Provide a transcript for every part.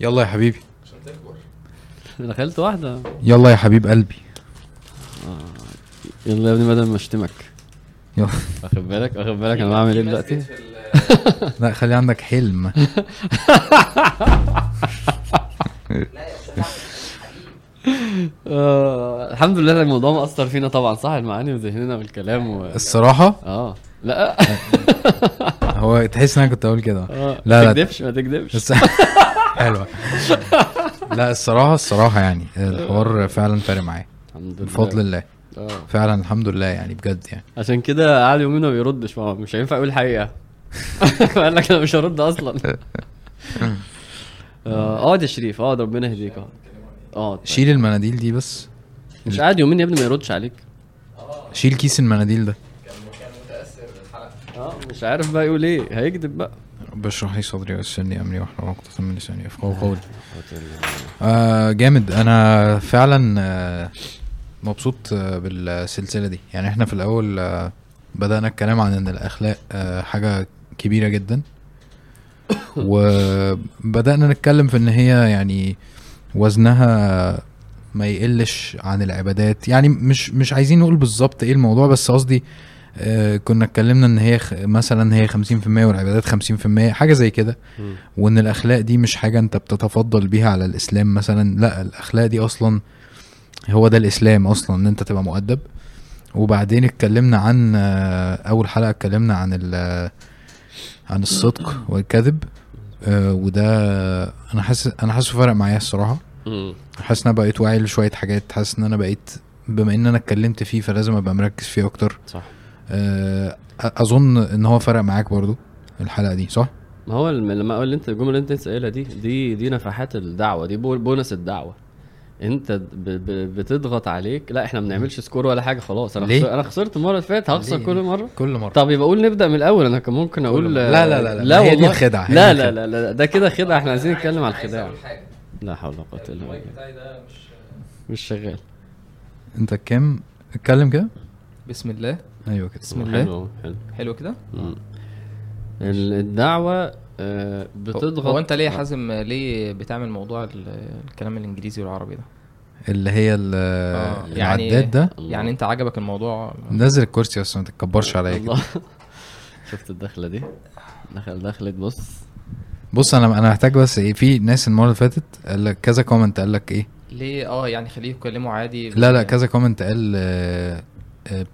يلا يا حبيبي. عشان تكبر. دخلت واحدة. يلا يا حبيب قلبي. يلا يا ابني بدل ما اشتمك. يلا. واخد بالك؟ واخد بالك أنا بعمل إيه دلوقتي؟ لا خلي عندك حلم. آه الحمد لله الموضوع مأثر فينا طبعا صح؟ المعاني وذهننا بالكلام و... الصراحة؟ آه. لا. هو تحس إن أنا كنت أقول كده. آه. لا، ما لا. تكدبش ما تكدبش. بس حلوة لا الصراحة الصراحة يعني الحوار فعلا فارق معايا. الحمد لله. بفضل الله. آه. فعلا الحمد لله يعني بجد يعني. عشان كده قعد يومين ما بيردش ما مش هينفع يقول الحقيقة قال لك أنا مش هرد أصلا. آه اقعد يا شريف. اقعد ربنا يهديك. اقعد اقعد طيب. شيل المناديل دي بس. مش قاعد يومين يا ابني ما يردش عليك. شيل كيس المناديل ده. كان متاثر بالحلقة آه مش عارف بقى يقول إيه. هيكذب بقى. رب اشرح لي صدري ويسرني أمري واحلل عقدة من لساني يفقهوا قولي. آه جامد. أنا فعلا آه مبسوط آه بالسلسلة دي. يعني إحنا في الأول آه بدأنا الكلام عن إن الأخلاق آه حاجة كبيرة جدا. وبدأنا نتكلم في إن هي يعني وزنها ما يقلش عن العبادات. يعني مش مش عايزين نقول بالظبط إيه الموضوع بس قصدي آه كنا اتكلمنا إن هي خ- مثلا هي 50% والعبادات 50% حاجة زي كده. وإن الأخلاق دي مش حاجة أنت بتتفضل بيها على الإسلام مثلا لا الأخلاق دي أصلا هو ده الإسلام أصلا إن أنت تبقى مؤدب. وبعدين اتكلمنا عن آه، أول حلقة اتكلمنا عن عن الصدق والكذب. آه، وده أنا حاسس أنا حاسه فرق معايا الصراحة. حاسس إن أنا بقيت واعي لشوية حاجات حاسس إن أنا بقيت بما إن أنا اتكلمت فيه فلازم أبقى مركز فيه أكتر. صح. آه، أظن إن هو فرق معاك برضو الحلقة دي صح؟ ما هو لما أقول أنت الجملة اللي أنت قايلها دي دي دي نفحات الدعوة دي بو- بونص الدعوة. أنت ب ب بتضغط عليك لا إحنا ما بنعملش score ولا حاجة خلاص. أنا ليه؟ أنا خسرت المره اللي فاتت هخسر ليه؟ كل مرة. كل مرة. طب يبقى قول نبدأ من الأول أنا كان ممكن أقول. لا، لا، لا، لا، لا هي دي هي لا دي لا. لا لا ده كده خدعة إحنا عايزين نتكلم على الخداع. لا حول ولا قوة إلا المايك بالله بتاعي ده مش مش شغال. أنت كام؟ اتكلم كده. بسم الله. أيوه كده. بسم الله؟ حلو حلو. حلو كده. ال- الدعوة آه، بتضغط. هو أنت ليه يا حازم ليه بتعمل موضوع ال- الكلام الإنجليزي والعربي ده؟ اللي هي ال- آه، يعني- العداد ده. يعني أنت عجبك الموضوع؟ نزل الكرسي بس ما تتكبرش عليا كده. شفت الدخلة دي؟ دخل دخلت بص. بص أنا أنا محتاج بس إيه في ناس المرة اللي فاتت قال لك كذا comment قال لك إيه. ليه؟ آه يعني خليه يتكلموا عادي. لا لا كذا comment قال آه، آه،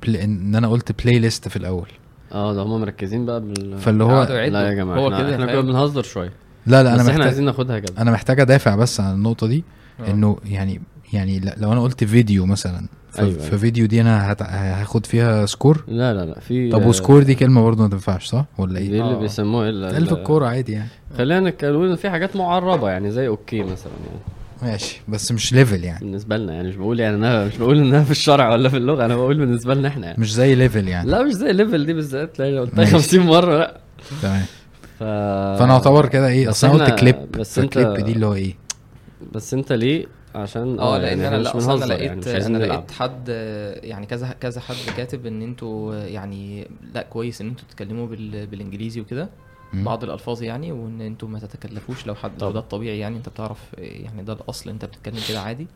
ان أنا قلت playlist في الأول آه ده هم مركزين بقى بال فاللي هو. لا يا جماعة هو إحنا, كده إحنا كنا؟ بنهزر شوية لا لا بس انا إحنا محتاج عايزين ناخدها كده أنا محتاج أدافع بس عن النقطة دي آه. إنه يعني يعني لو أنا قلت فيديو مثلا ف- أيوة، في أيوة. فيديو دي أنا هت- هاخد فيها score لا لا لا في طب و score دي كلمة برضه ما تنفعش صح ولا دي إيه اللي آه. بيسموها ال- في ال- الكورة عادي يعني خلينا نتكلم في حاجات معربة يعني زي okay مثلا يعني ماشي. بس مش ليفل يعني. بالنسبة لنا يعني مش بقول يعني أنا مش بقول إنها في الشرع ولا في اللغة أنا بقول بالنسبة لنا إحنا يعني. مش زي level يعني. لا مش زي ال level دي بالذات لا لو قلتها ماشي. 50 مرة لا. تمام. ف... فأنا أعتبر كده إيه أصل أنا قلت كليب بس انت فكليب دي اللي هو إيه؟ بس إنت ليه؟ عشان آه لأن يعني أنا لا مش أصلا أنا يعني لقيت عايزين أنا لقيت حد آه، يعني كذا كذا حد كاتب إن أنتوا آه، يعني لأ كويس إن أنتوا تتكلموا بال بالإنجليزي وكده. بعض الألفاظ يعني وإن أنتوا ما تتكلفوش لو حد طبعا. ده الطبيعي يعني أنت بتعرف آه، يعني ده الأصل أنت بتتكلم كده عادي.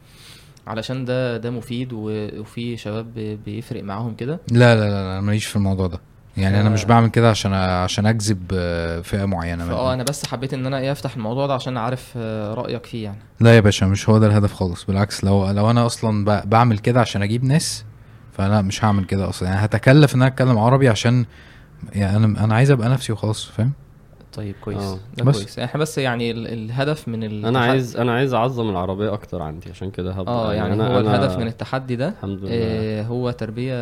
علشان ده ده مفيد وفي شباب بي- بيفرق معاهم كده. لا لا لا أنا ماليش في الموضوع ده. يعني أنا ف- مش بعمل كده عشان عشان أجذب آه، فئة معينة منهم. أنا بس حبيت إن أنا إيه أفتح الموضوع ده عشان عارف آه، رأيك فيه يعني. لا يا باشا مش هو ده الهدف خالص. بالعكس لو لو أنا أصلا بعمل كده عشان أجيب ناس فلا مش هعمل كده أصلا. يعني هتكلف إن أنا أتكلم عربي عشان يعني أنا أنا عايز أبقى نفسي وخلاص فاهم؟ طيب كويس. آه. ده بس. كويس. إحنا بس يعني ال- الهدف من ال أنا عايز أنا عايز أعظم العربية أكتر عندي عشان كده هبدا آه يعني أنا هو أنا الهدف من التحدي ده الحمد لله. آه هو تربية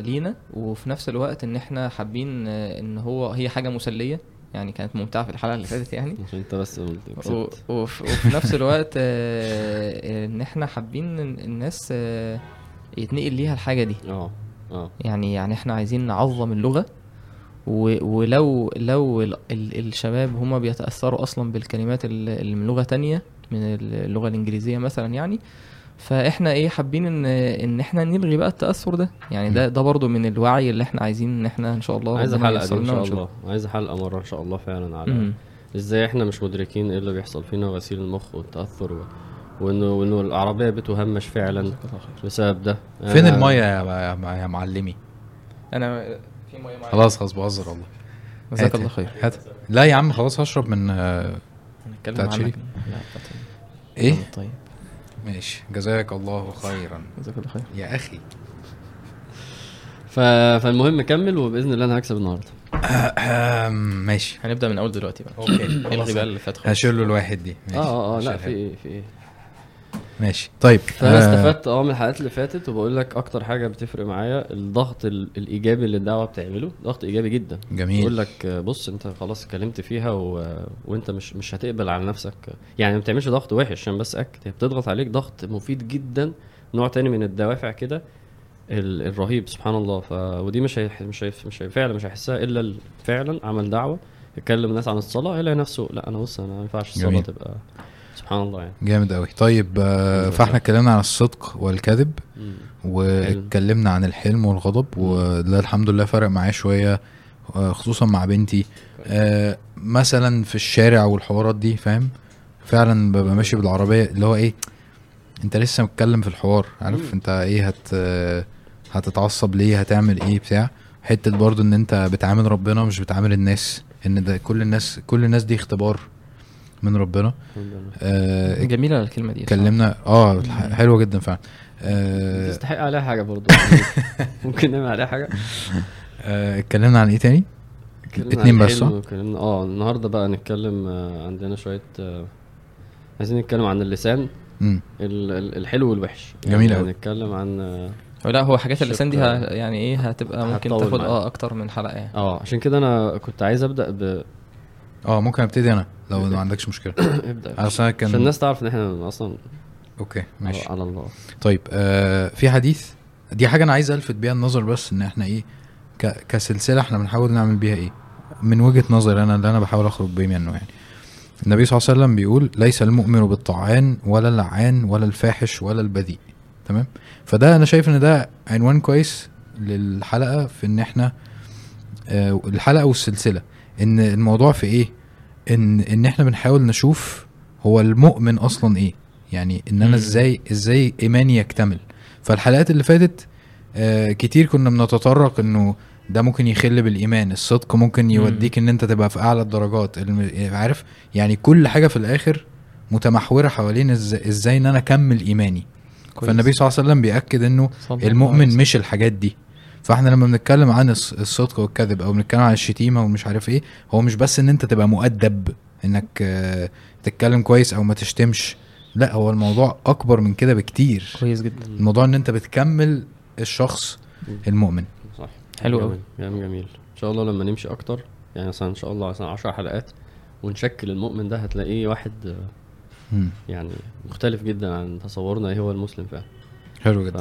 لينا وفي نفس الوقت إن إحنا حابين آه، إن هو هي حاجة مسلية. يعني كانت ممتعة في الحلقة اللي فاتت يعني. عشان أنت بس قلت و- كسبت. وف- وفي نفس الوقت آه، إن إحنا حابين إن الناس آه، يتنقل ليها الحاجة دي. آه آه. يعني يعني إحنا عايزين نعظم اللغة. و- ولو لو ال- ال- الشباب هما بيتأثروا أصلا بالكلمات ال- اللي من لغة تانية من اللغة الإنجليزية مثلا يعني فإحنا إيه حابين ان إن إحنا نلغي بقى التأثر ده. يعني ده ده برضو من الوعي اللي إحنا عايزين إن إحنا إن شاء الله عايز حلقة دي إن شاء. الله. عايز حلقة مرة إن شاء الله فعلا على مم. إزاي إحنا مش مدركين إيه اللي بيحصل فينا وغسيل المخ والتأثر و... وانه وانه العربية بتهمش فعلا بسبب ده. فين المية يا, يا, معلمي؟ أنا خلاص خلاص بهزر والله. جزاك الله خير. هات. لا يا عم خلاص هشرب من آه، هنتكلم بتاعت عنك. شريك؟ لا بتاعت إيه؟ طيب. ماشي. جزاك الله خيرا. جزاك الله خير. يا أخي. ف... فالمهم كمل وبإذن الله أنا هكسب النهارده. ماشي. هنبدأ من أول دلوقتي بقى. أوكي. الغي بقى اللي فات خالص. هشيل له الواحد دي. ماشي. آه آه آه لا في. إيه في إيه ماشي. طيب فأنا آه، استفدت آه من الحلقات اللي فاتت وبقول لك أكتر حاجة بتفرق معايا الضغط ال- الإيجابي اللي الدعوة بتعمله ضغط إيجابي جدا. جميل. يقول لك آه، بص أنت خلاص اتكلمت فيها و... وأنت مش مش هتقبل على نفسك. يعني ما بتعملش ضغط وحش عشان بس أكد. هي بتضغط عليك ضغط مفيد جدا نوع تاني من الدوافع كده ال... الرهيب سبحان الله. ف... ودي مش هي... مش هي... مش هي... فعلا مش هيحسها إلا ال- فعلا عمل دعوة يكلم الناس عن الصلاة يلاقي نفسه لأ أنا بص أنا ما ينفعش الصلاة جميل. تبقى سبحان الله يعني. جامد قوي طيب آه، فاحنا اتكلمنا عن الصدق والكذب. واتكلمنا عن الحلم والغضب وده الحمد لله فرق معايا شوية آه، خصوصا مع بنتي. آه، مثلا في الشارع والحوارات دي فاهم؟ فعلا ببقى ماشي بالعربية اللي هو إيه أنت لسه متكلم في الحوار عارف. أنت إيه هت هتتعصب ليه؟ هتعمل إيه؟ بتاع. حتة برضو إن أنت بتعامل ربنا مش بتعامل الناس إن ده كل الناس كل الناس دي اختبار. من ربنا. آه، جميله الكلمة دي اتكلمنا آه حلوة جدا فعلا. آه، تستحق عليها حاجة برضو. ممكن نعمل عليها حاجة؟ آه، اتكلمنا عن إيه تاني؟ اتنين بس، آه النهارده بقى نتكلم آه، عندنا شوية آه، عايزين نتكلم عن اللسان. ال- ال- الحلو والوحش. جميل يعني أوي. هنتكلم عن آه، لا هو حاجات اللسان دي يعني إيه هتبقى ممكن تاخد. آه أكتر من حلقة يعني. آه عشان كده أنا كنت عايز أبدأ ب آه ممكن أبتدي أنا لو ما عندكش مشكلة. أبدأ. أنا كان عشان الناس تعرف إن إحنا أصلا أوكي ماشي. على, على الله. طيب آه في حديث دي حاجة أنا عايز ألفت بيها النظر بس إن إحنا إيه ك... كسلسلة إحنا بنحاول نعمل بيها إيه. من وجهة نظري أنا اللي أنا بحاول أخرج بيه منه يعني. النبي صلى الله عليه وسلم بيقول ليس المؤمن بالطعان ولا اللعان ولا الفاحش ولا البذيء. تمام؟ فده أنا شايف إن ده عنوان كويس للحلقة في إن إحنا آه الحلقة والسلسلة. إن الموضوع في إيه؟ إن إن إحنا بنحاول نشوف هو المؤمن أصلا إيه؟ يعني إن أنا. إزاي إزاي ايماني يكتمل. فالحلقات اللي فاتت آه كتير كنا بنتطرق إنه ده ممكن يخل بالإيمان الصدق ممكن يوديك إن أنت تبقى في أعلى الدرجات. عارف؟ يعني كل حاجة في الآخر متمحورة حوالين إزاي, إن أنا أكمل إيماني. كويس. فالنبي صلى الله عليه وسلم بيأكد إنه المؤمن. مش الحاجات دي. فاحنا لما بنتكلم عن الص- الصدق والكذب أو بنتكلم عن الشتيمة ومش عارف إيه هو مش بس ان انت تبقى مؤدب انك آه، تتكلم كويس أو ما تشتمش لا هو الموضوع اكبر من كده بكتير. كويس جدا. الموضوع ان انت بتكمل الشخص المؤمن. صح. حلو جميل. أوي. جميل جميل إن شاء الله لما نمشي أكتر يعني مثلا إن شاء الله مثلا 10 حلقات ونشكل المؤمن ده هتلاقيه واحد آه،. يعني مختلف جدا عن تصورنا إيه هو المسلم فعلا. حلو ف...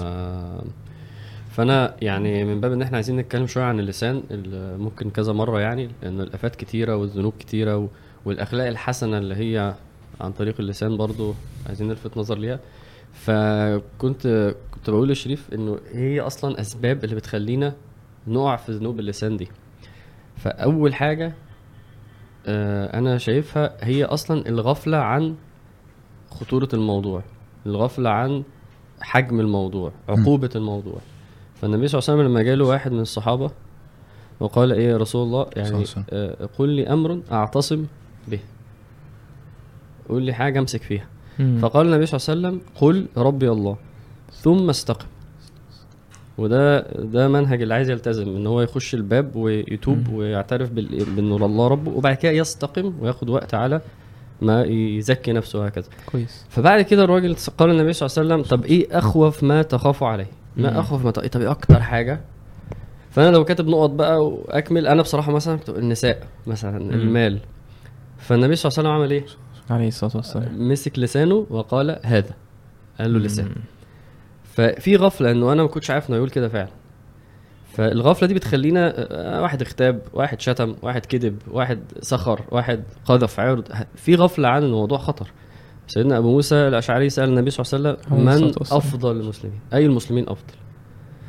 فانا يعني من باب ان إحنا عايزين نتكلم شوية عن اللسان اللي ممكن كذا مرة يعني لأن الآفات كتيرة والذنوب كتيرة و... والأخلاق الحسنة اللي هي عن طريق اللسان برضو عايزين نلفت نظر ليها. فكنت كنت بقول لشريف إنه إيه هي أصلا أسباب اللي بتخلينا نقع في ذنوب اللسان دي؟ فأول حاجة آه، أنا شايفها هي أصلا الغفلة عن خطورة الموضوع الغفلة عن حجم الموضوع عقوبة الموضوع. فالنبي صلى الله عليه وسلم لما جاله واحد من الصحابة وقال إيه يا رسول الله؟ يعني. آه، قل لي أمر أعتصم به. قول لي حاجة أمسك فيها. مم. فقال النبي صلى الله عليه وسلم قل ربي الله. ثم استقم. وده ده منهج اللي عايز يلتزم إن هو يخش الباب ويتوب مم. ويعترف بال- بانه الله ربه وبعد كده يستقم وياخد وقت على ما يزكي نفسه وهكذا. كويس. فبعد كده الراجل قال النبي صلى الله عليه وسلم طب إيه أخوف ما تخاف عليه؟ ما. أخوف ما. طب إيه أكتر حاجة؟ فأنا لو كاتب نقط بقى وأكمل أنا بصراحة مثلا النساء مثلا المال. فالنبي صلى الله عليه وسلم عمل إيه؟ عليه الصلاة والسلام. مسك لسانه وقال هذا. قال له لسان. ففي غفلة إنه أنا ما كنتش عارف إنه يقول كده فعلا. فالغفلة دي بتخلينا آه، واحد اغتاب واحد شتم واحد كذب واحد سخر واحد قذف عرض. في غفلة عن الموضوع خطر. سيدنا أبو موسى الأشعري سأل النبي صلى الله عليه وسلم من. أفضل المسلمين أي المسلمين أفضل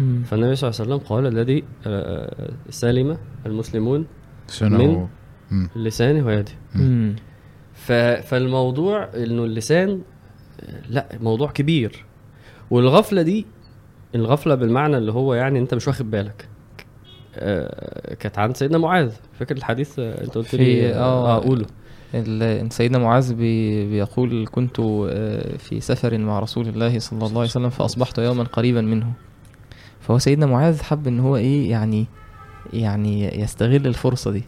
مم. فالنبي صلى الله عليه وسلم قال الذي آه، سلم المسلمون من- و- مم. لساني ويدي مم. ف... فالموضوع إنه اللسان لا موضوع كبير والغفلة دي الغفلة بالمعنى اللي هو يعني أنت مش واخد بالك آه، كانت عن سيدنا معاذ فاكر الحديث آه، أنت قلت لي آه. آه قوله ال- إن سيدنا معاذ بي بيقول كنت آه، في سفر مع رسول الله صلى الله عليه وسلم فأصبحت يوما قريبا منه. فهو سيدنا معاذ حب إن هو إيه يعني يعني يستغل الفرصة دي.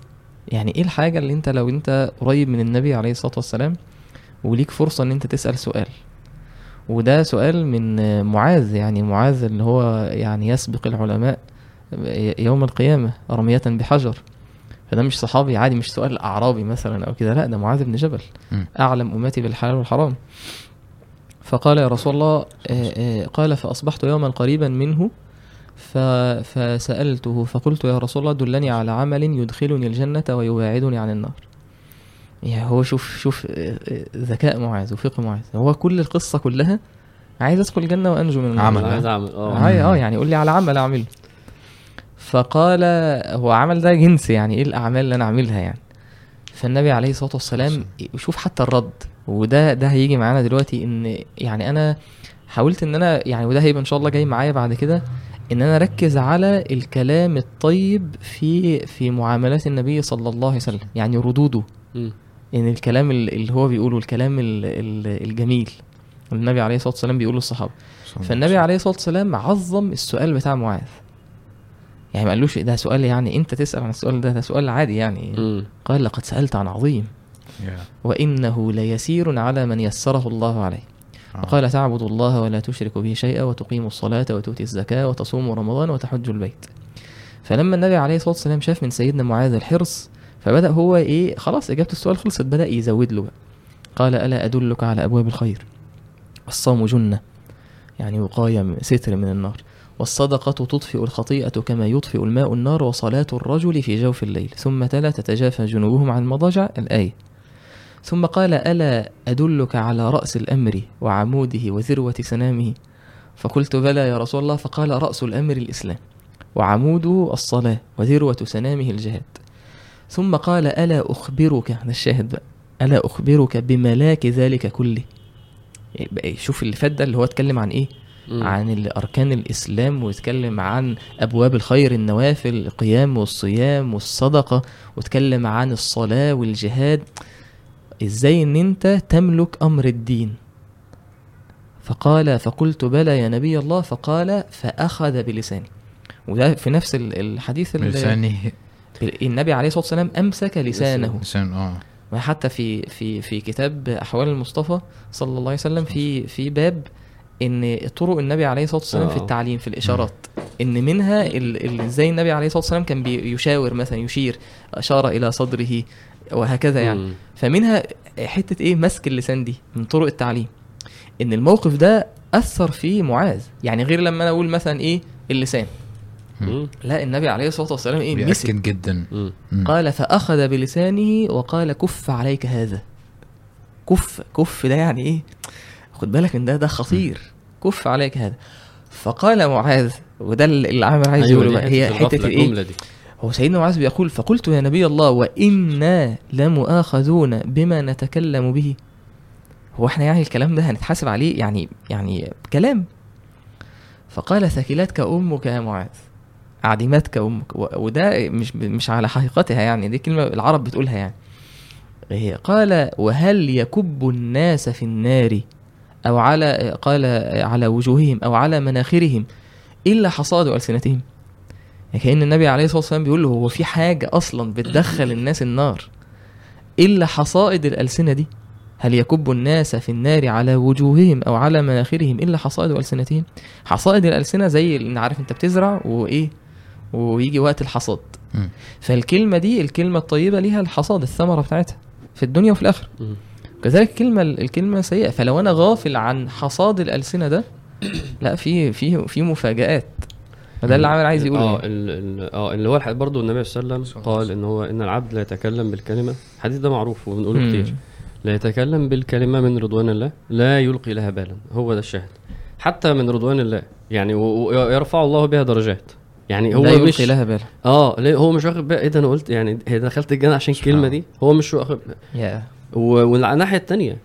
يعني إيه الحاجة اللي أنت لو أنت قريب من النبي عليه الصلاة والسلام وليك فرصة إن أنت تسأل سؤال؟ وده سؤال من آه، معاذ يعني معاذ اللي هو يعني يسبق العلماء يوم القيامة رمية بحجر. فده مش صحابي عادي مش سؤال أعرابي مثلا أو كده لا ده معاذ بن جبل. أعلم أمتي بالحلال والحرام فقال يا رسول الله آه، آه، قال فأصبحت يوما قريبا منه. فسألته فقلت يا رسول الله دلني على عمل يدخلني الجنة ويباعدني عن النار يعني هو شوف شوف آه، ذكاء معاذ وفقه معاذ هو كل القصة كلها عايز أدخل الجنة وأنجو من النار عمل. عايز أعمل آه آه يعني قول لي على عمل أعمله فقال هو عمل ده جنس يعني إيه الأعمال اللي أنا اعملها يعني؟ فالنبي عليه الصلاة والسلام شوف حتى الرد وده ده هيجي معانا دلوقتي إن يعني أنا حاولت إن أنا يعني وده هيبقى إن شاء الله جاي معايا بعد كده إن أنا أركز على الكلام الطيب في في معاملات النبي صلى الله عليه وسلم يعني ردوده. إن الكلام ال- اللي هو بيقوله الكلام ال- ال- الجميل النبي عليه الصلاة والسلام بيقوله للصحابة. فالنبي عليه الصلاة والسلام عظم السؤال بتاع معاذ. يعني ما قالوش ده سؤال يعني انت تسأل عن السؤال ده ده سؤال عادي يعني. مم. قال لقد سألت عن عظيم. يا. وإنه ليسير على من يسره الله عليه. آه. وقال تعبد الله ولا تشرك به شيئا وتقيم الصلاة وتؤتي الزكاة وتصوم رمضان وتحج البيت. فلما النبي عليه الصلاة والسلام شاف من سيدنا معاذ الحرص فبدأ هو إيه خلاص إجابة السؤال خلصت بدأ يزود له بقى. قال ألا أدلك على أبواب الخير؟ الصوم جنة. يعني وقاية ستر من النار. والصدقة تطفئ الخطيئة كما يطفئ الماء النار وصلاة الرجل في جوف الليل. ثم تلا تتجافى جنوبهم عن المضاجع الآية. ثم قال ألا أدلك على رأس الأمر وعموده وذروة سنامه؟ فقلت بلى يا رسول الله. فقال رأس الأمر الإسلام وعموده الصلاة وذروة سنامه الجهاد. ثم قال ألا أخبرك ده الشاهد بقى ألا أخبرك بملاك ذلك كله؟ يبقى شوف اللي فات ده اللي هو اتكلم عن إيه؟ مم. عن ال- أركان الإسلام واتكلم عن أبواب الخير النوافل القيام والصيام والصدقة واتكلم عن الصلاة والجهاد. إزاي إن أنت تملك أمر الدين؟ فقال فقلت بلى يا نبي الله. فقال فأخذ بلساني. وده في نفس ال- الحديث لساني النبي عليه الصلاة والسلام أمسك لسانه. لسان آه. وحتى في في في كتاب أحوال المصطفى صلى الله عليه وسلم في في باب إن طرق النبي عليه الصلاة والسلام في آه. التعليم في الإشارات. إن منها ال- ال- إزاي النبي عليه الصلاة والسلام كان بيشاور مثلا يشير أشار إلى صدره وهكذا يعني. مم. فمنها حتة إيه؟ مسك اللسان دي من طرق التعليم. إن الموقف ده أثر في معاذ. يعني غير لما أنا أقول مثلا إيه؟ اللسان. مم. لا النبي عليه الصلاة والسلام إيه؟ مسك. جدا. مم. قال فأخذ بلسانه وقال كف عليك هذا. كف كف ده يعني إيه؟ خد بالك إن ده ده خطير. كف عليك هذا. فقال معاذ وده اللي عامر عايز أيوة يقوله هي حتة إيه؟ دي. هو سيدنا معاذ بيقول فقلت يا نبي الله وإنا لمؤاخذون بما نتكلم به. هو إحنا يعني الكلام ده هنتحاسب عليه؟ يعني يعني كلام. فقال ثكلتك أمك يا معاذ. أعدمتك أمك. و- وده مش مش على حقيقتها يعني دي كلمة العرب بتقولها يعني. هي قال وهل يكب الناس في النار؟ أو على قال على وجوههم أو على مناخرهم إلا حصاد ألسنتهم. يعني كأن النبي عليه الصلاة والسلام بيقول له هو في حاجة أصلا بتدخل الناس النار إلا حصائد الألسنة دي. هل يكب الناس في النار على وجوههم أو على مناخرهم إلا حصائد ألسنتهم؟ حصائد الألسنة زي اللي عارف أنت بتزرع وإيه ويجي وقت الحصاد. مم. فالكلمة دي الكلمة الطيبة ليها الحصاد الثمرة بتاعتها في الدنيا وفي الآخرة. مم. كذلك الكلمة الكلمة سيئة. فلو أنا غافل عن حصاد الألسنة ده لا في في في مفاجآت. فده اللي عامل عايز يقول آه آه اللي هو برضه النبي صلى الله عليه وسلم قال إن هو إن العبد لا يتكلم بالكلمة. الحديث ده معروف وبنقوله. كتير. لا يتكلم بالكلمة من رضوان الله لا يلقي لها بالا. هو ده الشاهد. حتى من رضوان الله يعني ويرفع الله بها درجات. يعني هو لا مش يلقي لها بالا. آه ليه هو مش واخد باله إيه ده أنا قلت يعني هي دخلت الجنة عشان الكلمة. دي؟ هو مش واخد والناحية الثانية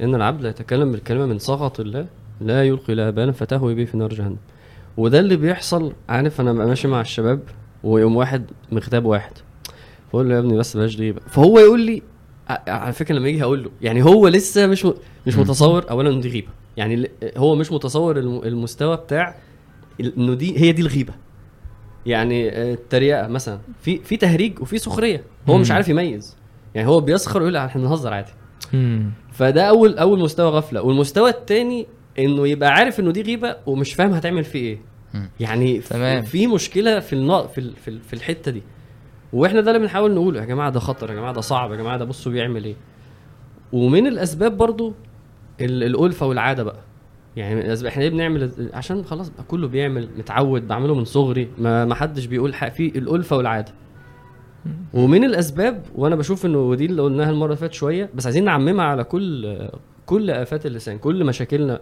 إن العبد لا يتكلم بالكلمة من سخط الله لا يلقي لها بالا فتهوي به في نار جهنم. وده اللي بيحصل عارف أنا ببقى ماشي مع الشباب ويقوم واحد مغتاب واحد. فأقول له يا ابني بس بلاش دي فهو يقول لي على فكرة لما يجي هقول له يعني هو لسه مش م... مش. متصور اولا دي غيبة. يعني هو مش متصور الم- المستوى بتاع إنه دي هي دي الغيبة. يعني آه، التريقة مثلا. في في تهريج وفي سخرية. هو مش. عارف يميز. يعني هو بيسخر ويقول إحنا بنهزر عادي. مم. فده اول أول مستوى غفلة. والمستوى الثاني إنه يبقى عارف إنه دي غيبة ومش فاهم هتعمل فيه إيه. مم. يعني في- تمام. في مشكلة في النا... في ال- في, ال- في الحتة دي. وإحنا ده اللي بنحاول نقوله يا جماعة ده خطر يا جماعة ده صعب يا جماعة ده بصوا بيعمل إيه. ومن الأسباب برضو ال- الألفة والعادة بقى. يعني من الأسباب إحنا ليه بنعمل عشان خلاص بقى كله بيعمل متعود بعمله من صغري ما ما حدش بيقول حق في الألفة والعادة. ومن الأسباب وأنا بشوف إنه دي اللي قلناها المرة اللي فاتت شوية بس عايزين نعممها على كل كل آفات اللسان كل مشاكلنا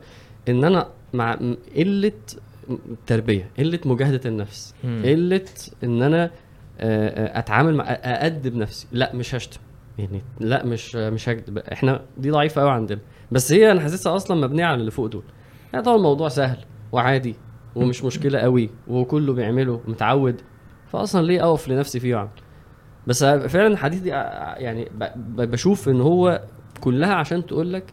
إن أنا مع قلة تربية قلة مجاهدة النفس. قلة إن أنا آه، آه، أتعامل مع أأدب نفسي. لا مش هشتم يعني لا مش مش هكدب. إحنا دي ضعيفة قوي عندنا. بس هي أنا حاسسها أصلا مبنية على اللي فوق دول. يعني طبعا الموضوع سهل وعادي ومش مشكلة قوي وكله بيعمله متعود. فاصلا ليه أقف لنفسي فيه وأعمل؟ بس فعلا الحديث دي يعني بشوف إن هو كلها عشان تقول لك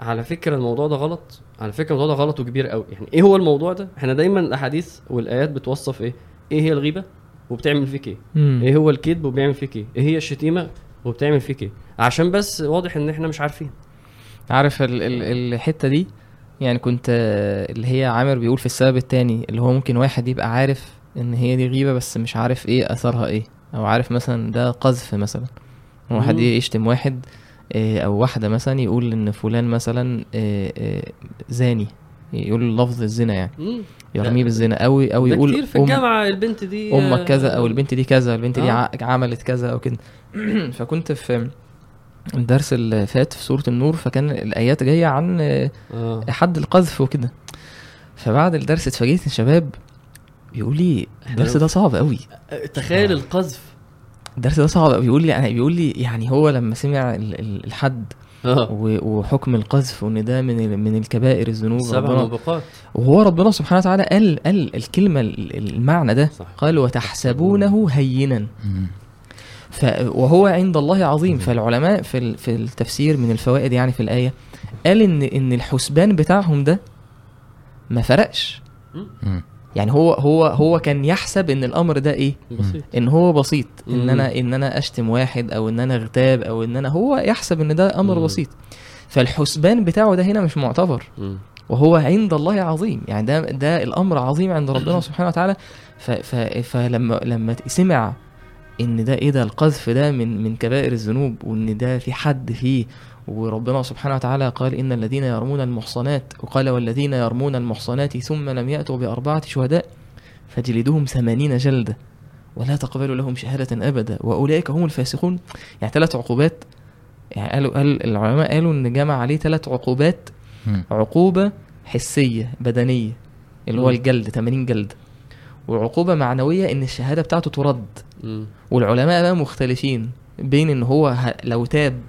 على فكرة الموضوع ده غلط على فكرة الموضوع ده غلط وكبير قوي. يعني إيه هو الموضوع ده؟ إحنا دايما الأحاديث والآيات بتوصف إيه؟ إيه هي الغيبة وبتعمل فيك إيه؟ مم. إيه هو الكذب وبيعمل فيك إيه؟ إيه هي الشتيمة وبتعمل فيك إيه؟ عشان بس واضح إن إحنا مش عارفين. عارف ال ال الحتة دي؟ يعني كنت اللي هي عامر بيقول في السبب التاني اللي هو ممكن واحد يبقى عارف إن هي دي غيبة بس مش عارف إيه أثرها إيه. أو عارف مثلا ده قذف مثلا. واحد. يشتم واحد آه، أو واحدة مثلا يقول إن فلان مثلا آه، آه، زاني. يقول لفظ الزنا يعني. يرميه بالزنا. أو أو يقول كتير في أم- الجامعة البنت دي أمك كذا أو البنت دي كذا البنت دي آه. ع- عملت كذا أو كده. فكنت في الدرس اللي فات في سورة النور فكان الآيات جاية عن آه، حد القذف وكده. فبعد الدرس اتفاجئت إن شباب بيقول لي الدرس ده صعب قوي. تخيل القذف. الدرس ده صعب قوي. بيقول لي يعني بيقول لي يعني هو لما سمع ال- ال- الحد آه. و- وحكم القذف وإن ده من ال- من الكبائر الذنوب سبع موبقات وهو ربنا سبحانه وتعالى قال قال الكلمة ال- ال- المعنى ده. صح. قال وتحسبونه هينا. ف وهو عند الله عظيم. فالعلماء في ال- في التفسير من الفوائد يعني في الآية قال ان إن الحسبان بتاعهم ده ما فرقش. يعني هو هو هو كان يحسب إن الأمر ده إيه؟ بسيط. إن هو بسيط. إن مم. أنا إن أنا أشتم واحد أو إن أنا أغتاب أو إن أنا هو يحسب إن ده أمر مم. بسيط. فالحسبان بتاعه ده هنا مش معتبر. مم. وهو عند الله عظيم. يعني ده ده الأمر عظيم عند ربنا سبحانه وتعالى. ف ف فلما لما سمع إن ده إيه ده القذف ده من من كبائر الذنوب وإن ده في حد فيه وربنا سبحانه وتعالى قال إن الذين يرمون المحصنات وقال والذين يرمون المحصنات ثم لم يأتوا بأربعة شهداء فجلدوهم ثمانين جلدة ولا تقبلوا لهم شهادة أبدا وأولئك هم الفاسقون يعني ثلاث عقوبات يعني قالوا قال العلماء قالوا إن جمع عليه ثلاث عقوبات. عقوبة حسية بدنية اللي هو. الجلد 80 جلد وعقوبة معنوية إن الشهادة بتاعته ترد. والعلماء بقى مختلفين بين إن هو ه- لو تاب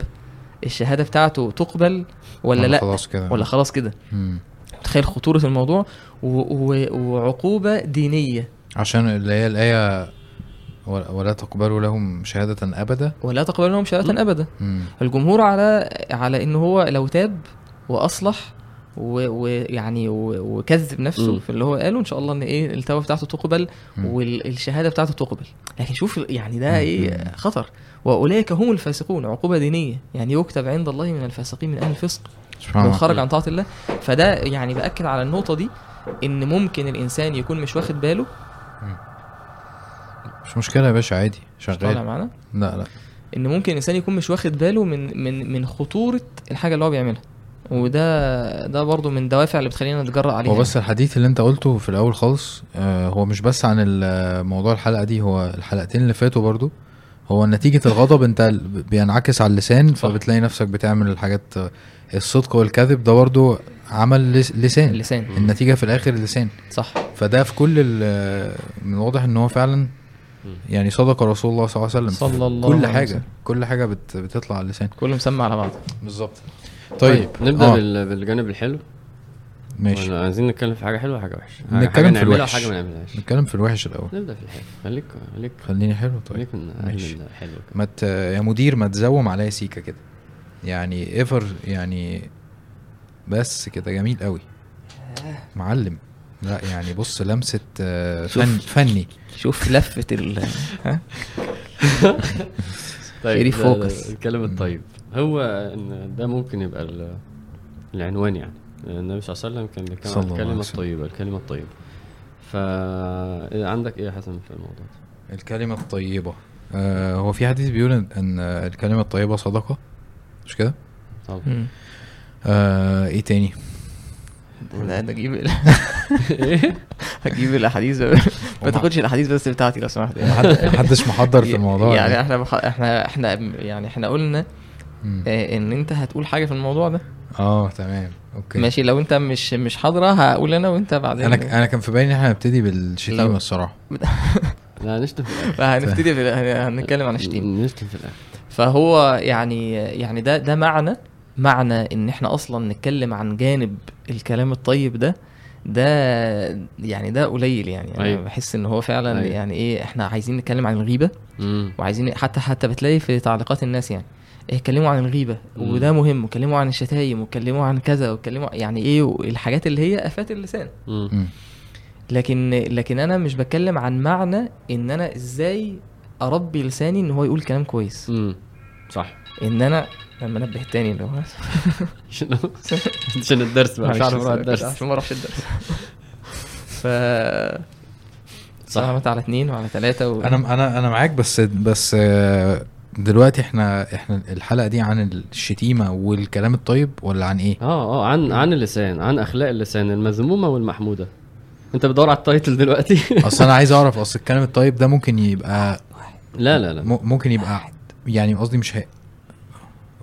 الشهادة بتاعته تقبل ولا لأ؟ خلاص كده. ولا خلاص كده. تخيل خطورة الموضوع و... و... وعقوبة دينية. عشان اللي هي الآية ولا ولا تقبلوا لهم شهادة أبدا؟ ولا تقبل لهم شهادة مم. الجمهور على على إن هو لو تاب وأصلح و- ويعني وكذب نفسه مم. في اللي هو قاله إن شاء الله إن إيه التوبة بتاعته تقبل. والشهاده بتاعته تقبل. لكن شوف يعني ده. إيه. خطر. وأولئك هم الفاسقون عقوبة دينية. يعني يكتب عند الله من الفاسقين من أهل الفسق الله. خرج عن طاعة الله. فده يعني بأكد على النقطة دي إن ممكن الإنسان يكون مش واخد باله. مش مشكلة يا باشا عادي مش طالع شغال معانا؟ لا لا. إن ممكن الإنسان يكون مش واخد باله من من من خطورة الحاجة اللي هو بيعملها. وده ده برضو من الدوافع اللي بتخلينا نتجرأ عليها. هو بس الحديث اللي انت قلته في الأول خالص آه، هو مش بس عن موضوع الحلقة دي هو الحلقتين اللي فاتوا برضو هو نتيجة الغضب انت بينعكس على اللسان صح. فبتلاقي نفسك بتعمل الحاجات الصدق والكذب ده برضو عمل لس- لسان. اللسان. النتيجة في الآخر اللسان صح. فده في كل ال- من الواضح إن هو فعلا يعني صدق رسول الله صلى الله عليه وسلم. صلى الله كل عليه حاجة وسلم. كل حاجة بت بتطلع على اللسان. كله مسمى على بعض. بالظبط. طيب نبدأ آه، بال- بالجانب الحلو. ماشي. عايزين نتكلم في حاجة حلوة وحاجه وحشة؟ نتكلم حاجة في الوحش. وحاجه ما نعملهاش. نتكلم في الوحش الأول. نبدأ في الحلو. خليك خليك. خليني حلو طيب. خليك ماشي. كده. ما ت... يا مدير ما تزوم عليا سيكا كده. يعني ايفر يعني بس كده. جميل قوي معلم. لا يعني بص لمسة آه،. فن فني. شوف لفة ال ها؟ طيب شريف فوكس. الكلام الطيب. هو إن ده ممكن يبقى ال- العنوان يعني النبي صلى الله عليه وسلم كان بيتكلم عن الكلمة. الطيبة الكلمة الطيبة ف عندك إيه يا حسن في الموضوع ده؟ الكلمة الطيبة آه هو في حديث بيقول ان الكلمة الطيبة صدقة مش كده طب مم. آه إيه تاني لا ده أجيب إيه؟ هجيب الأحاديث ما تاخدش الأحاديث بس بتاعتي لو سمحت محد- محدش محضر في الموضوع يعني. إحنا بخ... إحنا إحنا يعني إحنا قلنا. آه، إن أنت هتقول حاجة في الموضوع ده؟ آه تمام. أوكي. ماشي لو أنت مش مش حاضرة هقول أنا وأنت بعدين. أنا أنا كان في بالي إن إحنا نبتدي بالشتيمة الصراحة. لا نشتم هنبتدي في هنتكلم عن الشتيمة. نشتم في الآخر. فهو يعني يعني ده ده معنى معنى إن إحنا أصلا نتكلم عن جانب الكلام الطيب ده ده يعني ده قليل يعني. أنا أيوة. بحس إن هو فعلا أيوة. يعني إيه إحنا عايزين نتكلم عن الغيبة مم. وعايزين حتى حتى بتلاقي في تعليقات الناس يعني. اتكلموا عن الغيبة. وده مهم واتكلموا عن الشتايم واتكلموا عن كذا واتكلموا يعني إيه الحاجات اللي هي افات اللسان. لكن لكن أنا مش بتكلم عن معنى إن أنا إزاي أربي لساني إن هو يقول كلام كويس. صح إن أنا لما أنبه التاني اللي هو شنو؟ عشان الدرس بقى مش عارف أروح الدرس عشان ما أروحش الدرس ف صح. على اتنين وعلى تلاتة و... أنا أنا أنا معاك بس بس آه، دلوقتي إحنا إحنا الحلقة دي عن الشتيمة والكلام الطيب ولا عن إيه؟ آه آه عن عن اللسان عن أخلاق اللسان المذمومة والمحمودة. انت بتدور على ال title دلوقتي؟ أصل أنا عايز أعرف أصل الكلام الطيب ده ممكن يبقى لا لا لا. ممكن يبقى يعني قصدي مش هي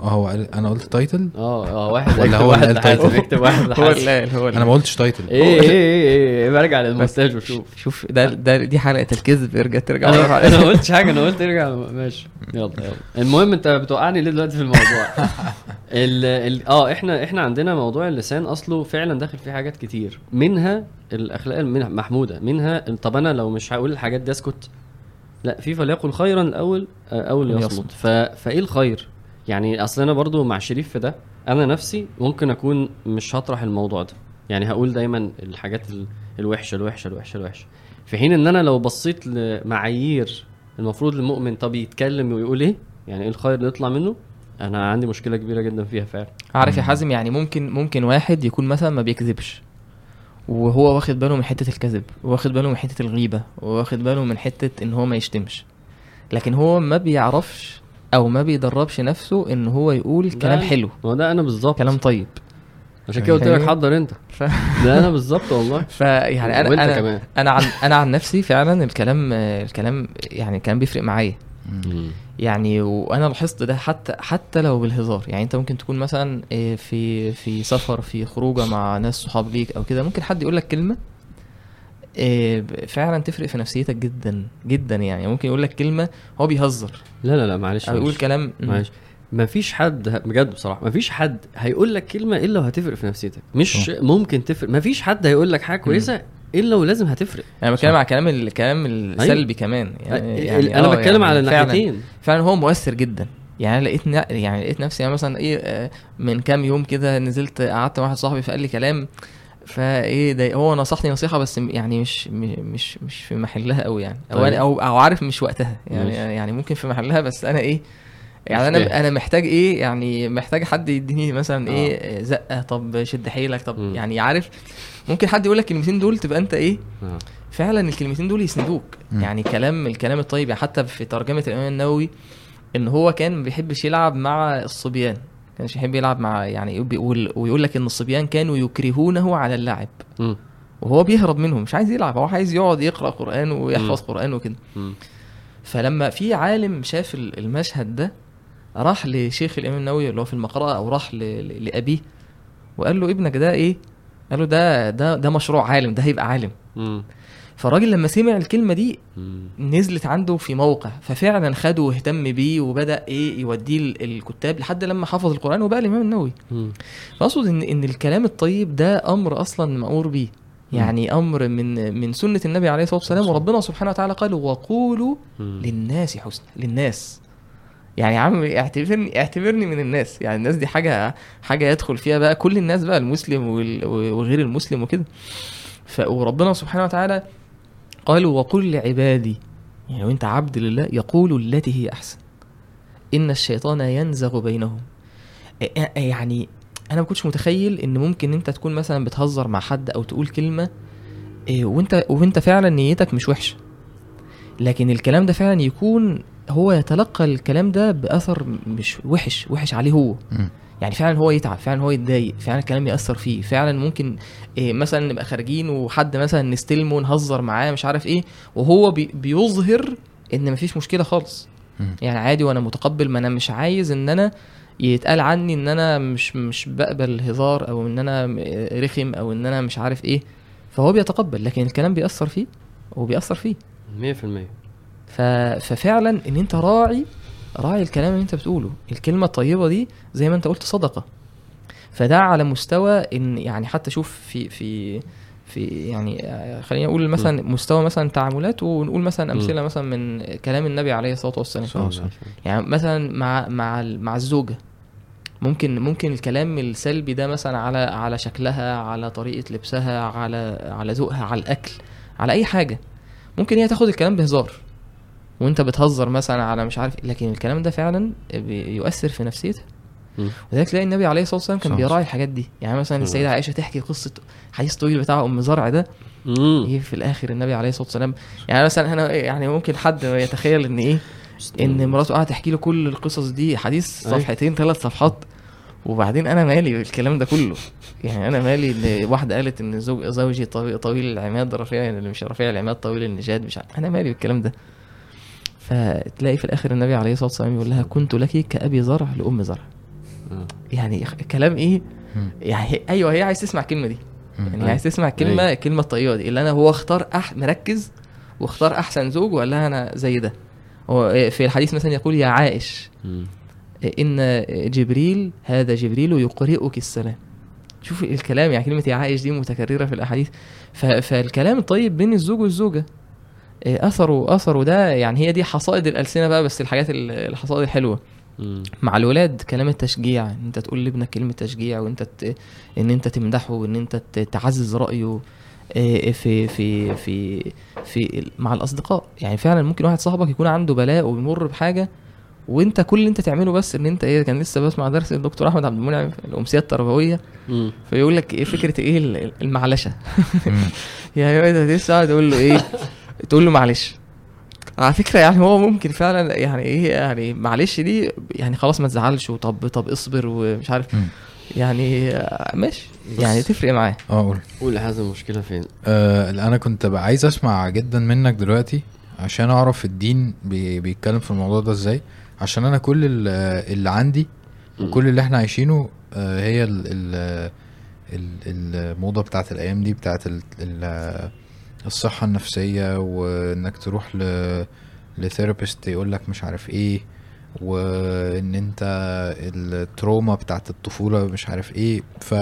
آه هو أنا قلت title آه آه واحد ولا هو اللي قال title؟ أكتب واحد هو اللي هو أنا ما قلتش title إيه إيه إيه إيه برجع للمونتاج وشوف. شوف ده ده دي حلقة الكذب ارجع ترجع أنا ما قلتش حاجة أنا قلت ارجع ماشي. يلا يلا. المهم أنت بتوقعني ليه دلوقتي في الموضوع؟ ال ال آه إحنا إحنا عندنا موضوع اللسان أصله فعلا داخل فيه حاجات كتير. منها الأخلاق المحموده منها طب أنا لو مش هقول الحاجات دي أسكت. لا في فليقل خيرا الأول أو ليصمت. فإيه الخير؟ يعني أصل أنا برضو مع شريف في ده أنا نفسي ممكن أكون مش هطرح الموضوع ده. يعني هقول دايما الحاجات ال- الوحشة الوحشة الوحشة الوحشة. في حين إن أنا لو بصيت لمعايير المفروض المؤمن طب يتكلم ويقول إيه؟ يعني إيه الخير اللي يطلع منه؟ أنا عندي مشكلة كبيرة جدا فيها فعلا. عارف يا حازم يعني ممكن ممكن واحد يكون مثلا ما بيكذبش وهو واخد باله من حتة الكذب واخد باله من حتة الغيبة واخد باله من حتة إن هو ما يشتمش. لكن هو ما بيعرفش أو ما بيدربش نفسه إن هو يقول كلام حلو. ما هو ده أنا بالظبط. كلام طيب. عشان كده قلت لك؟ حضر أنت. ف... ده أنا بالظبط والله. فيعني أنا أنا كمان. أنا عن أنا عن نفسي فعلا الكلام الكلام يعني الكلام بيفرق معايا. يعني وأنا لاحظت ده حتى حتى لو بالهزار. يعني أنت ممكن تكون مثلا إيه، في في سفر في خروجة مع ناس صحاب ليك أو كده ممكن حد يقول لك كلمة فعلا تفرق في نفسيتك جدا جدا يعني. ممكن يقول لك كلمة هو بيهزر. لا لا لا معلش أو يقول. كلام معلش. ما فيش حد بجد بصراحة ما فيش حد هيقول لك كلمة إلا وهتفرق في نفسيتك. مش ممكن تفرق. ما فيش حد هيقول لك حاجة كويسة إلا ولازم هتفرق. أنا بتكلم على كلام الكلام السلبي كمان. يعني, يعني أنا آه، بتكلم يعني على فعلاً- الناحيتين. فعلا هو مؤثر جدا. يعني لقيت يعني لقيت نفسي يعني مثلا إيه آه، من كام يوم كده نزلت قعدت مع واحد صاحبي فقال لي كلام فايه ده هو نصحني نصيحة بس م- يعني مش م- مش مش في محلها قوي يعني أو طيب. أو أو عارف مش وقتها يعني ماشي. يعني ممكن في محلها بس أنا إيه يعني مش أنا. أنا محتاج إيه يعني محتاج حد يديني مثلا آه. إيه زقة طب شد حيلك طب مم. يعني عارف ممكن حد يقول لك الكلمتين دول تبقى أنت إيه آه. فعلا الكلمتين دول يسندوك مم. يعني كلام الكلام الطيب يعني حتى في ترجمة الامام النووي إن هو كان ما بيحبش يلعب مع الصبيان كانش يحب يلعب مع يعني بيقول ويقول لك إن الصبيان كانوا يكرهونه على اللعب مم. وهو بيهرب منهم مش عايز يلعب هو عايز يقعد يقرأ قرآن ويحفظ مم. قرآن وكده. فلما في عالم شاف ال- المشهد ده راح لشيخ الإمام النووي اللي هو في المقرأة أو راح لأبيه وقال له ابنك ده إيه قال له ده ده ده مشروع عالم ده هيبقى عالم. فالراجل لما سمع الكلمة دي. نزلت عنده في موقع ففعلا خده واهتم بيه وبدأ إيه يوديه ال- الكتاب لحد لما حفظ القرآن وبقى الإمام النووي. فأقصد ان إن الكلام الطيب ده أمر أصلا مأمور بيه. يعني أمر من من سنة النبي عليه الصلاة والسلام وربنا سبحانه وتعالى قال وقولوا. للناس حسنا. للناس. يعني يا عم اعتبرني اعتبرني من الناس. يعني الناس دي حاجة حاجة يدخل فيها بقى كل الناس بقى المسلم وغير المسلم وكده. وربنا سبحانه وتعالى قال وقل لعبادي يعني لو أنت عبد لله يقول التي هي أحسن. إن الشيطان ينزغ بينهم. يعني أنا ما كنتش متخيل إن ممكن أنت تكون مثلا بتهزر مع حد أو تقول كلمة إيه، وأنت وأنت فعلا نيتك مش وحشة. لكن الكلام ده فعلا يكون هو يتلقى الكلام ده بأثر مش وحش وحش عليه هو. يعني فعلا هو يتعب فعلا هو يتضايق فعلا الكلام يأثر فيه فعلا ممكن إيه مثلا نبقى خارجين وحد مثلا نستلمه ونهزر معاه مش عارف إيه وهو بي بيظهر إن مفيش مشكلة خالص. يعني عادي وأنا متقبل ما أنا مش عايز إن أنا يتقال عني إن أنا مش مش بقبل الهزار أو إن أنا م- رخم أو إن أنا مش عارف إيه. فهو بيتقبل لكن الكلام بيأثر فيه وبيأثر فيه. 100% ف... ففعلا إن أنت راعي راعي الكلام اللي انت بتقوله. الكلمة الطيبة دي زي ما انت قلت صدقة. فده على مستوى إن يعني حتى شوف في في في يعني آه، خلينا نقول مثلا مستوى مثلا تعاملات ونقول مثلا. أمثلة مثلا من كلام النبي عليه الصلاة والسلام. يعني مثلا مع مع مع الزوجة. ممكن ممكن الكلام السلبي ده مثلا على على شكلها على طريقة لبسها على على ذوقها على الأكل على أي حاجة. ممكن هي تاخد الكلام بهزار. وانت بتهزر مثلا على مش عارف إيه، لكن الكلام ده فعلا بيؤثر في نفسيتها مم. وذلك تلاقي النبي عليه الصلاة والسلام كان. بيراعي الحاجات دي يعني مثلا. السيدة عائشة تحكي قصة حديث طويل بتاع أم زرع ده. إيه في الآخر النبي عليه الصلاة والسلام يعني مثلا أنا يعني ممكن حد يتخيل إن إيه إن مراته قاعدة تحكي له كل القصص دي حديث. صفحتين ثلاث صفحات وبعدين أنا مالي بالكلام ده كله يعني أنا مالي إن واحدة قالت إن زوج زوجي طويل, طويل العماد رفيع اللي مش رفيع العماد طويل النجاد مش عارف أنا مالي بالكلام ده فتلاقي في الآخر النبي عليه الصلاة والسلام يقول لها كنت لك كأبي زرع لأم زرع آه. يعني كلام إيه. يعني هي- أيوه هي عايز تسمع الكلمة دي. يعني. عايز تسمع الكلمة أيوة. الكلمة الطيبة دي اللي أنا هو اختار أح مركز واختار أحسن زوج وقال لها أنا زي ده هو في الحديث مثلا يقول يا عائش. إن جبريل هذا جبريل يقرئك السلام شوف الكلام يعني كلمة يا عائش دي متكررة في الأحاديث ف- فالكلام الطيب بين الزوج والزوجة إيه، اثره اثره ده يعني هي دي حصائد الألسنة بقى بس الحاجات ال- الحصائد الحلوة. مع الولاد كلام التشجيع إن أنت تقول لابنك كلمة تشجيع وانت ت... إن أنت تمدحه وإن أنت. تعزز رأيه آه، في في في في مع الأصدقاء يعني فعلا ممكن واحد صاحبك يكون عنده بلاء وبيمر بحاجة وأنت كل اللي أنت تعمله بس إن أنت إيه كان لسه بسمع درس الدكتور أحمد عبد المنعم في الأمسية التربويه. فيقول لك إيه فكرة إيه ال- المعلشة. يعني أنت لسه قاعد تقول له إيه تقول له معلش. على فكرة يعني هو ممكن فعلا يعني إيه يعني معلش دي يعني خلاص ما تزعلش وطب طب اصبر ومش عارف. مم. يعني ماشي. يعني تفرق معاه آه قول. قول هذا المشكلة فين؟ آه أنا كنت بقى عايز أسمع جدا منك دلوقتي عشان أعرف الدين بي بيتكلم في الموضوع ده إزاي. عشان أنا كل ال- اللي عندي. وكل اللي إحنا عايشينه آه هي ال ال ال- الموضة بتاعت الأيام دي بتاعت ال ال الصحة النفسية وإنك تروح ل ل therapist يقول لك مش عارف إيه وإن أنت ال trauma بتاعت الطفولة مش عارف إيه ف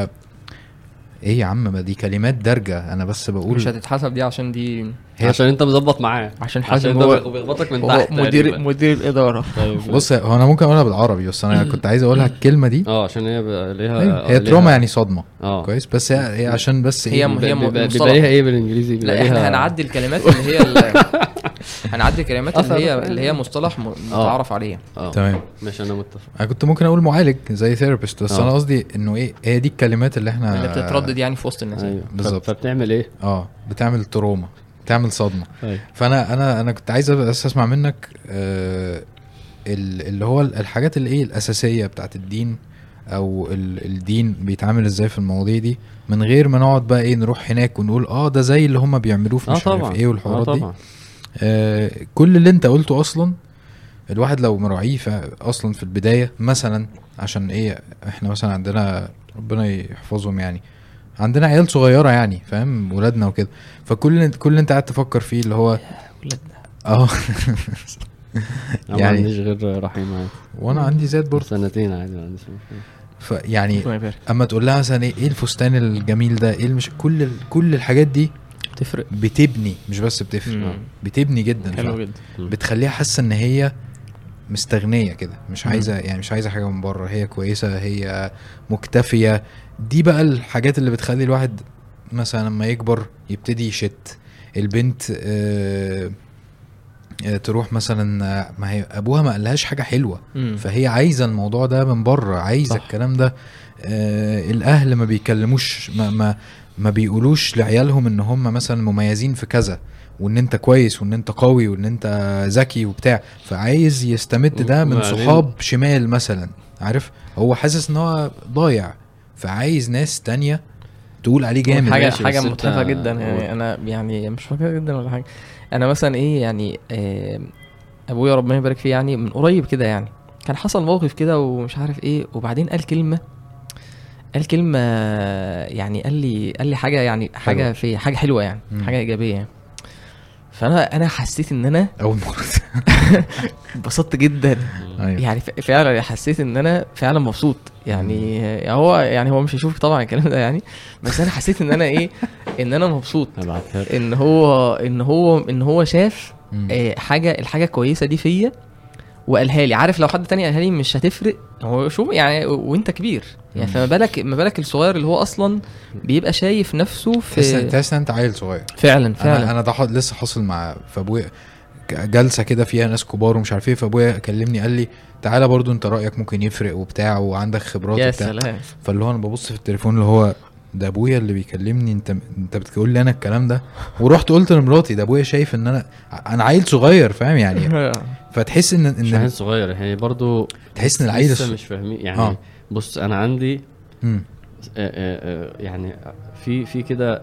إيه يا عم ما دي كلمات دارجة. أنا بس بقول مش هتتحسب دي عشان دي هي عشان أنت مظبط معاه. عشان حازم هو بيخبطك من تحت مدير تقريباً. مدير الاداره طيب. بص هو أنا ممكن أقولها بالعربي بس أنا كنت عايز أقولها الكلمة دي. آه عشان هي ليها أيوة، هي trauma يعني صدمة. آه. كويس. بس هي, هي عشان بس هي إيه؟ م- هي بيبقى ليها إيه بالإنجليزي؟ لا إحنا هنعدي الكلمات اللي هي هنعدي الكلمات اللي هي. اللي هي مصطلح م- متعارف عليه آه. تمام. ماشي أنا متفق. أنا كنت ممكن أقول معالج زي therapist بس آه. أنا قصدي إنه إيه هي دي الكلمات اللي إحنا اللي بتتردد يعني في وسط الناس أيوه. بالظبط. فبتعمل إيه؟ آه بتعمل trauma بتعمل صدمة. أيوه. فأنا أنا أنا كنت عايز بس أسمع منك آه ال- اللي هو الحاجات اللي إيه الأساسية بتاعت الدين أو ال- الدين بيتعامل إزاي في المواضيع دي. من غير ما نقعد بقى إيه نروح هناك ونقول آه ده زي اللي هم بيعملوه في مش طبعا. عارف إيه والحوارات آه دي. طبعا. آه كل اللي انت قلته أصلا الواحد لو مراعيه أصلا في البداية مثلا عشان إيه إحنا مثلا عندنا ربنا يحفظهم يعني. عندنا عيال صغيرة يعني فاهم؟ ولادنا وكده. فكل كل اللي انت قاعد تفكر فيه اللي هو ولادنا. آه أنا ما يعني- عنديش غير رحيم عادي. وأنا عندي زاد برضه. سنتين عادي ما عنديش. فيعني أما تقول لها مثلا إيه إيه الفستان الجميل ده؟ إيه المش... كل ال... كل الحاجات دي بتفرق. بتبني مش بس بتفرق مم. بتبني جدا حلو جدا. بتخليها حاسة إن هي مستغنية كده مش مم. عايزة يعني مش عايزة حاجة من بره هي كويسة هي مكتفية. دي بقى الحاجات اللي بتخلي الواحد مثلا لما يكبر يبتدي يشت. البنت آه آه، تروح مثلا آه، ما هي أبوها ما قالهاش حاجة حلوة. مم. فهي عايزة الموضوع ده من بره عايزة. الكلام ده. آه الأهل ما بيكلموش ما ما ما بيقولوش لعيالهم إن هم مثلا مميزين في كذا وإن أنت كويس وإن أنت قوي وإن أنت ذكي وبتاع. فعايز يستمد ده من صحاب شمال مثلا عارف؟ هو حاسس إن هو ضايع. فعايز ناس تانية تقول عليه جامد. حاجة ماشي، حاجة متعبه جدا. يعني أنا يعني مش فاكر جدا ولا حاجة. أنا مثلا إيه يعني آه، أبويا ربنا يبارك فيه يعني من قريب كده يعني. كان حصل موقف كده ومش عارف إيه وبعدين قال كلمة قال كلمة يعني قال لي قال لي حاجة يعني حاجة حلوة. في حاجة حلوة يعني مم. حاجة إيجابية يعني فأنا أنا حسيت إن أنا أول مرة انبسطت جدا أيوه يعني فعلا حسيت إن أنا فعلا مبسوط يعني هو يعني هو مش هيشوف طبعا الكلام ده يعني بس أنا حسيت إن أنا إيه إن أنا مبسوط. إن هو إن هو إن هو شاف. آه، حاجة الحاجة كويسة دي فيا وقالها لي. عارف لو حد تاني قالها لي مش هتفرق. هو شو يعني وانت كبير. يعني. فما بالك ما بالك الصغير اللي هو أصلا بيبقى شايف نفسه في تحس ان أنت عيل صغير. فعلا فعلا. أنا أنا ده لسه حاصل مع فابويا. جلسة كده فيها ناس كبار ومش عارف إيه. فابويا كلمني قال لي تعالى برضو أنت رأيك ممكن يفرق وبتاع وعندك خبرات يا وبتاع. سلام. فاللي هو أنا ببص في التليفون اللي هو ده أبويا اللي بيكلمني أنت أنت بتقول لي أنا الكلام ده؟ ورحت قلت لمراتي ده أبويا شايف إن أنا أنا عيل صغير فاهم يعني؟ فتحس ان مش ان عيل صغير. هي برضو تحس إن العيل لسه مش فاهمين. يعني آه. بص أنا عندي مم. آه، آه، آه، يعني في في كده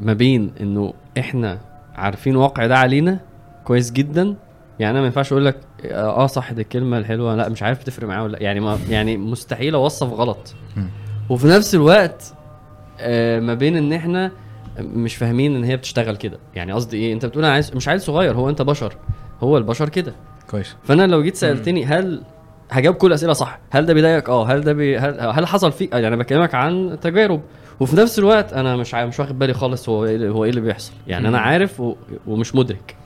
ما بين إنه إحنا عارفين واقع ده علينا كويس جدا. يعني أنا ما ينفعش أقول لك آه صح دي الكلمة الحلوة. لا مش عارف تفرق معايا ولا لا. يعني ما يعني مستحيل أوصف غلط. وفي نفس الوقت آه، ما بين إن إحنا مش فاهمين إن هي بتشتغل كده. يعني قصدي إيه؟ أنت بتقول أنا عايز مش عيل صغير هو أنت بشر. هو البشر كده. كويس. فأنا لو جيت سألتني هل هجاوب كل الاسئله صح هل ده بيضايقك؟ آه. هل ده بي... هل... هل حصل فيك يعني أنا بكلمك عن تجارب. وفي نفس الوقت أنا مش مش واخد بالي خالص هو إيه هو إيه اللي بيحصل. يعني أنا. عارف و... ومش مدرك.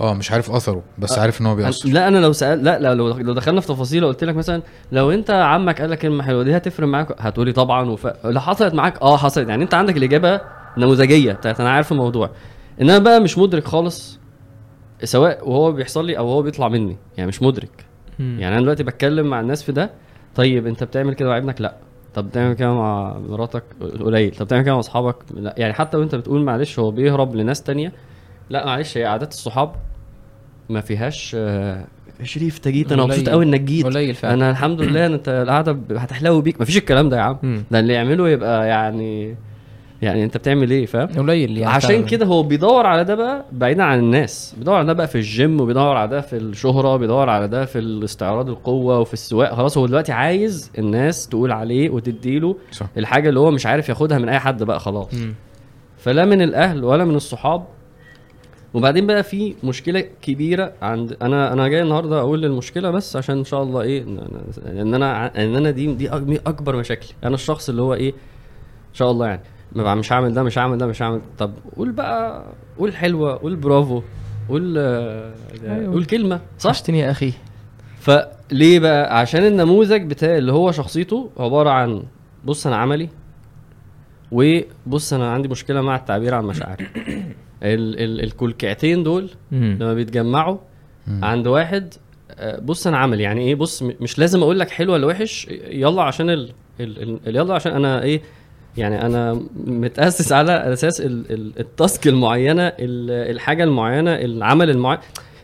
آه مش عارف أثره بس عارف إن هو بيأثر. لا أنا لو سأل لا, لا لو لو دخلنا في تفاصيل وقلت لك مثلا لو أنت عمك قال لك كلمة حلوة دي هتفرق معاك؟ هتقولي طبعا. وف... لو حصلت معاك آه حصلت. يعني أنت عندك الإجابة نموذجية بتاعت أنا عارف الموضوع. ان أنا بقى مش مدرك خالص سواء وهو بيحصل لي أو هو بيطلع مني يعني مش مدرك. يعني أنا دلوقتي بتكلم مع الناس في ده طيب أنت بتعمل كده مع ابنك؟ لأ. طب بتعمل كده مع مراتك؟ قليل. طب بتعمل كده مع أصحابك؟ لأ. يعني حتى وأنت بتقول معلش هو بيهرب لناس تانية لأ معلش هي عادات الصحاب ما فيهاش آه، شريف أنت جيت أنا. مبسوط قوي إنك جيت. قليل فعلا. أنا الحمد لله إن أنت القعدة هتحلو بيك. مفيش الكلام ده يا عم. مم. ده اللي يعمله يبقى يعني يعني انت بتعمل إيه فاهم؟ قليل يعني عشان. كده هو بيدور على ده بقى بعيدا عن الناس بيدور على ده بقى في الجيم وبيدور على ده في الشهرة بيدور على ده في الاستعراض القوة وفي السواق خلاص هو دلوقتي عايز الناس تقول عليه وتديله صح. الحاجة اللي هو مش عارف ياخدها من أي حد بقى خلاص. مم. فلا من الأهل ولا من الصحاب. وبعدين بقى في مشكلة كبيرة عند أنا أنا جاي النهارده أقول المشكلة بس عشان إن شاء الله إيه إن أنا إن أنا دي دي أك- أكبر مشاكلي أنا الشخص اللي هو إيه إن شاء الله يعني. ما بقى مش هعمل ده مش هعمل ده مش هعمل طب قول بقى قول حلوة قول برافو قول آه، أيوة. قول كلمة صح؟ وحشتني يا أخي. فليه بقى؟ عشان النموذج بتاع اللي هو شخصيته عبارة عن بص أنا عملي وبص أنا عندي مشكلة مع التعبير عن مشاعري. ال ال الكلكعتين دول. لما بيتجمعوا. عند واحد آه، بص أنا عملي. يعني إيه بص؟ مش لازم أقول لك حلو ولا وحش يلا عشان ال ال ال يلا عشان أنا إيه يعني أنا متأسس على أساس ال ال التاسك المعينة ال الحاجة المعينة العمل المعين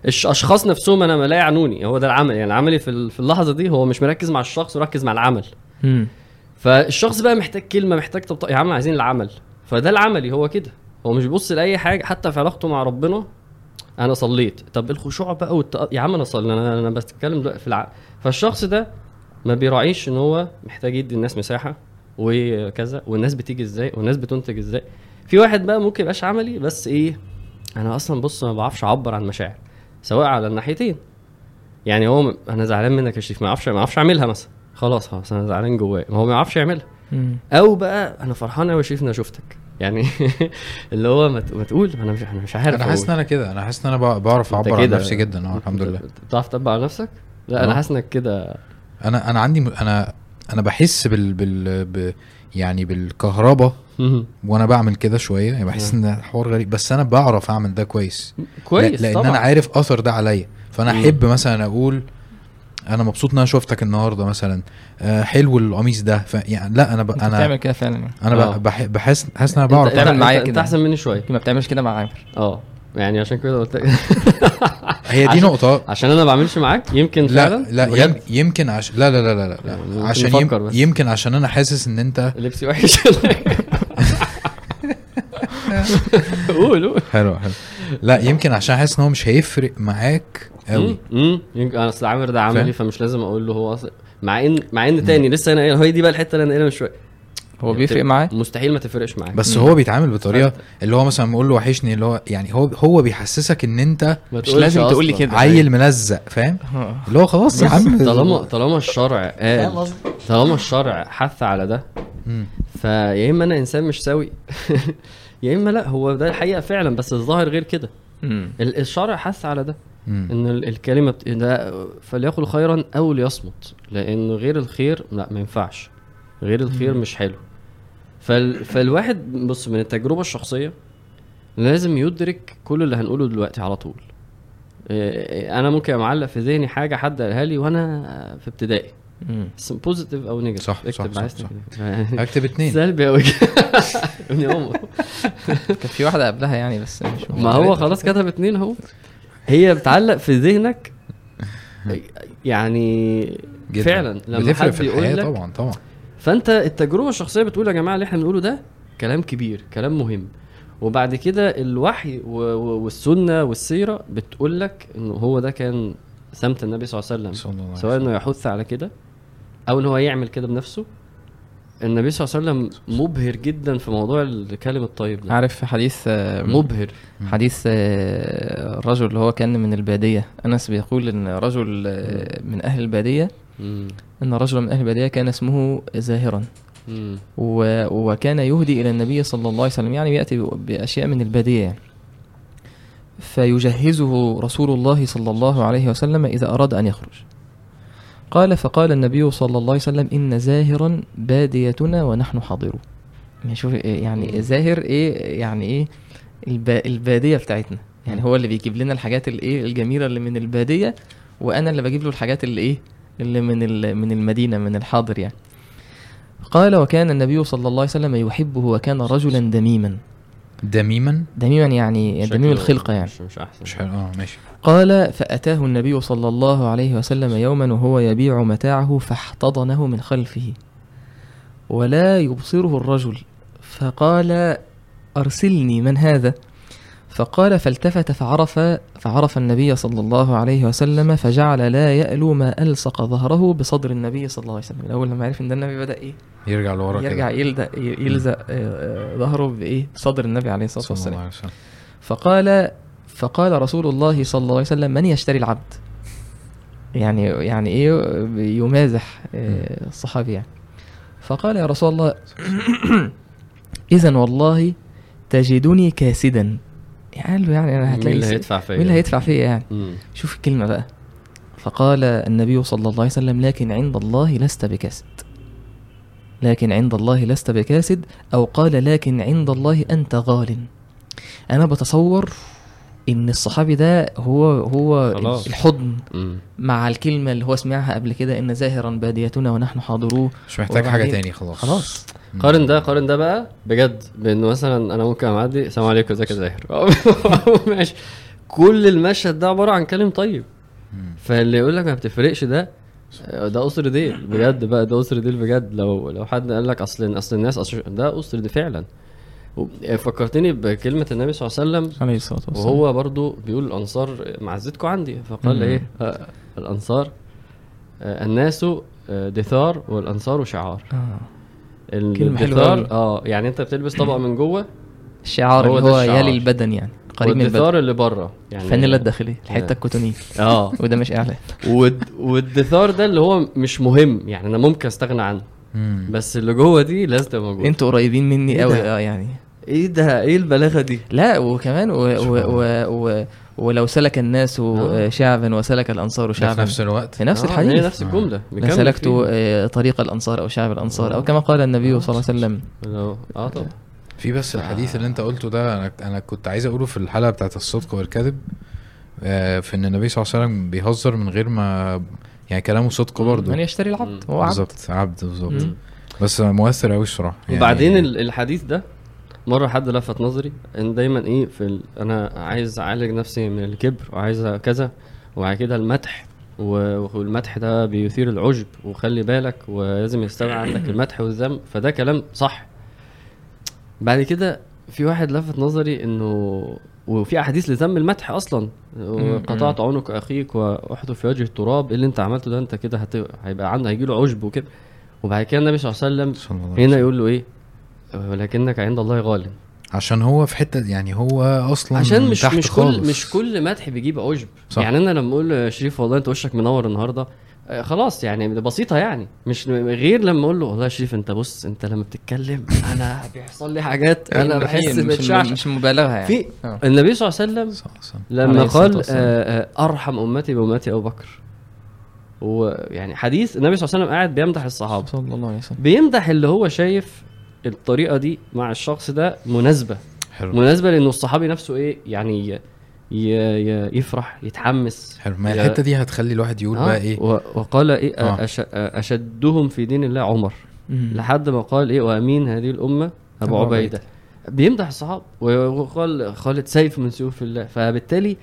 الاشخاص نفسهم أنا ما لا يعنوني هو ده العمل. يعني عملي في ال- في اللحظة دي هو مش مركز مع الشخص وركز مع العمل. مم. فالشخص بقى محتاج كلمة محتاج طب يا عم عايزين العمل. فده العملي هو كده. هو مش بيبص لأي حاجة حتى في علاقته مع ربنا أنا صليت. طب الخشوع بقى والت... يا عم أنا صلي أنا أنا بتكلم دلوقتي في الع... فالشخص ده ما بيراعيش إن هو محتاج يدي الناس مساحة. وكذا والناس بتيجي إزاي والناس بتنتج إزاي في واحد بقى ممكن يبقاش عملي بس إيه أنا أصلا بص ما بعرفش اعبر عن مشاعر سواء على الناحيتين يعني هو أنا زعلان منك يا شريف ما أعرفش ما أعرفش اعملها مثلا خلاص خلاص أنا زعلان جوايا ما هو ما يعرفش يعملها. أو بقى أنا فرحان قوي يا شريف إن أنا شفتك يعني اللي هو ما تقول أنا مش أنا مش عارف أنا حاسس. إن أنا كده أنا حاسس إن أنا بع- بعرف أعبر عن. نفسي جدا آه الحمد لله بتعرف تطبق على نفسك؟ لا أنا آه. حاسس إنك كده أنا أنا عندي م- أنا أنا بحس بال بال ب يعني بالكهرباء وأنا بعمل كده شوية يعني بحس إن حوار غريب بس أنا بعرف أعمل ده كويس. كويس لا- لأن طبعا. أنا عارف أثر ده عليا. فأنا. أحب مثلا أقول أنا مبسوط إن أنا شفتك النهارده مثلا آه حلو القميص ده ف يعني لا أنا ب... أنت أنا بتعمل كده فعلا يعني. أنا آه. ب- بح... بحس حاسس إن أنا أنت بعرف تعمل انت- معايا أنت كده. أحسن مني شوية. ما بتعملش كده مع عامر. آه. يعني عشان كده قلت هي دي نقطة. عشان أنا ما بعملش معاك يمكن لا فعلا. لا يم... يمكن عشان لا لا لا لا, لا. يعني عشان يم... بس. يمكن عشان أنا حاسس إن أنت لبسي وحش. قول قول. حلو حلو. لا يمكن عشان حاسس إن هو مش هيفرق معاك قوي. امم يمكن أصل عامر ده عملي؟ فمش لازم أقول له هو أصلا مع إن مع إن تاني لسه أنا هي دي بقى الحتة اللي أنا قايلها من شوية. هو بيفرق معاه؟ مستحيل ما تفرقش معاك بس مم. هو بيتعامل بطريقة اللي هو مثلا بيقول له وحشني اللي هو يعني هو هو بيحسسك إن أنت مش لازم تقول لي. كده. عيل ملزق فاهم؟ اللي هو خلاص يا عم. طالما طالما الشرع قال طالما الشرع حث على ده. فيا إما أنا إنسان مش سوي يا إما لأ هو ده الحقيقة فعلا بس الظاهر غير كده. الشرع حث على ده. إن ال- الكلمة. ده فليقل خيرا أو ليصمت لأن غير الخير لأ ما ينفعش. غير الخير مش حلو. فال... فالواحد بص من التجربة الشخصية لازم يدرك كل اللي هنقوله دلوقتي على طول. إيه، أنا ممكن معلق في ذهني حاجة حد قالها لي وأنا في ابتدائي. positive أو negative صح، صح، اكتب صح، صح. تكتب. هكتب اتنين. سلبي قوي ابن امه كان في واحدة قبلها يعني بس مش ما هو خلاص كتب اتنين أهو. هي بتعلق في ذهنك. يعني جداً. فعلا لما حد في يقول لك طبعا طبعا. فانت التجربة الشخصية بتقول يا جماعة اللي إحنا بنقوله ده كلام كبير كلام مهم. وبعد كده الوحي والسنة والسيرة بتقول لك انه هو ده كان سمت النبي صلى الله عليه وسلم. سواء. إنه يحث على كده أو إن هو يعمل كده بنفسه. النبي صلى الله عليه وسلم مبهر جدا في موضوع الكلم الطيب ده. عارف حديث آه، مبهر. حديث آه، الرجل اللي هو كان من البادية. أنس بيقول إن رجل آه، من أهل البادية مم. أن رجلا من أهل البادية كان اسمه زاهرا. مم. و- وكان يهدي إلى النبي صلى الله عليه وسلم يعني يأتي بأشياء من البادية يعني فيجهزه رسول الله صلى الله عليه وسلم إذا أراد أن يخرج. قال فقال النبي صلى الله عليه وسلم إن زاهرا باديتنا ونحن حاضرون. يعني شوف يعني زاهر إيه يعني إيه الب... البادية بتاعتنا. يعني هو اللي بيجيب لنا الحاجات الإيه الجميلة اللي من البادية وأنا اللي بجيب له الحاجات اللي إيه اللي من ال... من المدينة من الحاضر يعني. قال وكان النبي صلى الله عليه وسلم يحبه وكان رجلا دميما. دميما؟ دميما يعني دميم الخلقة يعني. مش, مش أحسن. مش حلو. آه ماشي. قال فأتاه النبي صلى الله عليه وسلم يوما وهو يبيع متاعه فاحتضنه من خلفه. ولا يبصره الرجل. فقال أرسلني من هذا؟ فقال فالتفت فعرف فعرف النبي صلى الله عليه وسلم فجعل لا يألو ما ألصق ظهره بصدر النبي صلى الله عليه وسلم. الأول لما عرف إن ده النبي بدأ إيه؟ يرجع لورا يرجع كده يلزق يلزق آه، آه، ظهره بإيه؟ بصدر النبي عليه الصلاة والسلام. عليه وسلم. فقال فقال رسول الله صلى الله عليه وسلم من يشتري العبد؟ يعني يعني إيه؟ يمازح آه، الصحابي يعني. فقال يا رسول الله اذا والله تجدني كاسدا. قال له يعني أنا مين هتلاقي اللي س- هيدفع فيا مين اللي هيدفع فيا يعني مم. شوف الكلمة بقى فقال النبي صلى الله عليه وسلم لكن عند الله لست بكاسد لكن عند الله لست بكاسد أو قال لكن عند الله أنت غال أنا بتصور إن الصحابي ده هو هو خلاص. الحضن مم. مع الكلمة اللي هو سمعها قبل كده إن زاهرا باديتنا ونحن حاضروه مش محتاج حاجة تاني خلاص خلاص. قارن ده قارن ده بقى بجد بإنه مثلا أنا ممكن معدي السلام عليكم إزيك يا زاهر؟ ماشي. كل المشهد ده عبارة عن كلام طيب. فاللي يقول لك ما بتفرقش ده ده قصر ديل بجد بقى ده قصر ديل بجد. لو لو حد قال لك أصل أصل الناس أصل ده قصر ديل فعلا. فكرتني بكلمة النبي صلى الله عليه وسلم عليه الصلاة والسلام. وهو برضو بيقول الأنصار معزتكم عندي. فقال مم. إيه؟ آه، الأنصار آه، الناس آه، دثار والأنصار شعار. آه. أوي. آه يعني أنت بتلبس طبقة من جوه الشعار هو اللي هو الشعار. يلي البدن يعني قريب من البدن والدثار اللي بره يعني الفانيلا الداخليه الحتة آه. الكوتونية آه وده مش إعلان والد... والدثار ده اللي هو مش مهم يعني أنا ممكن أستغنى عنه. بس اللي جوه دي لازم تبقى موجودة أنتوا قريبين مني إيه قوي ده؟ آه يعني إيه ده؟ إيه البلاغة دي؟ لا وكمان و و و و ولو سلك الناس آه. شعبا وسلك الأنصار ده في شعبا. نفس الوقت. في نفس آه، هي الحديث نفس الجملة. آه، طريق الأنصار أو شعب الأنصار أو كما قال النبي صلى الله عليه وسلم. آه. طبعا. في بس الحديث اللي أنت قلته ده أنا أنا كنت عايز أقوله في الحلقة بتاعت الصدق والكذب في إن النبي صلى الله عليه وسلم بيهزر من غير ما يعني كلامه صدق برضه. من يشتري العبد. هو عبد بالظبط عبد. بالظبط. بس مؤثر قوي الصراحة. يعني وبعدين ال- الحديث ده مرة حد لفت نظري إن دايما إيه في ال... أنا عايز أعالج نفسي من الكبر وعايز كذا وبعد كده المدح والمدح ده بيثير العجب وخلي بالك ولازم يستوي عندك المدح والذم فده كلام صح. بعد كده في واحد لفت نظري إنه وفي أحاديث لذم المدح أصلا قطعت عنق أخيك واحدث في وجه التراب إيه اللي أنت عملته ده؟ أنت كده هت... هيبقى عنده هيجي له عجب وكده. وبعد كده النبي صلى الله عليه وسلم هنا. يقول له إيه؟ ولكنك عند الله غال. عشان هو في حتة يعني هو أصلا عشان مش تحت مش كل خالص. مش كل مدح بيجيب عجب صح. يعني أنا لما أقول يا شريف والله أنت وشك منور النهارده. آه، خلاص يعني بسيطة يعني. مش غير لما أقول له والله يا شريف أنت بص أنت لما بتتكلم أنا بيحصل لي حاجات أنا بحس مش بتشعشع مش مبالغة يعني. في آه. النبي صلى الله عليه وسلم لما قال. آه، آه، أرحم أمتي بأمتي أبو بكر. ويعني حديث النبي صلى الله عليه وسلم قاعد بيمدح الصحابة. صلى الله عليه وسلم. بيمدح اللي هو شايف الطريقة دي مع الشخص ده مناسبة. حلو. مناسبة لأنه الصحابي نفسه إيه يعني ي... ي... ي... يفرح يتحمس. حلو. ما الحتة دي هتخلي الواحد يقول آه، بقى إيه؟ و... وقال إيه آه. أش... أشدهم في دين الله عمر. مم. لحد ما قال إيه وأمين هذه الأمة أبو أبو عبيدة. بيمدح الصحابه وقال خالد سيف من سيوف الله. فبالتالي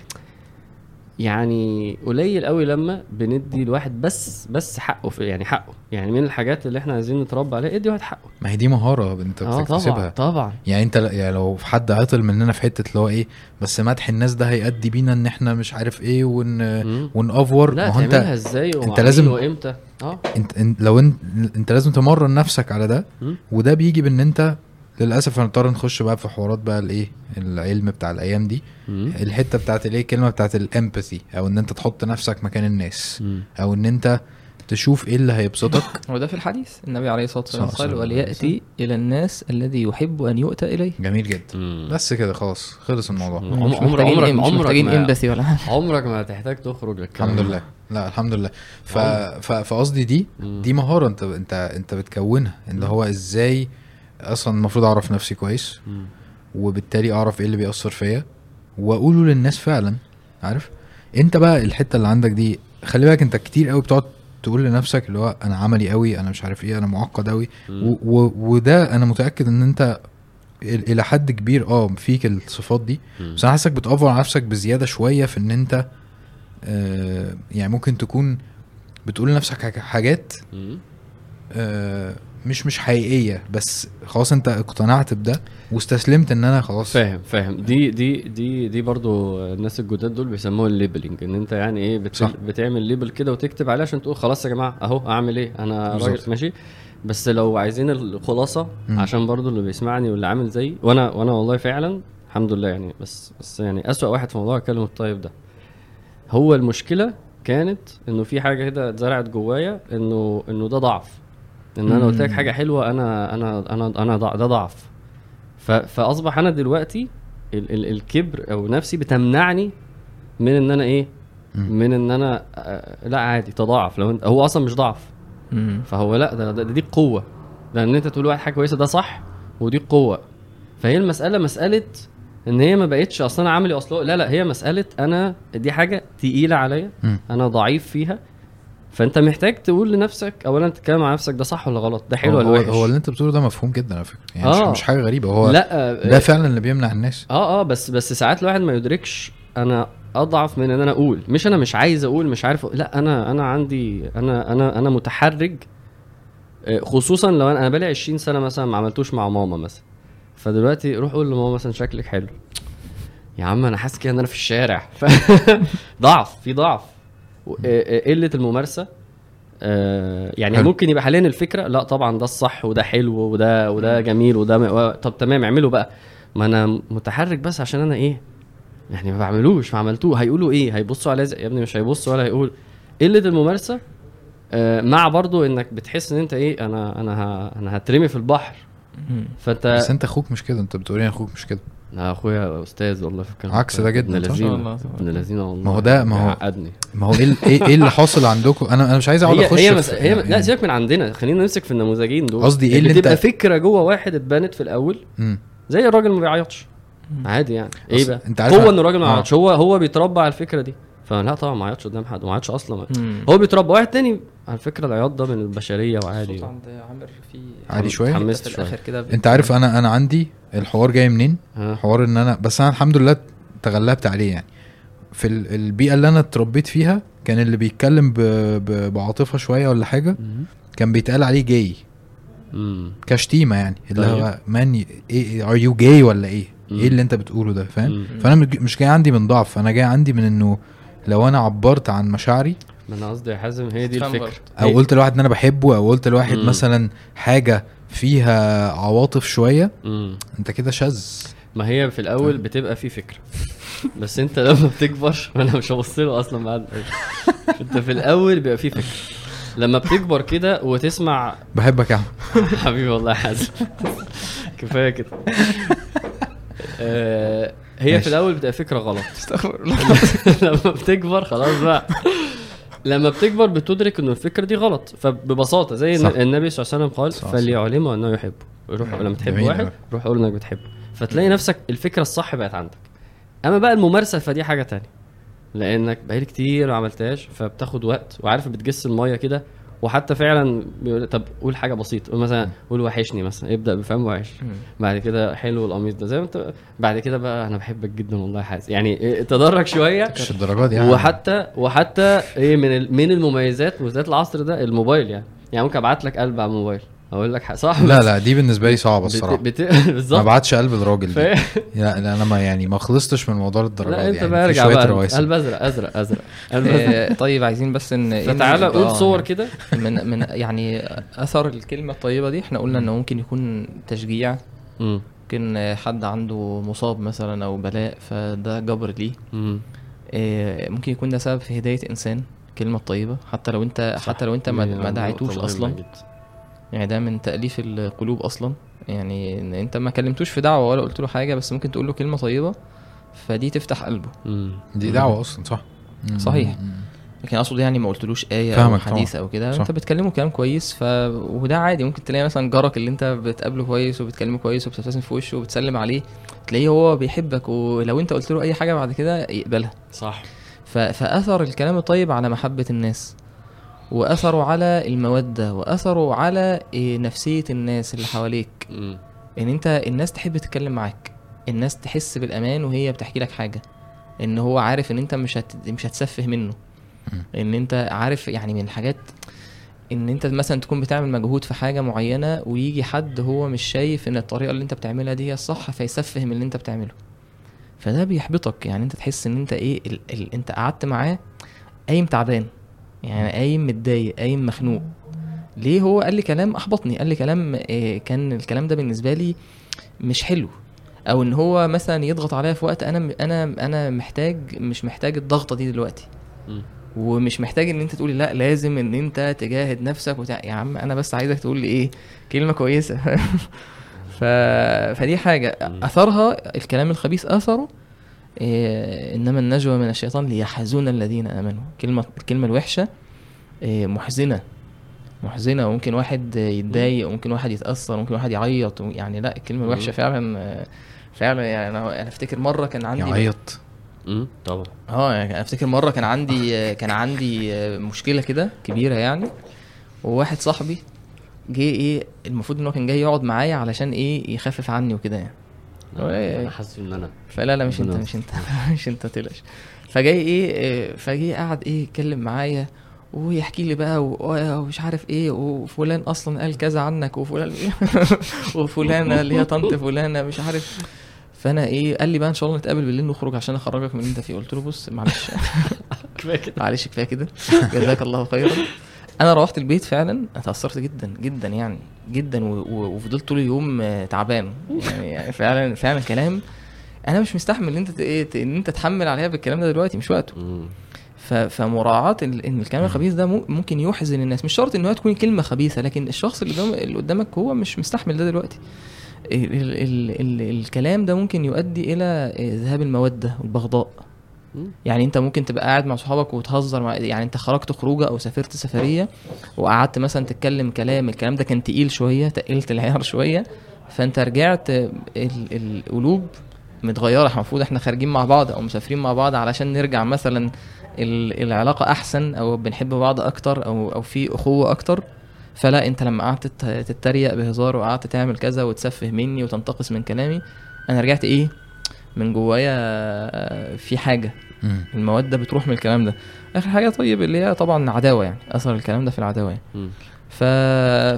يعني قليل قوي لما بندي الواحد بس بس حقه في يعني حقه. يعني من الحاجات اللي إحنا عايزين نتربى عليها ادي واحد حقه. ما هي دي مهارة انت آه طبعا بتكتسبها. طبعا. يعني انت يعني لو في حد عطل مننا في حتة اللي هو إيه بس مدح الناس ده هيأدي بينا ان إحنا مش عارف إيه ون مم. ونأفور لا ما هو انت إزاي انت لازم- وامتى؟ آه. انت, انت لو انت انت لازم تمرن نفسك على ده مم. وده بيجي بان انت للأسف هنضطر نخش بقى في حوارات بقى الإيه العلم بتاع الأيام دي. مم. الحتة بتاعت الإيه الكلمة بتاعت الامباثي أو إن أنت تحط نفسك مكان الناس. مم. أو إن أنت تشوف إيه اللي هيبسطك. هو ده في الحديث النبي عليه الصلاة والسلام قال وليأتي إلى الناس الذي يحب أن يؤتى إليه. جميل جدا. مم. بس كده خلاص خلص الموضوع. عمرك- مش عمرك محتاجين ما- امباثي ولا عمرك ما هتحتاج تخرج الحمد. لله. لا الحمد لله. ف... فقصدي دي مم. دي مهارة انت انت انت بتكونها. ان هو إزاي أصلا المفروض أعرف نفسي كويس. وبالتالي أعرف إيه اللي بيأثر فيا وأقوله للناس فعلا عارف أنت بقى الحتة اللي عندك دي خلي بالك أنت كتير قوي بتقعد تقول لنفسك اللي هو أنا عملي قوي أنا مش عارف إيه أنا معقد قوي. وده أنا متأكد إن أنت ال- إلى حد كبير آه فيك الصفات دي مم. بس أنا حاسسك بتأفور على نفسك بزيادة شوية في إن أنت آه يعني ممكن تكون بتقول لنفسك حاج- حاجات. آه مش مش حقيقية بس خلاص انت اقتنعت بده واستسلمت ان أنا خلاص فاهم فاهم دي دي دي دي برضو الناس الجداد دول بيسموها ال labeling ان انت يعني إيه بت... صح. بتعمل label كده وتكتب عليه عشان تقول خلاص يا جماعة اهو اعمل إيه أنا. راجل ماشي بس لو عايزين الخلاصة مم. عشان برضو اللي بيسمعني واللي عامل زيي وأنا وأنا والله فعلا الحمد لله يعني بس بس يعني أسوأ واحد في موضوع الكلام الطيب ده هو المشكلة كانت إنه في حاجة كده اتزرعت جوايا إنه إنه ده ضعف ان أنا قلت لك. حاجة حلوة أنا أنا أنا أنا ده ضعف. فأصبح أنا دلوقتي ال ال الكبر أو نفسي بتمنعني من إن أنا إيه. من إن أنا آه، لأ عادي تضاعف لو أنت هو أصلا مش ضعف. فهو لأ ده, ده, ده دي قوة. ده ان أنت تقول واحد حاجة كويسة ده صح ودي قوة. فهي المسألة مسألة إن هي ما بقتش أصلا أنا عامل أصلا؟ لا لأ هي مسألة أنا دي حاجة تقيلة عليا. أنا ضعيف فيها. فانت محتاج تقول لنفسك اولا تتكلم مع نفسك ده صح ولا غلط؟ ده حلو ولا هو, وحش؟ هو اللي انت بتقوله ده مفهوم جدا على فكرة. يعني آه. مش, حاجة غريبة. هو لا ده فعلا اللي بيمنع الناس. آه آه بس بس ساعات الواحد ما يدركش أنا أضعف من إن أنا أقول. مش أنا مش عايز أقول مش عارف أقول. لا أنا أنا عندي أنا أنا أنا متحرج آه، خصوصا لو أنا أنا بقالي 20 سنة مثلا ما عملتوش مع ماما مثلا. فدلوقتي روح قول لماما مثلا شكلك حلو. يا عم أنا حاسس كده إن أنا في الشارع. ضعف في ضعف. آه، آه، قلة الممارسة. آه يعني حلو. ممكن يبقى حاليا الفكرة لا طبعا ده الصح وده حلو وده وده جميل وده م... طب تمام اعمله بقى. ما أنا متحرك بس عشان أنا إيه؟ يعني ما بعملوش ما عملتوه. هيقولوا إيه؟ هيبصوا زي- يا ابني مش هيبصوا ولا هيقول. قلة الممارسة آه مع برضو إنك بتحس إن أنت إيه؟ أنا أنا ه... أنا هترمي في البحر. فأنت بس أنت أخوك مش كده أنت بتقول إيه أخوك مش كده؟ لا أخويا أستاذ والله في الكلام. عكس ده جدا، ابن؟ لذينة. والله. ابن لذينة والله. ما هو ده- ما هو- عقدني ما هو إيه ال- إيه إيه اللي حاصل عندكم؟ أنا أنا مش عايز أقعد أخش هي, في- مس... هي لا سيبك من عندنا خلينا نمسك في النموذجين دول. قصدي إيه اللي بتبقى انت- فكرة جوه واحد اتبنت في الأول مم. زي الراجل ما بيعيطش. عادي يعني. إيه بقى؟ أنت عارف هو ان الراجل ما آه. يعيطش هو هو بيتربى على الفكرة دي. فلا طبعا ما يعيطش قدام حد ما يعيطش أصلا مم. هو بيتربى واحد تاني على فكرة العياط ده من البشرية وعادي الصوت عند عامر في عادي؟ اتحمست شوية الآخر كده أنت عارف أنا أنا عندي الحوار جاي منين ها. حوار إن أنا بس أنا الحمد لله تغلبت عليه يعني في ال- البيئة اللي أنا اتربيت فيها كان اللي بيتكلم ب... ب... بعاطفة شوية ولا حاجة كان بيتقال عليه جاي مم. كشتيمة يعني اللي طيب. هو man إيه are you gay ولا إيه مم. إيه اللي أنت بتقوله ده فاهم مم. فأنا مش- مش جاي عندي من ضعف أنا جاي عندي من إنه لو أنا عبرت عن مشاعري ما أنا قصدي يا حازم هي دي الفكرة. أو قلت لواحد إن أنا بحبه أو قلت لواحد مم. مثلا حاجة فيها عواطف شوية مم. أنت كده شاذ. ما هي في الأول بتبقى في فكرة. بس أنت لما بتكبر ما أنا مش هبص له أصلا بعد. أنت في الأول بيبقى في فكرة. لما بتكبر كده وتسمع بحبك يا احمد حبيبي والله يا حازم. كفاية كده. آه، هي ماشي. في الأول بتبقى فكرة غلط. استغفر لما بتكبر خلاص بقى. لما بتكبر بتدرك ان الفكرة دي غلط. فببساطة زي صح. الن- النبي صلى الله عليه وسلم قال. فليعلمه أنه يحبه روح لما تحب واحد. روح قول إنك بتحبه فتلاقي نفسك الفكرة الصح بقت عندك. أما بقى الممارسة فدي حاجة تانية. لأنك بقالي كتير ما عملتهاش فبتاخد وقت وعارف بتجس المية كده. وحتى فعلا بيقول طب قول حاجة بسيطة قول مثلا قول وحشني مثلا ابدأ بفهم وحش بعد كده حلو القميص ده. زي ما انت بعد كده بقى أنا بحبك جدا والله حازم. يعني تدرج شوية. مش الدرجات يعني. وحتى وحتى إيه من من المميزات وذات العصر ده الموبايل يعني. يعني ممكن أبعت لك قلب على الموبايل. أقول لك صح لا لا دي بالنسبة لي صعبة بت... الصراحة بت... ما بالظبط بعتش قلب الراجل ف... لا لا أنا ما يعني ما خلصتش من موضوع الدرجات لا أنت يعني بقى ارجع بقى. قلب أزرق أزرق أزرق. آه، طيب عايزين بس إن من- قول آه، صور يعني كده من من يعني أثر الكلمة الطيبة دي إحنا قلنا انه ممكن يكون تشجيع مم. ممكن حد عنده مصاب مثلا أو بلاء فده جبر ليه. آه، ممكن يكون ده سبب في هداية إنسان الكلمة الطيبه حتى لو أنت صح. حتى لو أنت ما, ما نقطة دعيتوش أصلا. يعني ده من تأليف القلوب أصلا يعني إن أنت ما كلمتوش في دعوة ولا قلت له حاجة بس ممكن تقول له كلمة طيبة فدي تفتح قلبه مم. دي دعوة أصلا صح مم. صحيح. مم. لكن أقصد يعني ما قلتلوش آية أو حديث طبعا. أو كده صح. أنت بتكلمه كلام كويس ف وده عادي ممكن تلاقي مثلا جارك اللي أنت بتقابله كويس وبتكلمه كويس وبتبتسم في وشه وبتسلم عليه تلاقيه هو بيحبك ولو أنت قلت له أي حاجة بعد كده يقبلها صح ف... فأثر الكلام الطيب على محبة الناس واثره على المودة واثره على إيه، نفسية الناس اللي حواليك. إن أنت الناس تحب تتكلم معاك. الناس تحس بالأمان وهي بتحكي لك حاجة. إن هو عارف إن أنت مش هت... مش هتسفه منه. إن أنت عارف يعني من الحاجات إن أنت مثلا تكون بتعمل مجهود في حاجة معينة ويجي حد هو مش شايف إن الطريقة اللي أنت بتعملها دي هي الصح فيسفه من اللي أنت بتعمله. فده بيحبطك. يعني أنت تحس إن أنت إيه ال... ال... أنت قعدت معاه قايم تعبان. يعني قايم متضايق قايم مخنوق. ليه هو قال لي كلام؟ احبطني قال لي كلام إيه كان الكلام ده بالنسبة لي مش حلو. أو إن هو مثلا يضغط عليا في وقت أنا أنا أنا محتاج مش محتاج الضغطة دي دلوقتي. ومش محتاج إن أنت تقولي لأ لازم إن أنت تجاهد نفسك وتع... يا عم أنا بس عايزك تقول لي إيه؟ كلمة كويسة. ف... فدي حاجة. أثرها الكلام الخبيث أثره إيه إنما النجوى من الشيطان ليحزن الذين آمنوا كلمه الكلمة الوحشة إيه محزنة محزنة وممكن واحد يتضايق وممكن واحد يتأثر وممكن واحد يعيط يعني لا الكلمة الوحشة مم. فعلا آه، فعلا يعني أنا أفتكر مرة كان عندي يعيط مم. طبعا آه يعني أنا أفتكر مرة كان عندي كان عندي مشكلة كده كبيرة يعني وواحد صاحبي جه إيه المفروض إن هو كان جاي يقعد معايا علشان إيه يخفف عني وكده يعني؟ أنا حاسس ان أنا فلا لا مش انت مش انت مش انت تقلقش. فجاي إيه إيه، فجه قعد إيه يتكلم معايا ويحكي لي بقى ومش عارف إيه وفلان أصلا قال كذا عنك وفلان وفلانة اللي هي طنط فلانة مش عارف. فانا إيه قال لي بقى ان شاء الله نتقابل بالليل نخرج عشان اخرجك من اللي انت فيه. قلت له بص معلش. كفاية كده. معلش كفاية كده. جزاك الله خيرا. أنا روحت البيت فعلا اتأثرت جدا جدا يعني جدا وفضلت طول اليوم آه، تعبان. يعني, يعني فعلا فعلا كلام. أنا مش مستحمل إن أنت إيه، إن أنت تحمل عليها بالكلام ده دلوقتي مش وقته. مم. ف- فمراعاة ال- إن الكلام الخبيث ده ممكن يحزن الناس. مش شرط إن هو تكون كلمة خبيثة لكن الشخص اللي قدام اللي قدامك هو مش مستحمل ده دلوقتي. ال ال ال ال الكلام ده ممكن يؤدي إلى ذهاب المودة والبغضاء. يعني انت ممكن تبقى قاعد مع صحابك وتهزر مع يعني انت خرجت خروجة أو سافرت سفرية وقعدت مثلا تتكلم كلام الكلام ده كان تقيل شوية تقلت العيار شوية فانت رجعت ال- القلوب متغيرة. المفروض إحنا خارجين مع بعض أو مسافرين مع بعض علشان نرجع مثلا ال- العلاقة احسن أو بنحب بعض أكتر أو أو في اخوة أكتر. فلا انت لما قعدت تت- تتريق بهزار وقعدت تعمل كذا وتسفه مني وتنتقص من كلامي أنا رجعت إيه؟ من جوايا في حاجة مم. الموده بتروح من الكلام ده آخر حاجة طيب اللي هي طبعا عداوة يعني أثر الكلام ده في العداوة يعني مم. ف...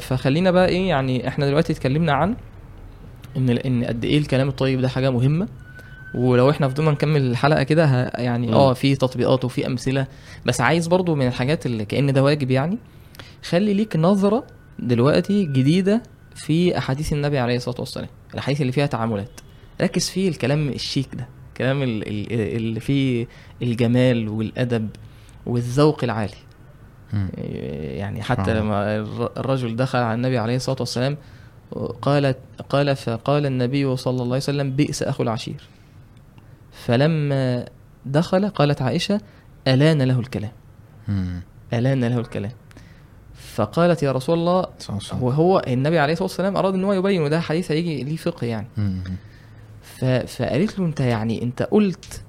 فخلينا بقى إيه يعني إحنا دلوقتي اتكلمنا عن إن إن قد إيه الكلام الطيب ده حاجة مهمة ولو إحنا فضلنا نكمل الحلقة كده ه... يعني. آه في تطبيقات وفي أمثلة بس عايز برضو من الحاجات اللي كأن ده واجب يعني خلي ليك نظرة دلوقتي جديدة في أحاديث النبي عليه الصلاة والسلام الأحاديث اللي فيها تعاملات ركز فيه الكلام الشيك ده الكلام ال- ال- اللي فيه الجمال والأدب والذوق العالي. يعني حتى. لما الر- الرجل دخل على النبي عليه الصلاة والسلام قال قال فقال النبي صلى الله عليه وسلم بئس أخو العشير فلما دخل قالت عائشة ألان له الكلام مم. ألان له الكلام فقالت يا رسول الله صح صح. هو هو النبي عليه الصلاة والسلام أراد أن هو يبين وده حديث هيجي ليه فقه يعني. فقالت له انت يعني انت قلت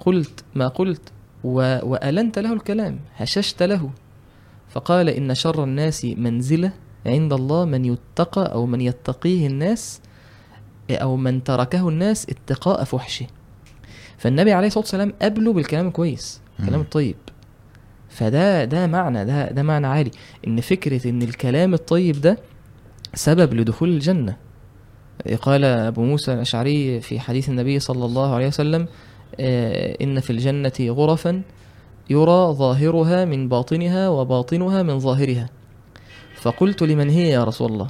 قلت ما قلت. وألنت له الكلام هششت له فقال إن شر الناس منزلة عند الله من يتقى أو من يتقيه الناس أو من تركه الناس اتقاء فحشه فالنبي عليه الصلاة والسلام قبله بالكلام كويس الكلام. الطيب فده ده معنى ده ده معنى عالي إن فكرة إن الكلام الطيب ده سبب لدخول الجنة قال أبو موسى الأشعري في حديث النبي صلى الله عليه وسلم آه، إن في الجنة غرفا يرى ظاهرها من باطنها وباطنها من ظاهرها فقلت لمن هي يا رسول الله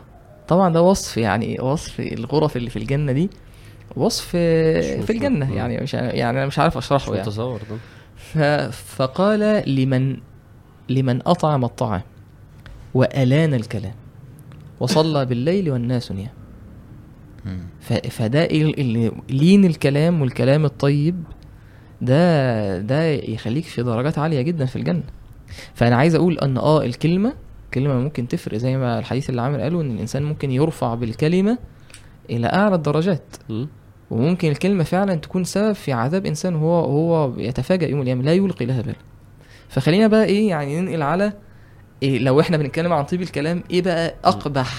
طبعا ده وصف يعني وصف الغرف اللي في الجنة دي وصف مش في الجنة. يعني مش يعني أنا مش عارف مش أشرحه يعني متصور ده. فقال لمن لمن أطعم الطعام وألان الكلام وصلى بالليل والناس نيام. فده ال- اللي لين الكلام والكلام الطيب ده ده يخليك في درجات عالية جدا في الجنة. فأنا عايز أقول أن آه الكلمة كلمة ممكن تفرق زي ما الحديث اللي عامر قاله إن الإنسان ممكن يرفع بالكلمة إلى أعلى الدرجات. مم. وممكن الكلمة فعلا تكون سبب في عذاب إنسان وهو هو يتفاجأ يوم القيامة لا يلقي لها بال. فخلينا بقى إيه يعني ننقل على إيه لو إحنا بنتكلم عن طيب الكلام إيه بقى أقبح؟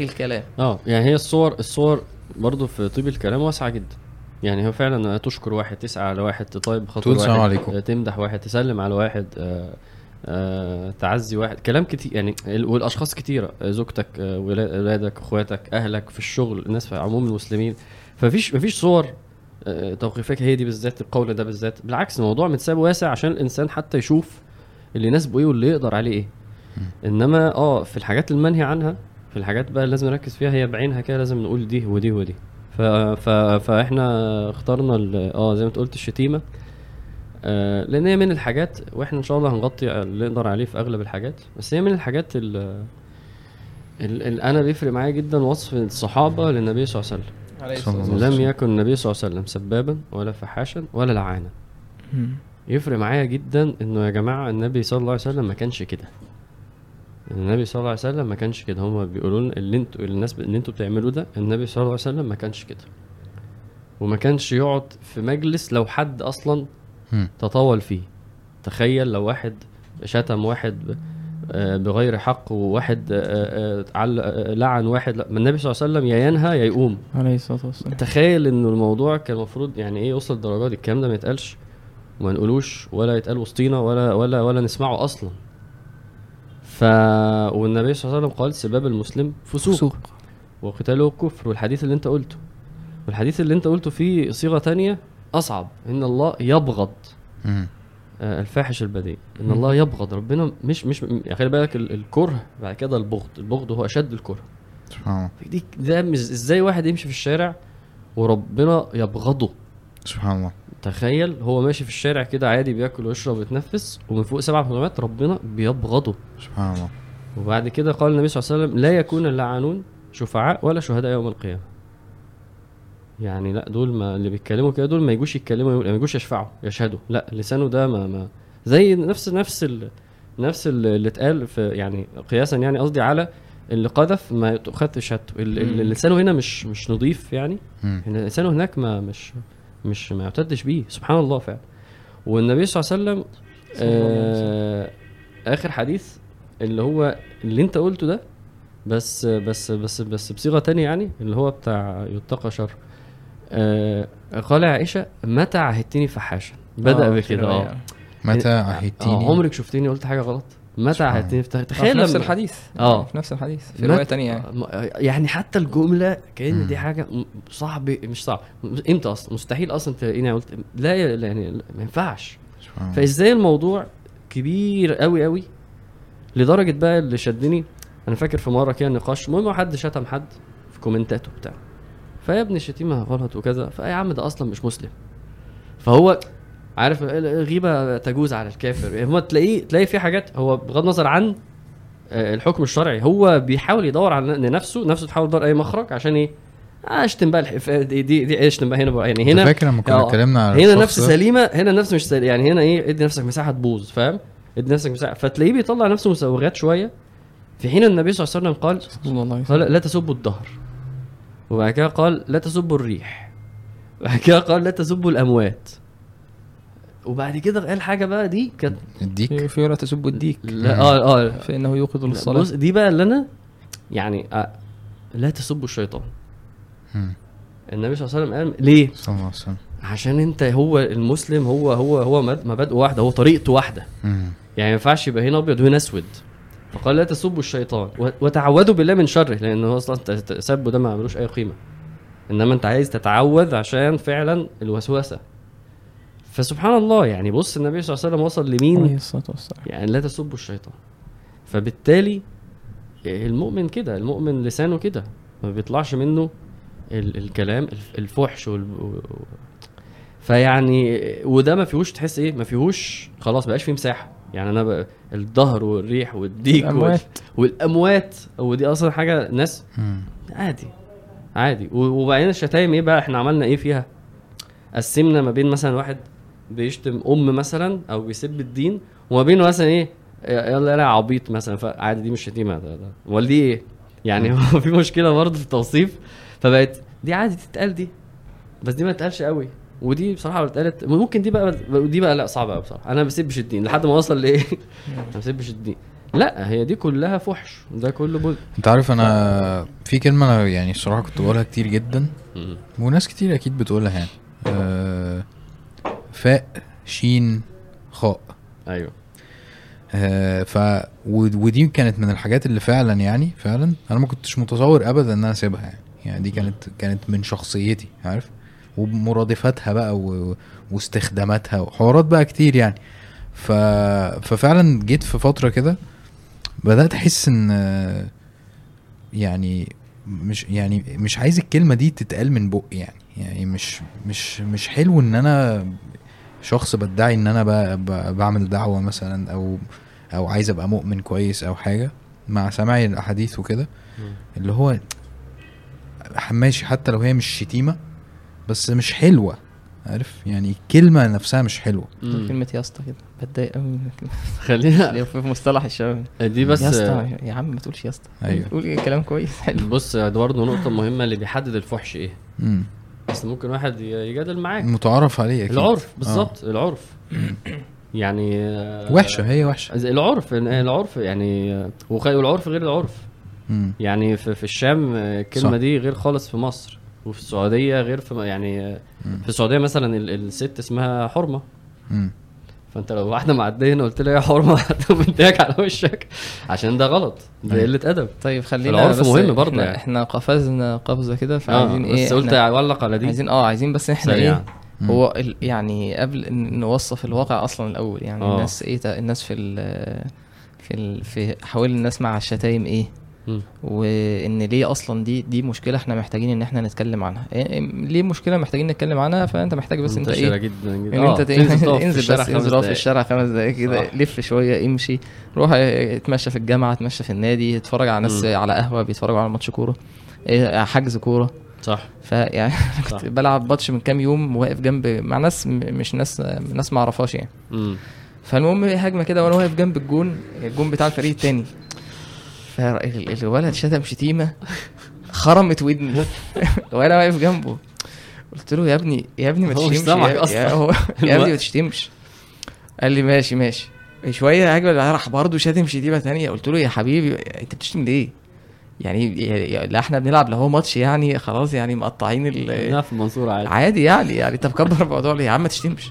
الكلام؟ آه يعني هي الصور الصور برضو في طيب الكلام واسعة جدا. يعني هو فعلا تشكر واحد تسعى على واحد تطيب خاطر تقول واحد عليكم. آه، تمدح واحد تسلم على واحد آه آه تعزي واحد. كلام كتير يعني ال- والأشخاص كتيرة زوجتك آه، ولا- ولادك أخواتك أهلك في الشغل الناس في عموم المسلمين. فمفيش مفيش صور آه، توقيفيه هي دي بالذات القول ده بالذات. بالعكس الموضوع متساب واسع عشان الإنسان حتى يشوف اللي يناسبه إيه واللي يقدر عليه إيه. إنما آه في الحاجات المنهي عنها في الحاجات بقى اللي لازم نركز فيها هي بعينها كده لازم نقول دي ودي ودي. ف... ف... فاحنا اخترنا ال- آه زي ما انت قلت الشتيمة. آه لأن هي من الحاجات وإحنا إن شاء الله هنغطي اللي نقدر عليه في أغلب الحاجات. بس هي من الحاجات اللي ال... أنا بيفرق معايا جدا وصف الصحابة للنبي صلى الله عليه وسلم. عليه صلى الصلاة الله والسلام. لم يكن النبي صلى الله عليه وسلم سبابا ولا فحاشا ولا لعانا. يفرق معايا جدا إنه يا جماعة النبي صلى الله عليه وسلم ما كانش كده. النبي صلى الله عليه وسلم ما كانش كده. هما بيقولوا لنا اللي أنتوا الناس اللي أنتوا بتعملوه ده النبي صلى الله عليه وسلم ما كانش كده. وما كانش يقعد في مجلس لو حد أصلا. تطاول فيه. تخيل لو واحد شتم واحد ب- آه، بغير حق وواحد آه، آه، لعن واحد ما النبي صلى الله عليه وسلم يا ينهى يا يقوم. عليه الصلاة والسلام. تخيل إنه الموضوع كان المفروض يعني إيه يوصل للدرجة دي. الكلام ده ما يتقالش وما نقولوش ولا يتقال وسطينا ولا ولا ولا نسمعه أصلا. ف والنبي صلى الله عليه وسلم قال سباب المسلم فسوق, فسوق. وقتاله كفر. والحديث اللي انت قلته والحديث اللي انت قلته فيه صيغة تانية أصعب. إن الله يبغض. آه، الفاحش البذيء إن الله يبغض. ربنا مش مش يعني خلي بالك ال- الكره بعد كده البغض. البغض هو أشد الكره. سبحان الله. ده مش- إزاي واحد يمشي في الشارع وربنا يبغضه؟ سبحان الله. تخيل هو ماشي في الشارع كده عادي بياكل ويشرب ويتنفس ومن فوق سبع سماوات ربنا بيبغضه. سبحان الله. وبعد كده قال النبي صلى الله عليه وسلم لا يكون اللعانون شفعاء ولا شهداء يوم القيامة. يعني لا دول ما اللي بيتكلموا كده دول ما يجوش يتكلموا يقول- ما يجوش يشفعوا يشهدوا. لا لسانه ده ما, ما زي نفس نفس ال نفس ال- اللي اتقال في يعني قياسا يعني قصدي على اللي قذف ما تؤخذ شهادته. اللي لسانه هنا مش مش نظيف يعني. لسانه هناك ما مش مش ما يعتدش بيه. سبحان الله فعلا. والنبي صلى الله عليه وسلم آه آخر حديث اللي هو اللي انت قلته ده بس بس بس بس بصيغة تانية يعني اللي هو بتاع يتقى شر. آه قال عائشة متى عهدتني فحاشا؟ بدأ آه، بكده. آه. متى عهدتني؟ عمرك شفتني قلت حاجة غلط؟ متى فح- آه، تخيل في نفس الحديث. آه. في نفس الحديث في رواية تانية يعني. يعني حتى الجملة كأن دي. حاجة صعب مش صعب. إمتى أصلا؟ مستحيل أصلا تلاقيني قلت لا يعني ما ينفعش. فإزاي الموضوع كبير قوي قوي لدرجة بقى اللي شدني؟ أنا فاكر في مرة كده نقاش المهم حد شتم حد في كومنتاته بتاع فيا ابني الشتيمه غلط وكذا. فيا عم ده أصلا مش مسلم. فهو عارف الغيبه تجوز على الكافر. هو تلاقيه تلاقي في حاجات هو بغض النظر عن آه، الحكم الشرعي هو بيحاول يدور على نفسه نفسه تحاول تدور أي مخرج عشان إيه آه، أشتم بقى الحف... دي دي, دي أشتم بقى هنا بقى. يعني هنا فاكر لما كنا آه، اتكلمنا على هنا نفس؟ سليمة هنا نفس مش سليمة. يعني هنا إيه إدي نفسك مساحة تبوظ فاهم؟ إدي نفسك مساحة. فتلاقيه بيطلع نفسه مسوغات شوية. في حين النبي صلى الله عليه وسلم قال صلى الله عليه وسلم. قال لا تسبوا الدهر. وبعد كده قال لا تسبوا الريح. وبعد كده قال لا تسبوا الأموات. وبعد كده قال حاجة بقى دي كانت اديك في ولا تسبوا الديك لا آه آه. فانه يوقظ لا، للصلاة. بص دي بقى اللي أنا يعني آه لا تسبوا الشيطان. مم. النبي صلى الله عليه وسلم قال ليه؟ صلى الله عليه وسلم. عشان أنت هو المسلم هو هو هو مبادئه واحدة هو طريقته واحدة. مم. يعني ما ينفعش يبقى هنا أبيض وهنا أسود. فقال لا تسبوا الشيطان. وتعوذوا بالله من شره لأن هو أصلا سبه ده ما ملوش أي قيمة. إنما أنت عايز تتعوذ عشان فعلا الوسوسة. فسبحان الله يعني بص النبي صلى الله عليه وسلم وصل عليه لمين الصلاة والسلام. يعني لا تسبوا الشيطان. فبالتالي المؤمن كده المؤمن لسانه كده ما بيطلعش منه ال الكلام الف- الفحش وال... فيعني وده ما فيهوش تحس إيه؟ ما فيهوش خلاص بقاش فيه مساحة. يعني أنا بقى الظهر والريح والديك وال... الأموات. والأموات. ودي أصلا حاجة ناس. عادي عادي. وبعدين الشتايم إيه بقى؟ إحنا عملنا إيه فيها؟ قسمنا ما بين مثلا واحد بيشتم أم مثلا أو بيسب الدين وما بين مثلا إيه يلا يلا يا عبيط مثلا فعادي دي مش شتيمة ده ده. أمال دي إيه؟ يعني هو في مشكلة برضه في التوصيف فبقت دي عادي تتقال دي بس دي ما تتقالش قوي. ودي بصراحة لو اتقالت ممكن دي بقى دي بقى لا صعبة قوي بصراحة. أنا ما بسبش الدين لحد ما أوصل لإيه؟ ما بسبش الدين. لا هي دي كلها فحش ده كله بول. أنت عارف أنا في كلمة أنا يعني الصراحه كنت بقولها كتير جدا. وناس كتير أكيد بتقولها يعني. آه فاء شين خاء. أيوه. آه ف ود- ودي كانت من الحاجات اللي فعلا يعني فعلا أنا ما كنتش متصور ابدا إن أنا أسيبها يعني. يعني دي كانت كانت من شخصيتي عارف؟ ومرادفاتها بقى و... واستخداماتها وحوارات بقى كتير يعني. ف... ففعلا جيت في فترة كده بدأت أحس إن يعني مش يعني مش عايز الكلمة دي تتقال من بقي يعني. يعني مش مش مش حلو إن أنا شخص بدعي إن أنا ب... ب... بعمل دعوة مثلا أو أو عايز أبقى مؤمن كويس أو حاجة مع سماعي الأحاديث وكده اللي هو ماشي حتى لو هي مش شتيمة بس مش حلوة عارف؟ يعني الكلمة نفسها مش حلوة. كلمة يا اسطى كده بتضايق قوي. خلينا في مصطلح الشباب. دي بس يا اسطى يا عم ما تقولش يا اسطى. أيوة. قول كلام كويس حلو. بص ده برضه نقطة مهمة اللي بيحدد الفحش إيه؟ امم بس ممكن واحد يجادل معاك. متعارف عليه أكيد. العرف بالظبط العرف. يعني آه، آه. وحشة هي وحشة. العرف العرف يعني آه، والعرف غير العرف. امم يعني في, في الشام آه، الكلمة صح. دي غير خالص في مصر. وفي السعودية غير في م- يعني آه، مم. في السعودية مثلا ال- الست اسمها امم فانت لو واحدة معدية هنا قلت لها يا حرمه هتمديك على وشك عشان ده غلط ده. قلة أدب طيب خلينا العرف بس مهم برضه إحنا, يعني. إحنا قفزنا قفزة كده آه فعايزين إيه بس قلت اعلق على دي عايزين آه عايزين بس إحنا سريعاً. إيه. هو يعني قبل إن نوصف الواقع أصلا الأول يعني آه. الناس إيه الناس في ال في ال في مع الشتايم إيه وإن ليه أصلا دي دي مشكلة إحنا محتاجين إن إحنا نتكلم عنها إيه ليه مشكلة محتاجين نتكلم عنها فأنت محتاج بس أنت إيه جدا جدا إن آه، انت في انزل بس انزل في. الشارع خمس دقايق كده صح. لف شوية امشي روح اتمشى في الجامعة اتمشى في النادي اتفرج على ناس. على قهوة بيتفرجوا على ماتش كورة آه، حجز كورة صح فيعني صح. كنت بلعب ماتش من كام يوم واقف جنب مع ناس مش ناس ناس ما أعرفهاش يعني. فالمهم هجمة كده وأنا واقف جنب الجون الجون بتاع الفريق التاني فالولد شتم شتيمة خرمت ودني وأنا واقف جنبه. قلت له يا ابني يا ابني ما تشتمش يا. يا, هو يا ابني ما. تشتمش. قال لي ماشي ماشي. شوية هجمه راح برضه شاتم شتيمة تانية. قلت له يا حبيبي أنت بتشتم ليه؟ يعني لا إحنا بنلعب لا هو ماتش يعني خلاص يعني مقطعين ال في المنصورة عادي. عادي يعني يعني انت مكبر الموضوع ليه؟ يا عم ما تشتمش.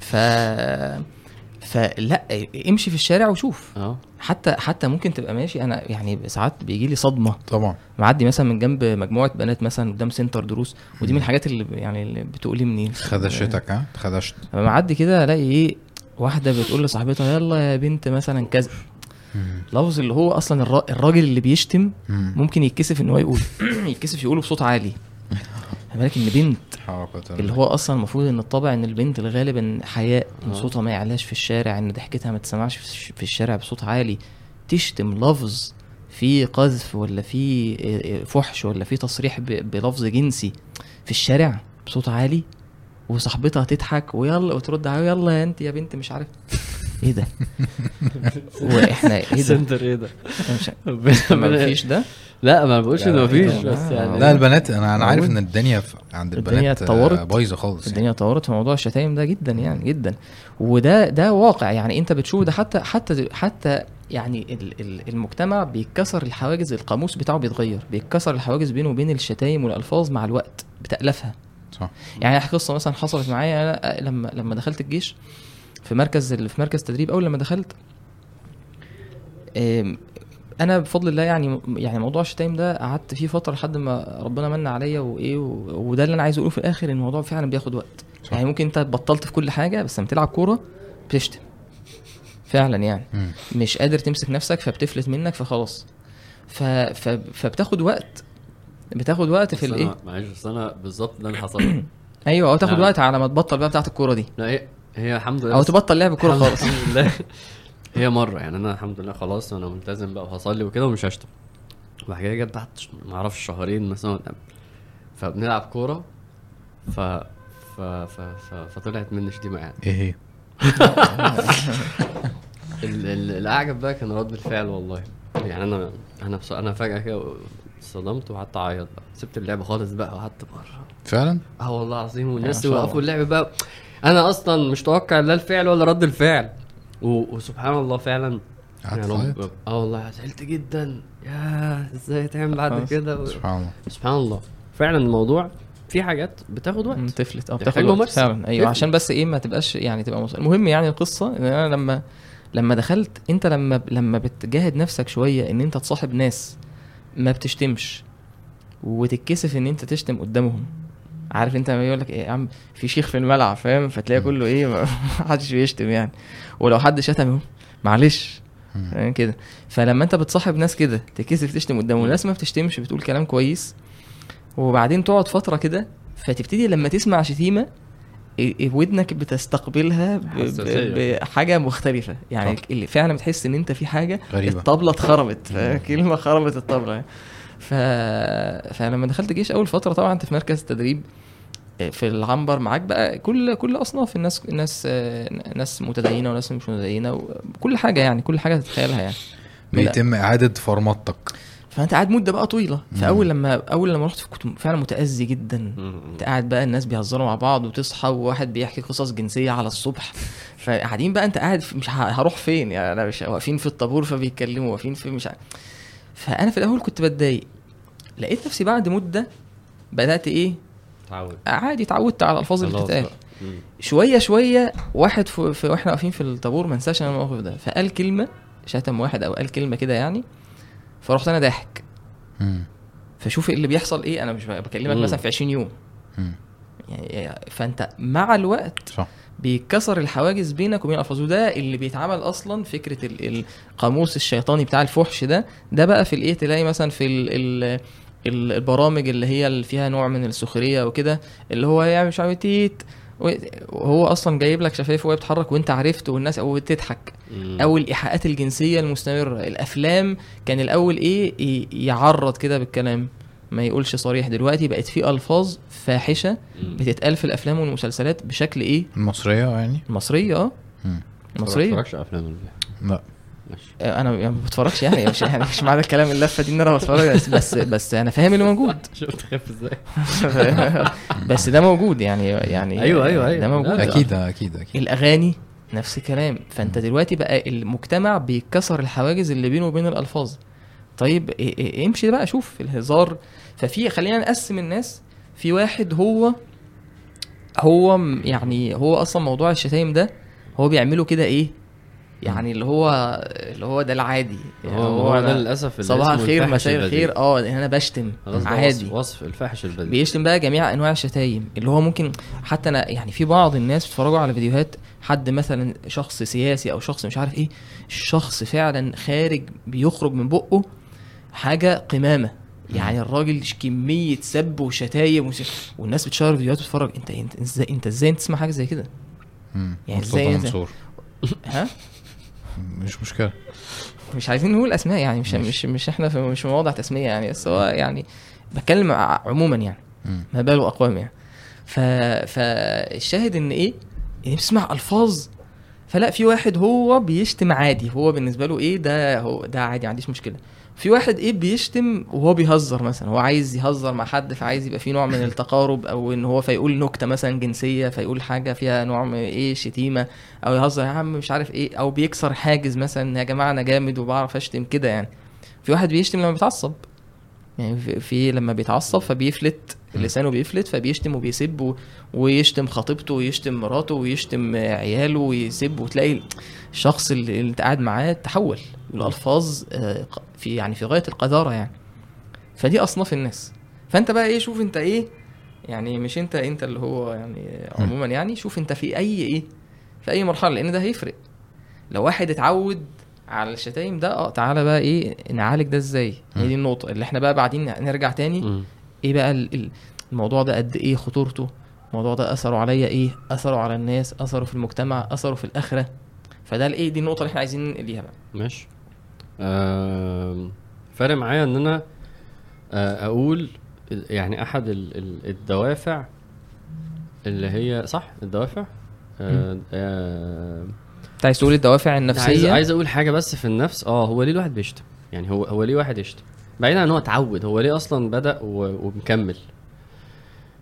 ف فلا امشي في الشارع وشوف. آه. حتى حتى ممكن تبقى ماشي. أنا يعني ساعات بيجي لي صدمة. طبعا. معدي مثلا من جنب مجموعة بنات مثلا قدام سنتر دروس ودي من الحاجات اللي يعني اللي بتؤلمني خدشتك ها؟ خدشت. لما معدي كده ألاقي إيه واحدة بتقول لصاحبتها يلا يا بنت مثلا كذا. لفظ اللي هو أصلا الرا- الراجل اللي بيشتم مم. ممكن يتكسف إن هو يقول. يتكسف يقوله بصوت عالي. بالك إن بنت اللي هو أصلا المفروض إن الطبع إن البنت الغالب ان حياء إن آه. صوتها ما يعلاش في الشارع إن ضحكتها ما تسمعش في الش- في الشارع بصوت عالي تشتم لفظ في قذف ولا في آه، آه، فحش ولا في تصريح بلفظ جنسي في الشارع بصوت عالي وصاحبتها تضحك ويلا وترد عليها يلا انت يا بنت مش عارف إيه ده وإحنا إيه ده سنتر إيه ده ما فيش ده لا ما بقولش ان لا، مفيش لا، بس لا. يعني لا البنات أنا أنا عارف. إن الدنيا عند الدنيا البنات اتطورت. آه، بايظة خالص يعني. الدنيا اتطورت في موضوع الشتايم ده جدا يعني جدا وده ده واقع يعني أنت بتشوف ده حتى حتى حتى يعني ال- ال- المجتمع بيتكسر الحواجز القاموس بتاعه بيتغير بيتكسر الحواجز بينه وبين الشتايم والألفاظ مع الوقت بتألفها صح يعني قصة مثلا حصلت معايا أنا لما لما دخلت الجيش في مركز في مركز تدريب أول لما دخلت أنا بفضل الله يعني يعني موضوع الشتايم ده قعدت فيه فترة لحد ما ربنا من عليا وإيه وده اللي أنا عايز أقوله في الآخر إن الموضوع فعلا بياخد وقت صح. يعني ممكن أنت بطلت في كل حاجة بس لما تلعب كورة بتشتم فعلا يعني مم. مش قادر تمسك نفسك فبتفلت منك فخلاص ف... ف... فبتاخد وقت بتاخد وقت في الإيه معلش بس أنا بالظبط ده اللي حصل. أيوه أو تاخد نعم. وقت على ما تبطل بقى بتاعت الكورة دي لا هي هي الحمد لله أو تبطل لعب كوره خالص. الحمد لله. هي مرة يعني أنا الحمد لله خلاص أنا ملتزم بقى وهصلي وكده ومش هشتم. بعد كده جت بعد ما أعرفش شهرين مثلا. فبنلعب كورة ف ف ف ف فطلعت مني شتيمه يعني. إيه هي؟ ال- ال- الأعجب بقى كان رد الفعل والله. يعني أنا أنا بص... أنا فجأة كده اتصدمت وقعدت أعيط بقى. سبت اللعبه خالص بقى وقعدت بره فعلا؟ آه والله العظيم والناس شاء الله. يوقفوا اللعب بقى. أنا أصلا مش متوقع لا الفعل ولا رد الفعل و... وسبحان الله فعلا قعدت يعني تعيط؟ آه والله زعلت جدا يا إزاي تعمل بعد. كده و... سبحان الله سبحان الله فعلا الموضوع في حاجات بتاخد وقت تفلت آه تحتاج بتاخد وقت. فعلا أيوه تفلت. عشان بس إيه ما تبقاش يعني تبقى مصر. المهم يعني القصة إن أنا لما لما دخلت أنت لما لما بتجاهد نفسك شوية إن أنت تصاحب ناس ما بتشتمش وتتكسف إن أنت تشتم قدامهم عارف انت لما يقول لك إيه يا عم في شيخ في الملعب فاهم؟ فتلاقي كله إيه ما حدش بيشتم يعني. ولو حد شتم معلش. فاهم كده؟ فلما انت بتصاحب ناس كده تكسف تشتم قدامهم ناس ما بتشتمش بتقول كلام كويس. وبعدين تقعد فترة كده فتبتدي لما تسمع شتيمة إيه- إيه ودنك بتستقبلها بحاجة مختلفة. يعني صح. اللي فعلا بتحس إن أنت في حاجة غريبة. الطبلة اتخربت؟ كلمة خربت الطبلة. ف... فلما دخلت جيش أول فترة طبعا أنت في مركز تدريب في العنبر معاك بقى كل كل أصناف الناس الناس آه، ناس متدينة وناس مش متدينة كل حاجة يعني كل حاجة تتخيلها يعني. بيتم إعادة فرمطتك. فأنت قاعد مدة بقى طويلة. فاول لما أول لما رحت كنت فعلا متأذي جدا. انت قاعد بقى الناس بيهزروا مع بعض وتصحى وواحد بيحكي قصص جنسية على الصبح. فقاعدين بقى أنت قاعد مش هروح فين يعني؟ أنا مش واقفين في الطابور فبيتكلموا واقفين في مش ع... فأنا في الأول كنت بتضايق. لقيت نفسي بعد مدة بدأت إيه؟ تعود. عادي اتعودت على الألفاظ اللي بتتقال. شوية شوية واحد في, في وإحنا واقفين في الطابور ما انساش أنا الموقف ده. فقال كلمة شتم واحد أو قال كلمة كده يعني فرحت أنا ضاحك. فشوف اللي بيحصل إيه؟ أنا مش بكلمك مم. مثلا في 20 يوم. مم. يعني فأنت مع الوقت صح. بيتكسر الحواجز بينك وبين الألفاظ. وده اللي بيتعمل أصلا فكرة ال- القاموس الشيطاني بتاع الفحش ده. ده بقى في الإيه؟ تلاقي مثلا في ال- البرامج اللي هي اللي فيها نوع من السخرية وكده اللي هو يعمل مش عارف تيت وهو أصلا جايب لك شفايف وهي بتتحرك وأنت عرفت والناس أو بتضحك. أو الإيحاءات الجنسية المستمرة. الأفلام كان الأول إيه يعرض كده بالكلام. ما يقولش صريح. دلوقتي بقت في ألفاظ فاحشة. بتتقال في الأفلام والمسلسلات بشكل إيه؟ المصريه يعني؟ مصرية آه. ما مصرية. بتفرجش على أفلام. لا. ماشي آه، أنا يعني ما بتفرجش يعني مش يعني مش معنى الكلام اللفة دي إن أنا بتفرج بس بس, بس أنا فاهم اللي موجود. شفت خاف إزاي. بس ده موجود يعني يعني أيوة، أيوة، أيوة. ده موجود. أكيد أكيد أكيد. الأغاني نفس الكلام. فأنت دلوقتي بقى المجتمع بيكسر الحواجز اللي بينه وبين الألفاظ. طيب إيه- إيه- امشي بقى شوف الهزار. ففي خلينا نقسم الناس. في واحد هو هو يعني هو أصلا موضوع الشتايم ده هو بيعمله كده إيه؟ يعني اللي هو اللي هو ده العادي. يعني هو هو ده للأسف اللي صباح الخير مساء. الخير. آه ان أنا بشتم عادي وصف, وصف الفاحش البذيء بيشتم بقى جميع أنواع الشتايم اللي هو ممكن حتى أنا يعني في بعض الناس بيتفرجوا على فيديوهات حد مثلا شخص سياسي أو شخص مش عارف إيه الشخص فعلا خارج بيخرج من بقه حاجة قمامة. يعني الراجل كمية سب وشتايم وش... والناس بتشير فيديوهات وتتفرج انت أنت إزاي أنت إزاي تسمع حاجة زي كده. يعني؟ منصور. ها؟ مش مشكلة مش عايزين نقول أسماء يعني مش ماشي. مش مش إحنا في مش مواضع تسمية يعني بس هو يعني بتكلم عموما يعني. ما باله اقوام يعني ف فالشاهد إن إيه يعني بتسمع ألفاظ فلا في واحد هو بيشتم عادي هو بالنسبة له إيه ده هو ده عادي ما عنديش مشكلة. في واحد إيه بيشتم وهو بيهزر مثلا هو عايز يهزر مع حد فعايز يبقى في نوع من التقارب أو إن هو فيقول نكتة مثلا جنسية فيقول حاجة فيها نوع من إيه شتيمة أو يهزر. يا عم مش عارف إيه أو بيكسر حاجز مثلا يا جماعة أنا جامد وبعرف أشتم كده يعني. في واحد بيشتم لما بيتعصب. يعني في, لما بيتعصب فبيفلت لسانه بيفلت فبيشتم وبيسب ويشتم خطيبته ويشتم مراته ويشتم عياله ويسب وتلاقي الشخص اللي انت قاعد معاه تحول الالفاظ آه، في يعني في غاية القذارة يعني. فدي أصناف الناس. فأنت بقى إيه شوف أنت إيه يعني مش أنت أنت اللي هو يعني عموما يعني شوف أنت في أي إيه في أي مرحلة لأن ده هيفرق. لو واحد اتعود على الشتايم ده آه تعالى بقى إيه نعالج ده إزاي؟ هي دي النقطة اللي إحنا بقى بعدين نرجع تاني. مم. إيه بقى ال- ال- الموضوع ده قد إيه خطورته؟ الموضوع ده أثره عليا إيه؟ أثره على الناس أثره في المجتمع أثره في الآخرة. فده الايه دي النقطة اللي إحنا عايزين ليها بقى. ماشي. آم، فارق معايا إن أنا آه، أقول يعني أحد ال- ال- الدوافع اللي هي صح؟ الدوافع؟ آه، آه، انت عايز تقول الدوافع عايز النفسية؟ عايز أقول حاجة بس في النفس آه هو ليه الواحد بيشتم؟ يعني هو هو ليه واحد يشتم؟ بعيدا عن إن هو اتعود هو ليه أصلا بدأ ومكمل؟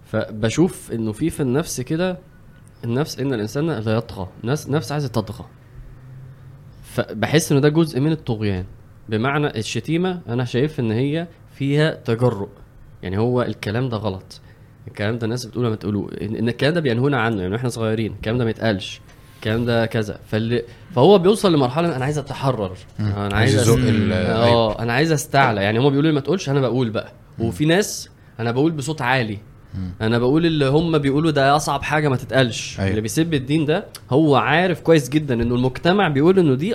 فبشوف إنه في في النفس كده النفس إن الإنسان لا يطغى نفس نفس عايزة تطغى. فبحس إنه ده جزء من الطغيان. بمعنى الشتيمة أنا شايف إن هي فيها تجرؤ. يعني هو الكلام ده غلط. الكلام ده الناس بتقوله ما تقولوه إن الكلام ده بينهونا عنه يعني إحنا صغيرين الكلام ده ما يتقالش. الكلام ده كذا. فاللي فهو بيوصل لمرحلة أنا عايز أتحرر. أنا عايز آه أنا عايز أستعلى. يعني هم بيقولوا لي ما تقولش أنا بقول بقى. وفي ناس أنا بقول بصوت عالي. أنا بقول اللي هم بيقولوا ده أصعب حاجة ما تتقالش. أيوة. اللي بيسب الدين ده هو عارف كويس جدا إنه المجتمع بيقول إنه دي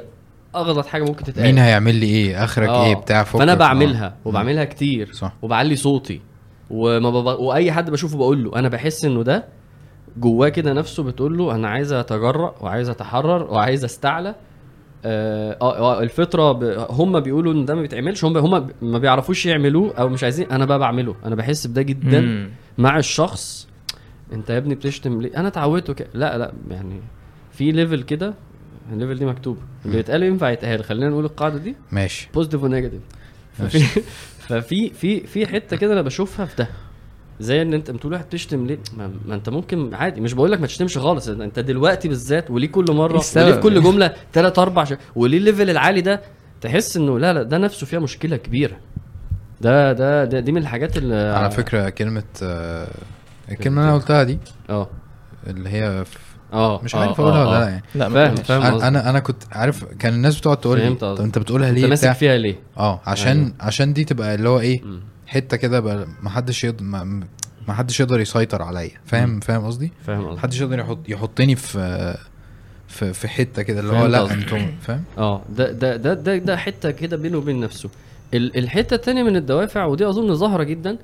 أغلط حاجة ممكن تتقال. مين هيعمل لي إيه؟ آخرك آه. إيه؟ بتاع فأنا آه. بعملها وبعملها كتير. صح. وبعلي صوتي. وما بب... وأي حد بشوفه بقول له. أنا بحس إنه ده جواه كده نفسه بتقول له أنا عايز أتجرأ وعايز أتحرر وعايز أستعلى. آه, آه الفطرة ب... هم بيقولوا إن ده ما بيتعملش هم هم ما بيعرفوش يعملوه أو مش عايزين أنا بقى بعمله. أنا بحس بده جدا مم. مع الشخص أنت يا ابني بتشتم ليه؟ أنا اتعودت وك... لا لا يعني في level كده ال level دي مكتوبه اللي يتقال ينفع يتقال. خلينا نقول القاعدة دي ماشي. positive و negative ففي ففي في في حتة كده أنا بشوفها في ده. زي ان انت بتقول واحد بتشتم ليه ما, ما انت ممكن عادي مش بقول لك ما تشتمش خالص انت دلوقتي بالذات وليه كل مرة إيه؟ وليه في كل جملة ثلاث أربع ش... وليه ال level العالي ده تحس إنه لا لا ده نفسه فيها مشكلة كبيرة ده ده, ده دي من الحاجات اللي على فكرة كلمة آه، الكلمة اللي أنا قلتها دي آه اللي هي في آه مش آه، عارف أقولها آه. ولا لأ يعني لا فاهم. فاهم أنا قصدك. أنا أنا كنت عارف كان الناس بتقعد تقول لي فهمت طب. أنت بتقولها أنت ليه ماسك بتاع فيها ليه؟ آه عشان أيوة. عشان دي تبقى اللي هو إيه حتة كده ما حدش يض... ما... حدش يقدر يسيطر عليا. فاهم. فاهم قصدي؟ فاهم قصدي. محدش يقدر يحط يحطني في في في حتة كده اللي هو لأ. أنتم فاهم؟ آه ده ده ده ده, ده حتة كده بينه وبين نفسه. ال- الحتة التانية من الدوافع ودي أظن ظاهرة جدا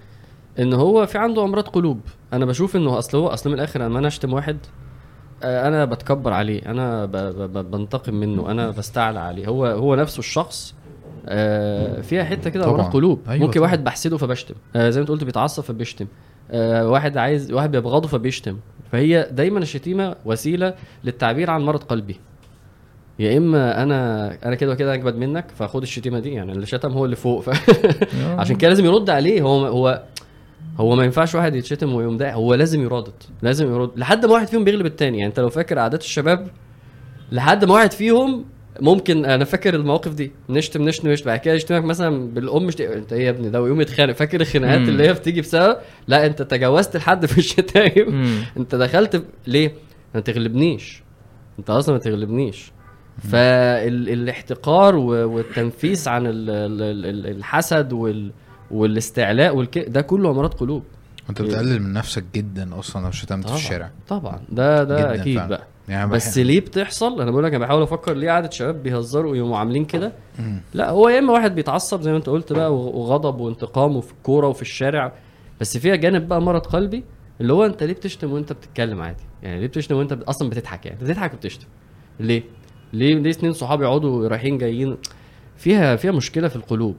إن هو في عنده أمراض قلوب. أنا بشوف إنه أصل هو أصل من الآخر لما أنا أشتم واحد آه، أنا بتكبر عليه أنا ب- ب- ب- بنتقم منه أنا بستعلى عليه. هو هو نفسه الشخص آه، فيها حتة كده. امراض قلوب. أيوة ممكن طبعاً. واحد بحسده فبشتم. آه، زي ما انت قلت بيتعصب فبيشتم. آه، واحد عايز واحد بيبغضه فبيشتم. فهي دايما الشتيمة وسيلة للتعبير عن مرض قلبي. يا إما أنا أنا كده وكده اجمد منك فخد الشتيمة دي. يعني اللي شتم هو اللي فوق. ف... عشان كده لازم يرد عليه. هو هو هو ما ينفعش واحد يتشتم ويقوم ده. هو لازم يرادد. لازم يرد لحد ما واحد فيهم بيغلب التاني. يعني أنت لو فاكر عادات الشباب لحد ما واحد فيهم ممكن أنا فاكر المواقف دي نشتم نشتم نشتم بعد كده يشتمك مثلا بالأم مشت... انت إيه يا ابني ده ويقوم يتخانق فاكر الخناقات. اللي هي بتيجي بسبب لا أنت تجاوزت الحد في الشتايم. أنت دخلت ب... ليه؟ ما تغلبنيش أنت أصلا ما تغلبنيش فالاحتقار والتنفيس عن ال- ال- ال- الحسد وال والاستعلاء والك... ده كله امراض قلوب انت. بتقلل من نفسك جدا أصلا لو شتمت في طبعاً. الشارع طبعا ده ده أكيد فعلاً. بقى يعني بس بحب- ليه بتحصل؟ أنا بقول لك أنا بحاول أفكر ليه عاده شباب بيهزروا ويقوموا عاملين كده. لا هو يا إما واحد بيتعصب زي ما أنت قلت بقى وغ- وغضب وانتقام وفي الكورة وفي الشارع بس فيها جانب بقى مرض قلبي اللي هو أنت ليه بتشتم وأنت بتتكلم عادي؟ يعني ليه بتشتم وأنت أصلا بتضحك يعني. بتضحك وبتشتم. ليه؟ ليه؟ ليه اتنين صحاب يقعدوا رايحين جايين؟ فيها فيها مشكلة في القلوب.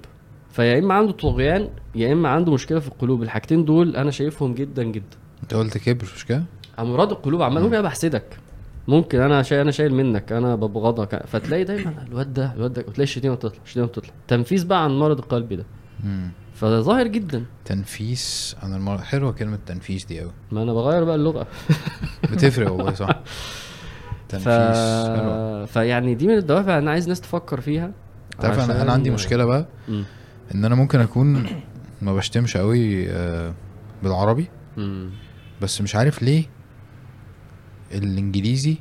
فيا إما عنده طغيان يا إما عنده مشكلة في القلوب. الحاجتين دول أنا شايفهم جدا جدا. أنت قلت كبر مش كده؟ أمراض القلوب عمال ممكن أنا بحسدك. ممكن أنا شايل أنا شايل منك أنا ببغضك فتلاقي دايما الواد ده الواد ده وتلاقي الشتيمه تطلع الشتيمه تطلع تنفيذ بقى عن مرض القلب ده. فده ظاهر جدا. تنفيس أنا المر... حلوة كلمة تنفيس دي قوي ما أنا بغير بقى اللغة. بتفرق والله صح. ف... تنفيس حلوة. فيعني دي من الدوافع أنا عايز ناس تفكر فيها. تعرف أنا عشان- أنا عندي مشكلة بقى؟ مم. إن أنا ممكن أكون ما بشتمش قوي آه، بالعربي. مم. بس مش عارف ليه الانجليزي.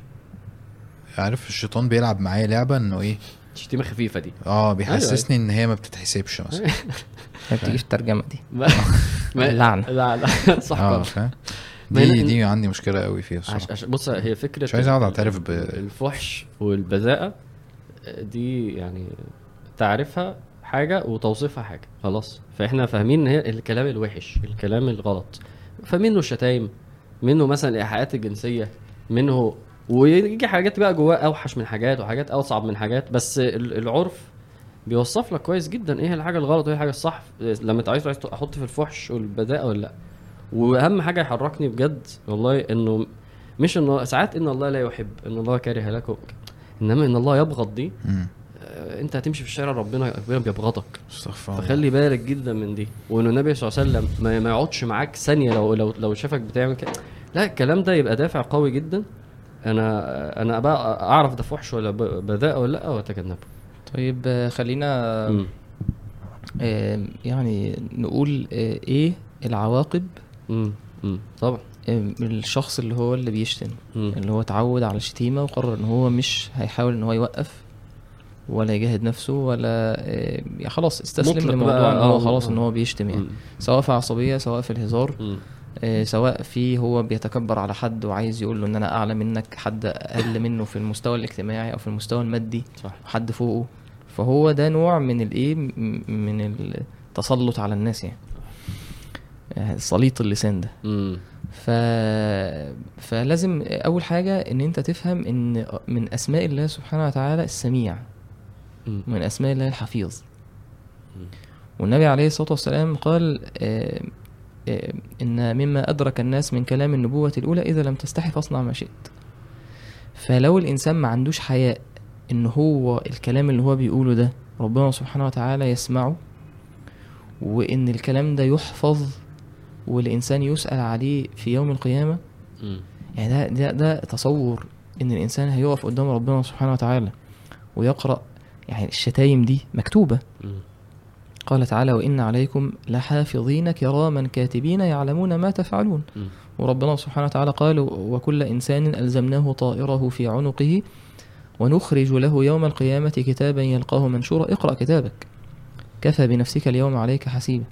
عارف الشيطان بيلعب معايا لعبة انه إيه؟ شتيمة خفيفة دي. آه بيحسسني ان هي ما بتتحسبش مثلا. ما بتيجي في الترجمه دي. اللعنة. لا لا صح آه. فاهم؟ دي دي عندي مشكلة قوي فيها عش... الصراحة. عش... بص هي فكرة مش عايز أقعد أعترف ب الفحش والبذاءة دي يعني تعرفها حاجة وتوصيفها حاجة خلاص. فإحنا فاهمين إن هي الكلام الوحش الكلام الغلط. فمنه الشتايم منه مثلا الإيحاءات الجنسية؟ منه ويجي حاجات بقى جواه أوحش من حاجات وحاجات اصعب من حاجات بس ال- العرف بيوصف لك كويس جدا إيه الحاجة الغلط وإيه الحاجة الصح لما أنت عايز أحط في الفحش والبذاءة ولا لأ. وأهم حاجة يحركني بجد والله إنه مش انه ساعات إن الله لا يحب إن الله كاره لكم إنما إن الله يبغض دي. آه، أنت هتمشي في الشارع ربنا ربنا بيبغضك فخلي بالك جدا من دي وان النبي صلى الله عليه وسلم ما, ما يقعدش معاك ثانية لو لو لو شافك بتعمل كده. لا الكلام ده يبقى دافع قوي جدا أنا أنا بقى أعرف ده فحش ولا بذاء ولا لأ وأتجنبه طيب خلينا مم. آه، يعني نقول آه، إيه العواقب. طبعا آه، الشخص اللي هو اللي بيشتم مم. اللي هو اتعود على الشتيمة وقرر إن هو مش هيحاول إن هو يوقف ولا يجاهد نفسه ولا يعني خلاص استسلم لموضوع إن هو خلاص. إن هو بيشتم يعني. سواء في عصبية سواء في الهزار. آه، سواء في هو بيتكبر على حد وعايز يقول له إن أنا أعلى منك حد أقل منه في المستوى الاجتماعي أو في المستوى المادي صح. حد فوقه. فهو ده نوع من الايه م- من التسلط على الناس يعني. يعني سليط اللسان ده. مم. ف... فلازم أول حاجة إن أنت تفهم إن من أسماء الله سبحانه وتعالى السميع. مم. من أسماء الله الحفيظ. والنبي عليه الصلاة والسلام قال آه، إن مما أدرك الناس من كلام النبوة الأولى إذا لم تستحي فاصنع ما شئت فلو الإنسان ما عندوش حياء إن هو الكلام اللي هو بيقوله ده ربنا سبحانه وتعالى يسمعه وإن الكلام ده يحفظ والإنسان يسأل عليه في يوم القيامة مم. يعني ده ده ده تصور إن الإنسان هيقف قدام ربنا سبحانه وتعالى ويقرأ يعني الشتايم دي مكتوبة مم. قال تعالى وإن عليكم لحافظين كراما كاتبين يعلمون ما تفعلون مم. وربنا سبحانه وتعالى قال وكل إنسان ألزمناه طائره في عنقه ونخرج له يوم القيامة كتابا يلقاه منشورا اقرأ كتابك كفى بنفسك اليوم عليك حسيبا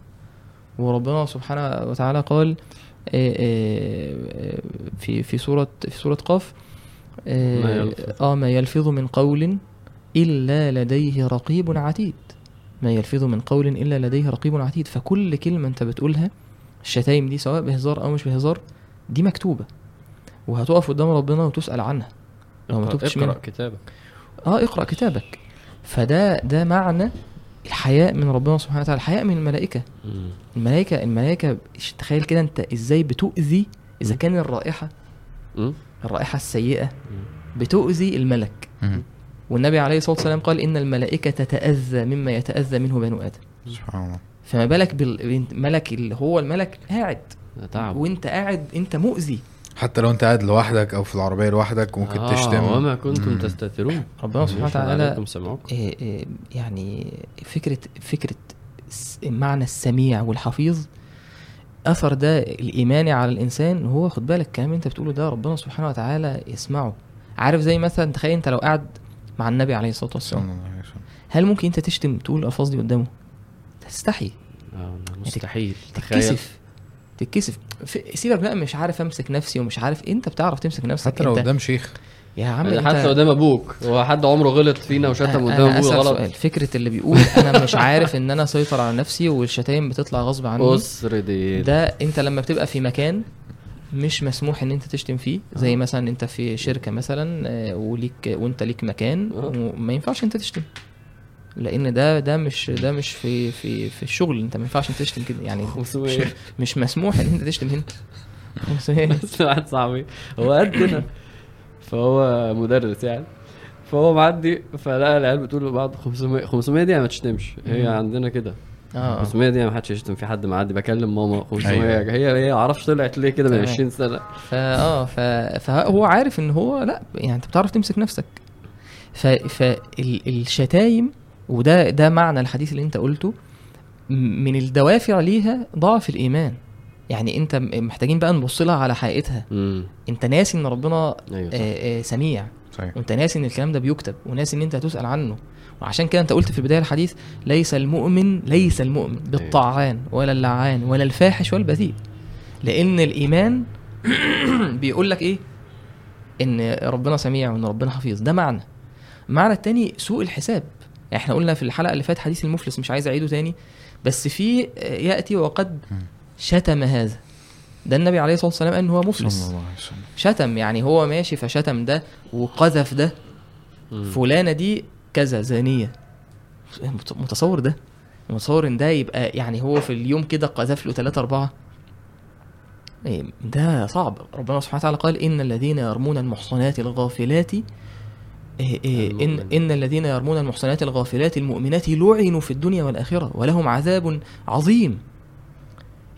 وربنا سبحانه وتعالى قال آه، آه، في في سورة في سورة قاف آه، ما يلفظ. يلفظ من قول إلا لديه رقيب عتيد ما يلفظ من قول إلا لديه رقيب عتيد. فكل كلمة أنت بتقولها الشتايم دي سواء بهزار أو مش بهزار دي مكتوبة. وهتقف قدام ربنا وتسأل عنها. لو ما اقرأ- تبتش اقرأ منها. كتابك. آه اقرأ كتابك. فده ده معنى الحياء من ربنا سبحانه وتعالى. الحياء من. الملائكة. الملائكة ش- تخيل كده أنت إزاي بتؤذي إذا. كان الرائحة مم. الرائحة السيئة بتؤذي الملك. والنبي عليه الصلاة والسلام قال إن الملائكة تتأذى مما يتأذى منه بنو آدم. سبحان الله. فما بالك بالملك اللي هو الملك قاعد. تعب. وإنت قاعد إنت مؤذي. حتى لو إنت قاعد لوحدك أو في العربية لوحدك ممكن آه تشتم. وما كنتم. تستترون. ربنا سبحانه وتعالى إيه إيه يعني فكرة فكرة س- معنى السميع والحفيظ. أثر ده الإيماني على الإنسان. هو خد بالك الكلام اللي أنت بتقوله ده ربنا سبحانه وتعالى يسمعه. عارف زي مثلا تخيل أنت لو قاعد مع النبي عليه الصلاة صلى والسلام الله عليه وسلم. هل ممكن أنت تشتم تقول الألفاظ دي قدامه؟ تستحي. مستحيل. تتكسف. تتكسف. سيبك بقى مش عارف امسك نفسي ومش عارف انت بتعرف تمسك نفسك. حتى لو انت قدام شيخ. يا عم انت حتى قدام أبوك. هو حد عمره غلط فينا وشتم قدام أبوه غلط؟ سؤال. فكرة اللي بيقول أنا مش عارف إن أنا أسيطر على نفسي والشتايم بتطلع غصب عني. بص ده أنت لما بتبقى في مكان مش مسموح إن أنت تشتم فيه. زي مثلا أنت في شركة مثلا آه، وليك وأنت ليك مكان. وما ينفعش أنت تشتم. لأن ده ده مش ده مش في في في الشغل. أنت ما ينفعش تشتم كده. يعني 500 مش مسموح إن أنت تشتم هنا. 500 بس واحد صاحبي هو قدنا فهو مدرس يعني. فهو معدي فلقى العيال بتقول لبعض 500 500 دي ما تشتمش. هي. عندنا كده. آه 500 دي ما حدش يشتم في حد معدي بكلم ماما 500 أيوة. هي هي معرفش طلعت ليه كده من تمام. 20 سنة. فا آه ف... فهو عارف إن هو لأ يعني أنت بتعرف تمسك نفسك. ف... فالشتايم وده ده معنى الحديث اللي أنت قلته من الدوافع ليها ضعف الإيمان. يعني أنت محتاجين بقى نبص لها على حقيقتها. امم أنت ناسي إن ربنا أيوه صح. آه آه سميع. صحيح. وأنت ناسي إن الكلام ده بيكتب وناسي إن أنت هتسأل عنه. وعشان كده انت قلت في بدايه الحديث ليس المؤمن ليس المؤمن بالطعان ولا اللعان ولا الفاحش ولا البذيء. لأن الإيمان بيقول لك إيه؟ إن ربنا سميع وإن ربنا حفيظ. ده معنى. المعنى التاني سوء الحساب. إحنا قلنا في الحلقة اللي فاتت حديث المفلس مش عايز أعيده تاني. بس في يأتي وقد شتم هذا. ده النبي عليه الصلاة والسلام قال إن هو مفلس. شتم يعني هو ماشي فشتم ده وقذف ده. فلانة دي كذا زانيه مت- متصور ده؟ متصور إن ده يبقى يعني هو في اليوم كده قذف له ثلاثة أربعة. إيه، ده صعب. ربنا سبحانه وتعالى قال إن الذين يرمون المحصنات الغافلات إيه إيه إن, المؤمن. إن الذين يرمون المحصنات الغافلات المؤمنات لعنوا في الدنيا والآخرة ولهم عذاب عظيم.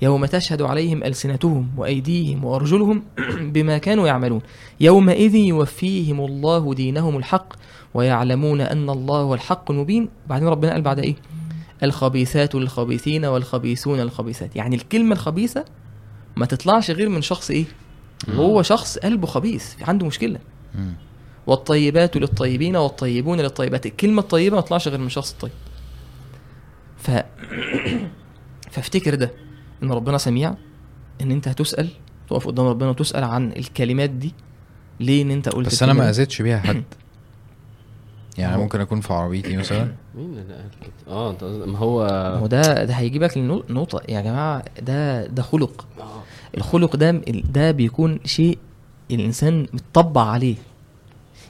يوم تشهد عليهم ألسنتهم وأيديهم وأرجلهم بما كانوا يعملون. يومئذ يوفيهم الله دينهم الحق ويعلمون أن الله هو الحق المبين بعدين ربنا قال بعد إيه؟ الخبيثات للخبيثين والخبيثون للخبيثات. يعني الكلمة الخبيثة ما تطلعش غير من شخص إيه؟ هو شخص قلبه خبيث عنده مشكلة. والطيبات للطيبين والطيبون للطيبات. الكلمة الطيبة ما تطلعش غير من شخص الطيب ف فافتكر ده. إن ربنا سميع إن أنت هتسأل تقف قدام ربنا وتسأل عن الكلمات دي ليه إن أنت قلت بس أنا ما؟ أذيتش بيها حد. يعني ممكن أكون في عربيتي مثلا. مين اللي قال كده؟ آه أنت ما هو هو ده ده هيجيبك لنقطة يا جماعة ده ده خلق. الخلق ده ده بيكون شيء الإنسان متطبع عليه.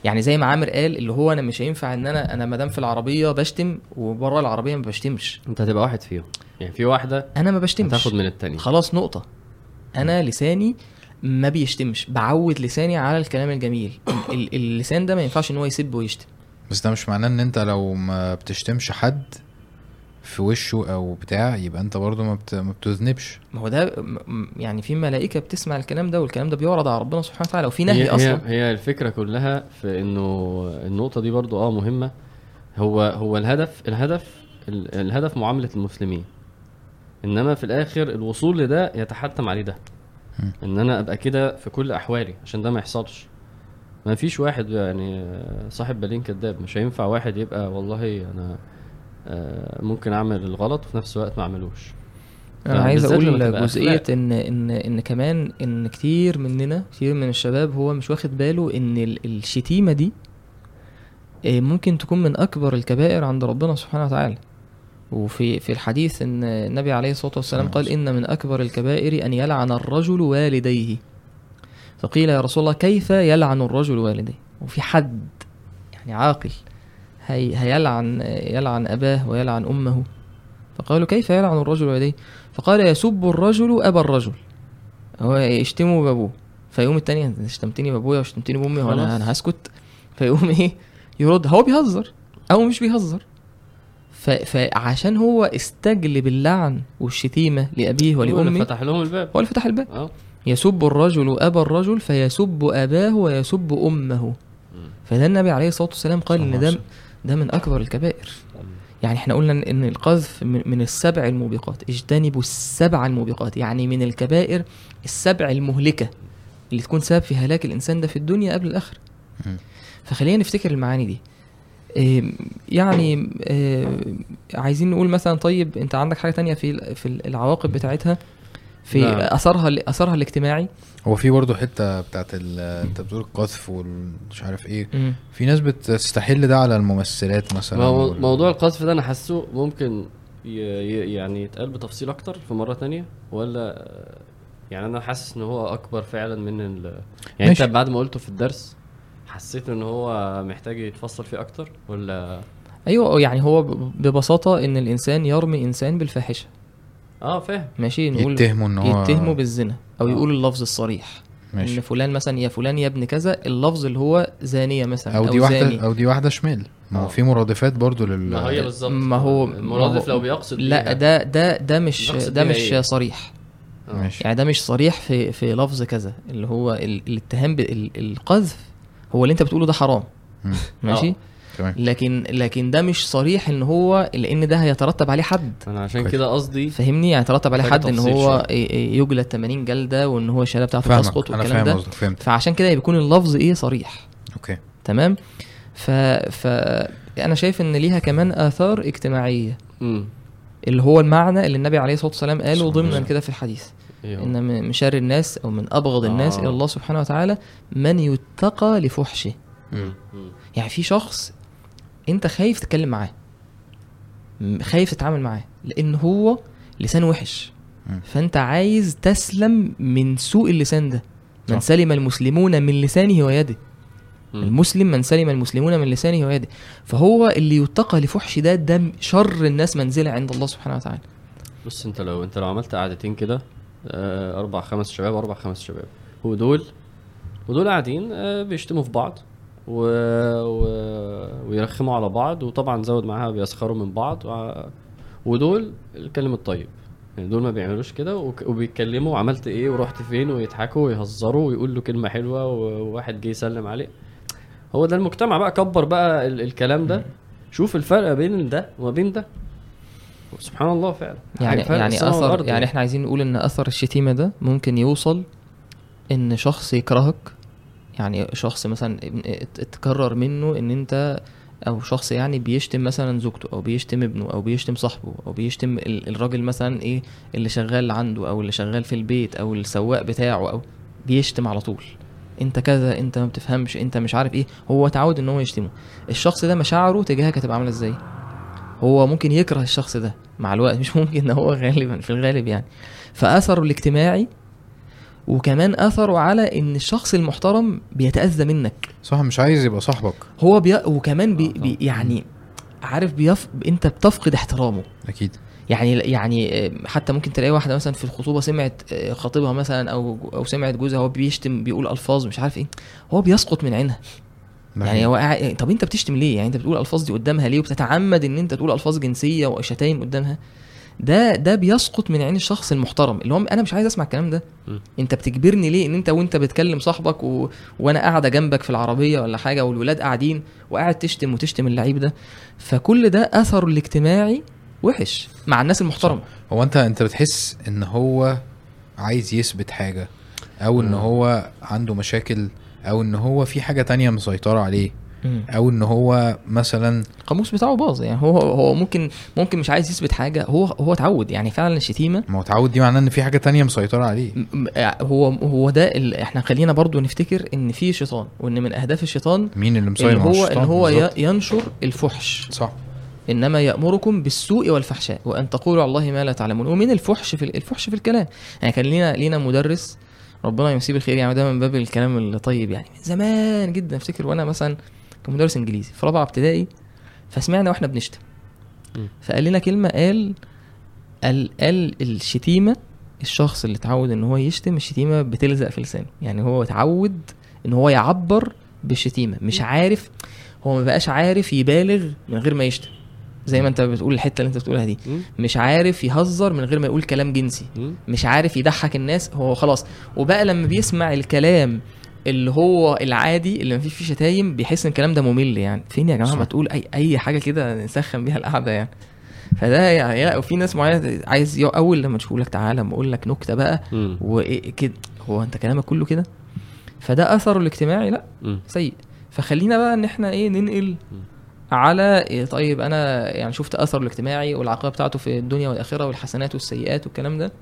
يعني زي ما عامر قال اللي هو أنا مش هينفع إن أنا أنا ما دام في العربية بشتم وبره العربية ما بشتمش. أنت هتبقى واحد فيهم. يعني في واحدة أنا ما بشتمش. هتاخد من التانية. خلاص نقطة. أنا لساني ما بيشتمش. بعود لساني على الكلام الجميل. ال- ال- اللسان ده ما ينفعش إن هو يسب ويشتم. بس ده مش معناه إن أنت لو ما بتشتمش حد في وشه أو بتاع يبقى أنت برضو ما, بت... ما بتذنبش. ما هو ده يعني في ملائكة بتسمع الكلام ده والكلام ده بيعرض على ربنا سبحانه وتعالى وفي نهي هي, أصلا. هي, هي الفكرة كلها في إنه النقطة دي برضو آه مهمة. هو هو الهدف الهدف ال- الهدف معاملة المسلمين. إنما في الآخر الوصول لده يتحتم عليه ده. إن أنا أبقى كده في كل أحوالي عشان ده ما يحصلش. ما فيش واحد يعني صاحب بالين كذاب. مش هينفع واحد يبقى والله أنا آه، ممكن أعمل الغلط وفي نفس الوقت ما أعملوش. أنا عايز أقول جزئية. إن إن إن كمان إن كتير مننا كتير من الشباب هو مش واخد باله إن ال- الشتيمة دي آه، ممكن تكون من أكبر الكبائر عند ربنا سبحانه وتعالى. وفي في الحديث إن النبي عليه الصلاة والسلام قال إن من أكبر الكبائر أن يلعن الرجل والديه. فقيل يا رسول الله كيف يلعن الرجل والديه؟ وفي حد يعني عاقل. هي هيلعن يلعن أباه ويلعن أمه. فقالوا كيف يلعن الرجل والديه؟ فقال يسب الرجل أبا الرجل. هو يشتمه بأبوه. فيقوم التاني أنت شتمتني بأبويا وشتمتني بأمي. وأنا أنا هسكت. فيقوم إيه؟ يرد. هو بيهزر أو مش بيهزر. ف... فعشان هو استجلب اللعن والشتيمة لأبيه هو اللي ولأمه فتح لهم الباب. هو اللي فتح الباب. آه. يسب الرجل أبا الرجل فيسب أباه ويسب أمه. فده النبي عليه الصلاة والسلام قال إن ده ده من أكبر الكبائر. يعني إحنا قلنا إن- ان القذف من من السبع الموبقات اجتنبوا السبع الموبقات يعني من الكبائر السبع المهلكة اللي تكون سبب في هلاك الإنسان ده في الدنيا قبل الآخرة. فخلينا نفتكر المعاني دي. يعني عايزين نقول مثلا طيب أنت عندك حاجة تانية في في العواقب بتاعتها في نعم. اثرها اثرها الاجتماعي هو في برضه حتة بتاعت ال- أنت بتقول القذف ومش عارف إيه مم. في ناس بتستحل ده على الممثلات مثلا ما هو وال- موضوع القذف ده أنا حاسه ممكن ي... ي... يعني يتقال بتفصيل أكتر في مرة تانية ولا يعني أنا حاسس إن هو أكبر فعلا من ال... يعني ماشي. أنت بعد ما قلته في الدرس حسيت إن هو محتاج يتفصل فيه أكتر ولا؟ أيوه يعني هو ببساطة إن الإنسان يرمي إنسان بالفاحشة. آه فاهم. ماشي؟ نقول يتهموا إن هو يتهموا بالزنا أو آه. يقول اللفظ الصريح. ماشي. ان فلان مثلا يا فلان يا ابن كذا اللفظ اللي هو زانية مثلا أو أو, دي واحدة زاني. أو دي واحدة شمال. ما هو آه. في مرادفات برضو لل ما هي بالظبط. ما هو- المرادف هو- لو بيقصد لا. ده ده ده مش ده مش إيه؟ صريح. آه. ماشي. يعني ده مش صريح في في لفظ كذا اللي هو ال- الاتهام القذف هو اللي انت بتقوله ده حرام. ماشي؟ آه. تمام. لكن لكن ده مش صريح ان هو لأن ده هيترتب عليه حد. أنا عشان. كده قصدي فاهمني؟ يعني يترتب عليه حد إن هو يجلد 80 جلده وإن هو الشهاده بتاعته تسقط والكلام ده. فهمت. فعشان كده بيكون اللفظ إيه صريح. أوكي. تمام؟ ف ف أنا شايف إن ليها كمان آثار اجتماعية. امم اللي هو المعنى اللي النبي عليه الصلاة والسلام قاله صلى الله. عليه ضمنا. كده في الحديث. هو؟ إن من شر الناس أو من أبغض الناس آه. إلى الله سبحانه وتعالى من يتقى لفحشه مم. يعني في شخص أنت خايف تتكلم معاه خايف تتعامل معاه لأن هو لسان وحش مم. فأنت عايز تسلم من سوء اللسان ده من صح. سلم المسلمون من لسانه ويده مم. المسلم من سلم المسلمون من لسانه ويده فهو اللي يتقى لفحش ده ده شر الناس منزلة عند الله سبحانه وتعالى بص أنت لو أنت لو عملت قعدتين كده أربع خمس شباب أربع خمس شباب. ودول ودول قاعدين آه، بيشتموا في بعض و... و... ويرخموا على بعض وطبعا زود معاها بيسخروا من بعض و... ودول الكلم الطيب. يعني دول ما بيعملوش كده. وبيتكلموا عملت إيه ورحت فين ويضحكوا ويهزروا ويقول له كلمة حلوة وواحد جه يسلم عليه. هو ده المجتمع بقى كبر بقى ال... الكلام ده. شوف الفرق بين ده وما بين ده. سبحان الله فعلا. يعني يعني السماء اثر والأرض يعني إحنا عايزين نقول إن أثر الشتيمة ده ممكن يوصل إن شخص يكرهك. يعني شخص مثلا إت- اتكرر منه إن أنت أو شخص يعني بيشتم مثلا زوجته أو بيشتم ابنه أو بيشتم صاحبه أو بيشتم ال- الراجل مثلا إيه اللي شغال عنده أو اللي شغال في البيت أو السواق بتاعه أو بيشتم على طول. أنت كذا أنت ما بتفهمش أنت مش عارف إيه. هو اتعود إن هو يشتمه. الشخص ده مشاعره تجاهك هتبقى عاملة إزاي؟ هو ممكن يكره الشخص ده مع الوقت. مش ممكن هو غالبا في الغالب يعني. فأثره الاجتماعي وكمان أثره على إن الشخص المحترم بيتأذى منك. صح مش عايز يبقى صاحبك. هو بي... وكمان بي... آه،. بي... يعني عارف بيف... أنت بتفقد احترامه. أكيد. يعني يعني حتى ممكن تلاقي واحدة مثلا في الخطوبة سمعت آه، خطيبها مثلا أو أو سمعت جوزها هو بيشتم بيقول ألفاظ مش عارف إيه. هو بيسقط من عينها. يعني. هو قاعد طب انت بتشتم ليه؟ يعني انت بتقول ألفاظ دي قدامها ليه؟ وبتتعمد إن انت تقول ألفاظ جنسية وشتايم قدامها؟ ده ده بيسقط من عين الشخص المحترم اللي هو أنا مش عايز أسمع الكلام ده. م. أنت بتجبرني ليه؟ إن أنت وأنت بتكلم صاحبك و... وأنا قاعدة جنبك في العربية ولا حاجة والولاد قاعدين وقاعد تشتم وتشتم اللعيب ده. فكل ده أثره الاجتماعي وحش مع الناس المحترمة. هو انت أنت بتحس إن هو عايز يثبت حاجة أو إن مم. هو عنده مشاكل أو إن هو في حاجة تانية مسيطرة عليه. أو إن هو مثلا القاموس بتاعه باظ يعني هو هو ممكن ممكن مش عايز يثبت حاجة هو هو اتعود يعني فعلا الشتيمة. ما هو اتعود دي معناه إن في حاجة تانية مسيطرة عليه. م- هو هو ده ال... إحنا خلينا برضو نفتكر إن في شيطان وإن من أهداف الشيطان مين اللي مسيطر إن هو إن هو ي... بالظبط. ينشر الفحش. صح. إنما يأمركم بالسوء والفحشاء وأن تقولوا على الله ما لا تعلمون. ومن الفحش في ال- الفحش في الكلام. يعني كان لينا لينا مدرس ربنا يمسيه بالخير يعني ده من باب الكلام الطيب يعني. من زمان جدا أفتكر وأنا مثلا كمدرس إنجليزي في رابعة ابتدائي فسمعنا وإحنا بنشتم. فقال لنا كلمة قال قال قال الشتيمة الشخص اللي اتعود إن هو يشتم الشتيمة بتلزق في لسانه. يعني هو اتعود إن هو يعبر بالشتيمة مش عارف هو ما بقاش عارف يبالغ من غير ما يشتم. زي ما انت بتقول الحتة اللي انت بتقولها دي. مش عارف يهزر من غير ما يقول كلام جنسي. مش عارف يضحك الناس. هو خلاص. وبقى لما بيسمع الكلام اللي هو العادي اللي مفيش فيه شتايم بيحس إن الكلام ده ممل يعني. فين يا جماعة. ما تقول أي أي حاجة كده نسخن بيها القعدة يعني. فده يعني لا وفي ناس معينة عايز أول لما تشوف لك تعالى اما أقول لك نكتة بقى مم. وايه كده. هو أنت كلامك كله كده؟ فده أثره الاجتماعي لأ. سيء. فخلينا بقى إن إحنا إيه ننقل على إيه طيب أنا يعني شفت أثره الاجتماعي والعقبة بتاعته في الدنيا والآخرة والحسنات والسيئات والكلام ده.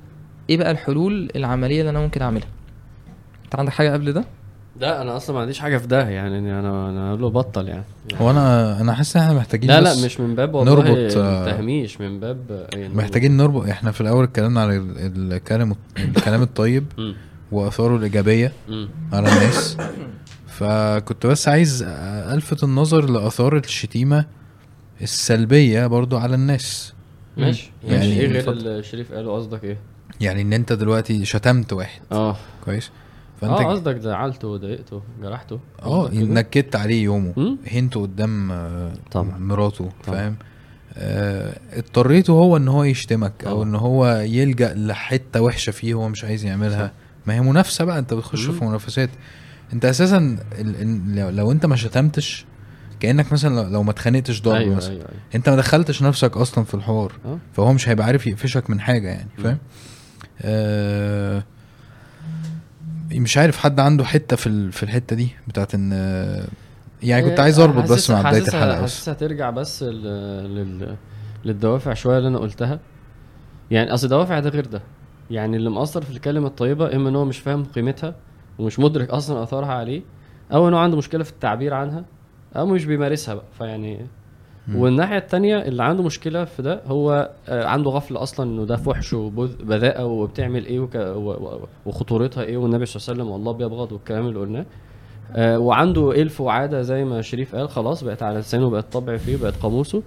إيه بقى الحلول العملية اللي أنا ممكن أعملها؟ أنت عندك حاجة قبل ده؟ لا أنا أصلا ما عنديش حاجة في ده يعني أنا أنا له بطل يعني. هو أنا أنا حاسس إن إحنا محتاجين لا لا مش من باب والله نربط، آه، تهميش من باب يعني. محتاجين نربط إحنا في الأول اتكلمنا على ال- الكلام الكلام الطيب. وآثاره الإيجابية. على الناس. فكنت بس عايز ألفت النظر لآثار الشتيمة السلبية برضو على الناس ماشي يعني يعني إيه غير الشريف قاله قصدك إيه؟ يعني إن أنت دلوقتي شتمت واحد آه كويس آه فأنت قصدك زعلته وضايقته جرحته آه؟ نكدت عليه يومه؟ هنته قدام آه، طبعا. مراته طبعا. فاهم آه، اضطريته هو إن هو يشتمك أو طبعا. إن هو يلجأ لحتة وحشة فيه هو مش عايز يعملها صح. ما هي منافسة بقى أنت بتخش. في منافسات انت أساسا ال- لو- انت ما شتمتش كأنك مثلا لو- ما اتخانقتش ضرب أيوه مثلا أيوه أيوه. انت ما دخلتش نفسك أصلا في الحوار أه؟ فهو مش هيبقى عارف يقفشك من حاجة يعني. فاهم؟ آه مش عارف حد عنده حتة في ال- في الحتة دي بتاعت إن آه، يعني كنت إيه، عايز أربط بس مع بداية الحلقة بس. حاسسها ترجع بس. لل... للدوافع شوية اللي أنا قلتها. يعني أصل دوافع ده غير ده. يعني اللي مأثر في الكلمة الطيبة إما إن هو مش فاهم قيمتها ومش مدرك أصلا آثارها عليه أو إن هو عنده مشكلة في التعبير عنها أو مش بيمارسها بقى. فيعني. والناحية التانية اللي عنده مشكلة في ده هو آه، عنده غفلة أصلا إنه ده فحش وبذاءه وبتعمل إيه وك... و... و... وخطورتها إيه والنبي صلى الله عليه وسلم والله بيبغض والكلام اللي قلناه. آه، وعنده إلف وعادة زي ما شريف قال خلاص بقت على لسانه بقت طبع فيه بقت قاموسه.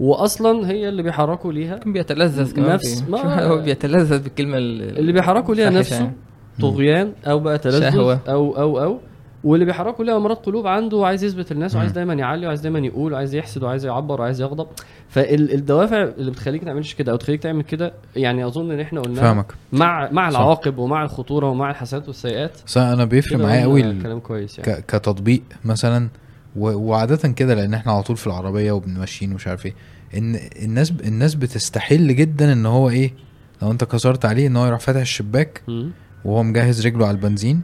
واصلا هي اللي بيحركوا ليها كان بيتلذذ كمان نفس- ما- هو بيتلذذ بالكلمة ال- اللي بيحركوا ليها الفاحشة نفسه. يعني. طغيان أو بقى تلذذ. أو أو أو واللي بيحركوا ليها أمراض قلوب عنده وعايز يثبت للناس وعايز. دايما يعلي وعايز دايما يقول وعايز يحسد وعايز يعبر وعايز يغضب فالدوافع اللي بتخليك ما تعملش كده أو تخليك تعمل كده يعني أظن إن إحنا قلناها فاهمك مع مع صح. العواقب ومع الخطورة ومع الحسنات والسيئات بس أنا بيفرق معايا قلنا قوي كلام كويس يعني كتطبيق مثلا و- وعادة كده لأن إحنا على طول في العربية وبنمشين ومش عارف إيه ان الناس الناس بتستحل جدا إن هو إيه لو أنت كسرت عليه إن هو يروح فاتح الشباك. وهو مجهز رجله على البنزين.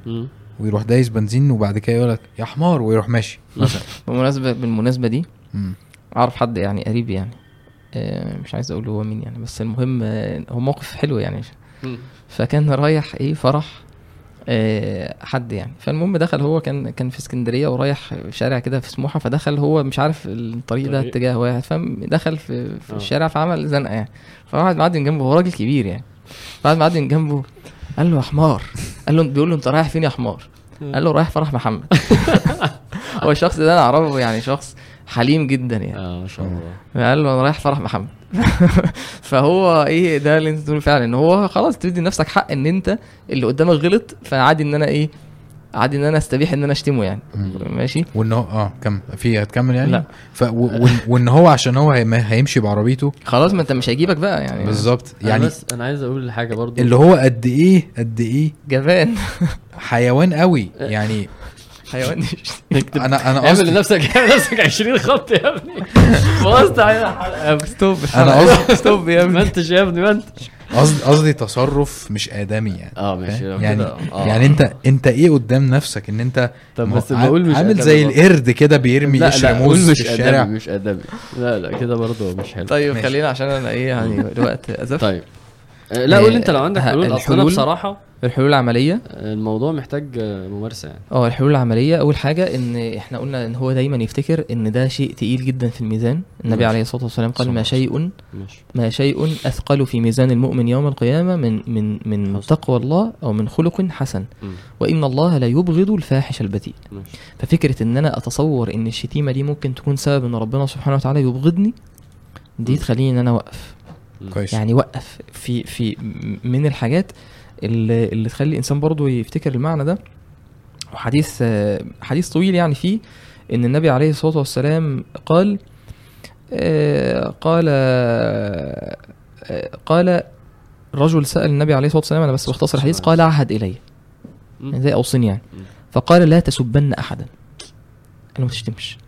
ويروح دايس بنزين وبعد كده يقول لك يا حمار ويروح ماشي مثلا بمناسبه بالمناسبة دي. أعرف حد يعني قريب يعني آه، مش عايز أقول هو مين يعني بس المهم آه، هو موقف حلو يعني. فكان رايح إيه فرح آه، حد يعني فالمهم دخل هو كان كان في اسكندرية ورايح شارع كده في سموحة فدخل هو مش عارف الطريق ده. اتجاه واحد فاهم دخل في, في. الشارع فعمل زنقة يعني فواحد معدي من جنبه هو راجل كبير يعني فواحد معدي من جنبه قال له يا حمار. قال له بيقول له أنت رايح فين يا حمار؟ قال له رايح فرح محمد. هو الشخص ده أنا أعرفه يعني شخص حليم جدا يعني. آه ما شاء الله. قال له أنا رايح فرح محمد. فهو إيه ده اللي أنت تقول فعلا إن هو خلاص تدي لنفسك حق إن أنت اللي قدامك غلط فعادي إن أنا إيه عادي إن أنا أستبيح إن أنا أشتمه يعني. مم. ماشي؟ وإن هو آه كم في هتكمل يعني؟ لا. ف و- وان هو عشان هو هي- هيمشي بعربيته؟ خلاص ما أنت مش هيجيبك بقى يعني. بالظبط. يعني يعني بس أنا عايز أقول حاجة برضو. اللي هو قد إيه قد إيه؟ جبان. حيوان قوي. يعني حيوان اكتب أنا أنا اعمل قصدي لنفسك اعمل لنفسك 20 خط يا ابني. بوظت علينا. الحلقة ستوب أنا قصدي- stop يا ابني. منتج يا ابني منتج قصدي قصدي تصرف مش آدمي يعني. آه ماشي يعني آه. يعني انت انت إيه قدام نفسك ان انت طب بس بقول مش عامل زي. القرد كده بيرمي لا قشر لا قول موز مش في الشارع. ادبي مش ادبي لا لا كده برضه مش حلو. طيب ماشي. خلينا عشان أنا إيه يعني الوقت أزف. طيب. لا قول لي انت لو عندك حلول. أصل أنا الحلول- بصراحة الحلول العملية؟ آه، الموضوع محتاج آه، ممارسة يعني. آه الحلول العملية. أول حاجة إن إحنا قلنا إن هو دايما يفتكر إن ده شيء تقيل جدا في الميزان. النبي. عليه الصلاة والسلام قال ما شيء ما شيء أثقل في ميزان المؤمن يوم القيامة من من من. تقوى الله أو من خلق حسن. وإن الله لا يبغض الفاحش البذيء ففكرة إن أنا أتصور إن الشتيمة دي ممكن تكون سبب إن ربنا سبحانه وتعالى يبغضني دي. تخليني إن أنا أوقف. كويس. يعني وقف في في من الحاجات اللي, اللي تخلي الإنسان برضه يفتكر المعنى ده. وحديث حديث طويل يعني فيه إن النبي عليه الصلاة والسلام قال آه، قال آه، قال رجل سأل النبي عليه الصلاة والسلام أنا بس بختصر الحديث قال عهد إلي. زي اوصني يعني. فقال لا تسبن احدا. قال له ما تشتمش.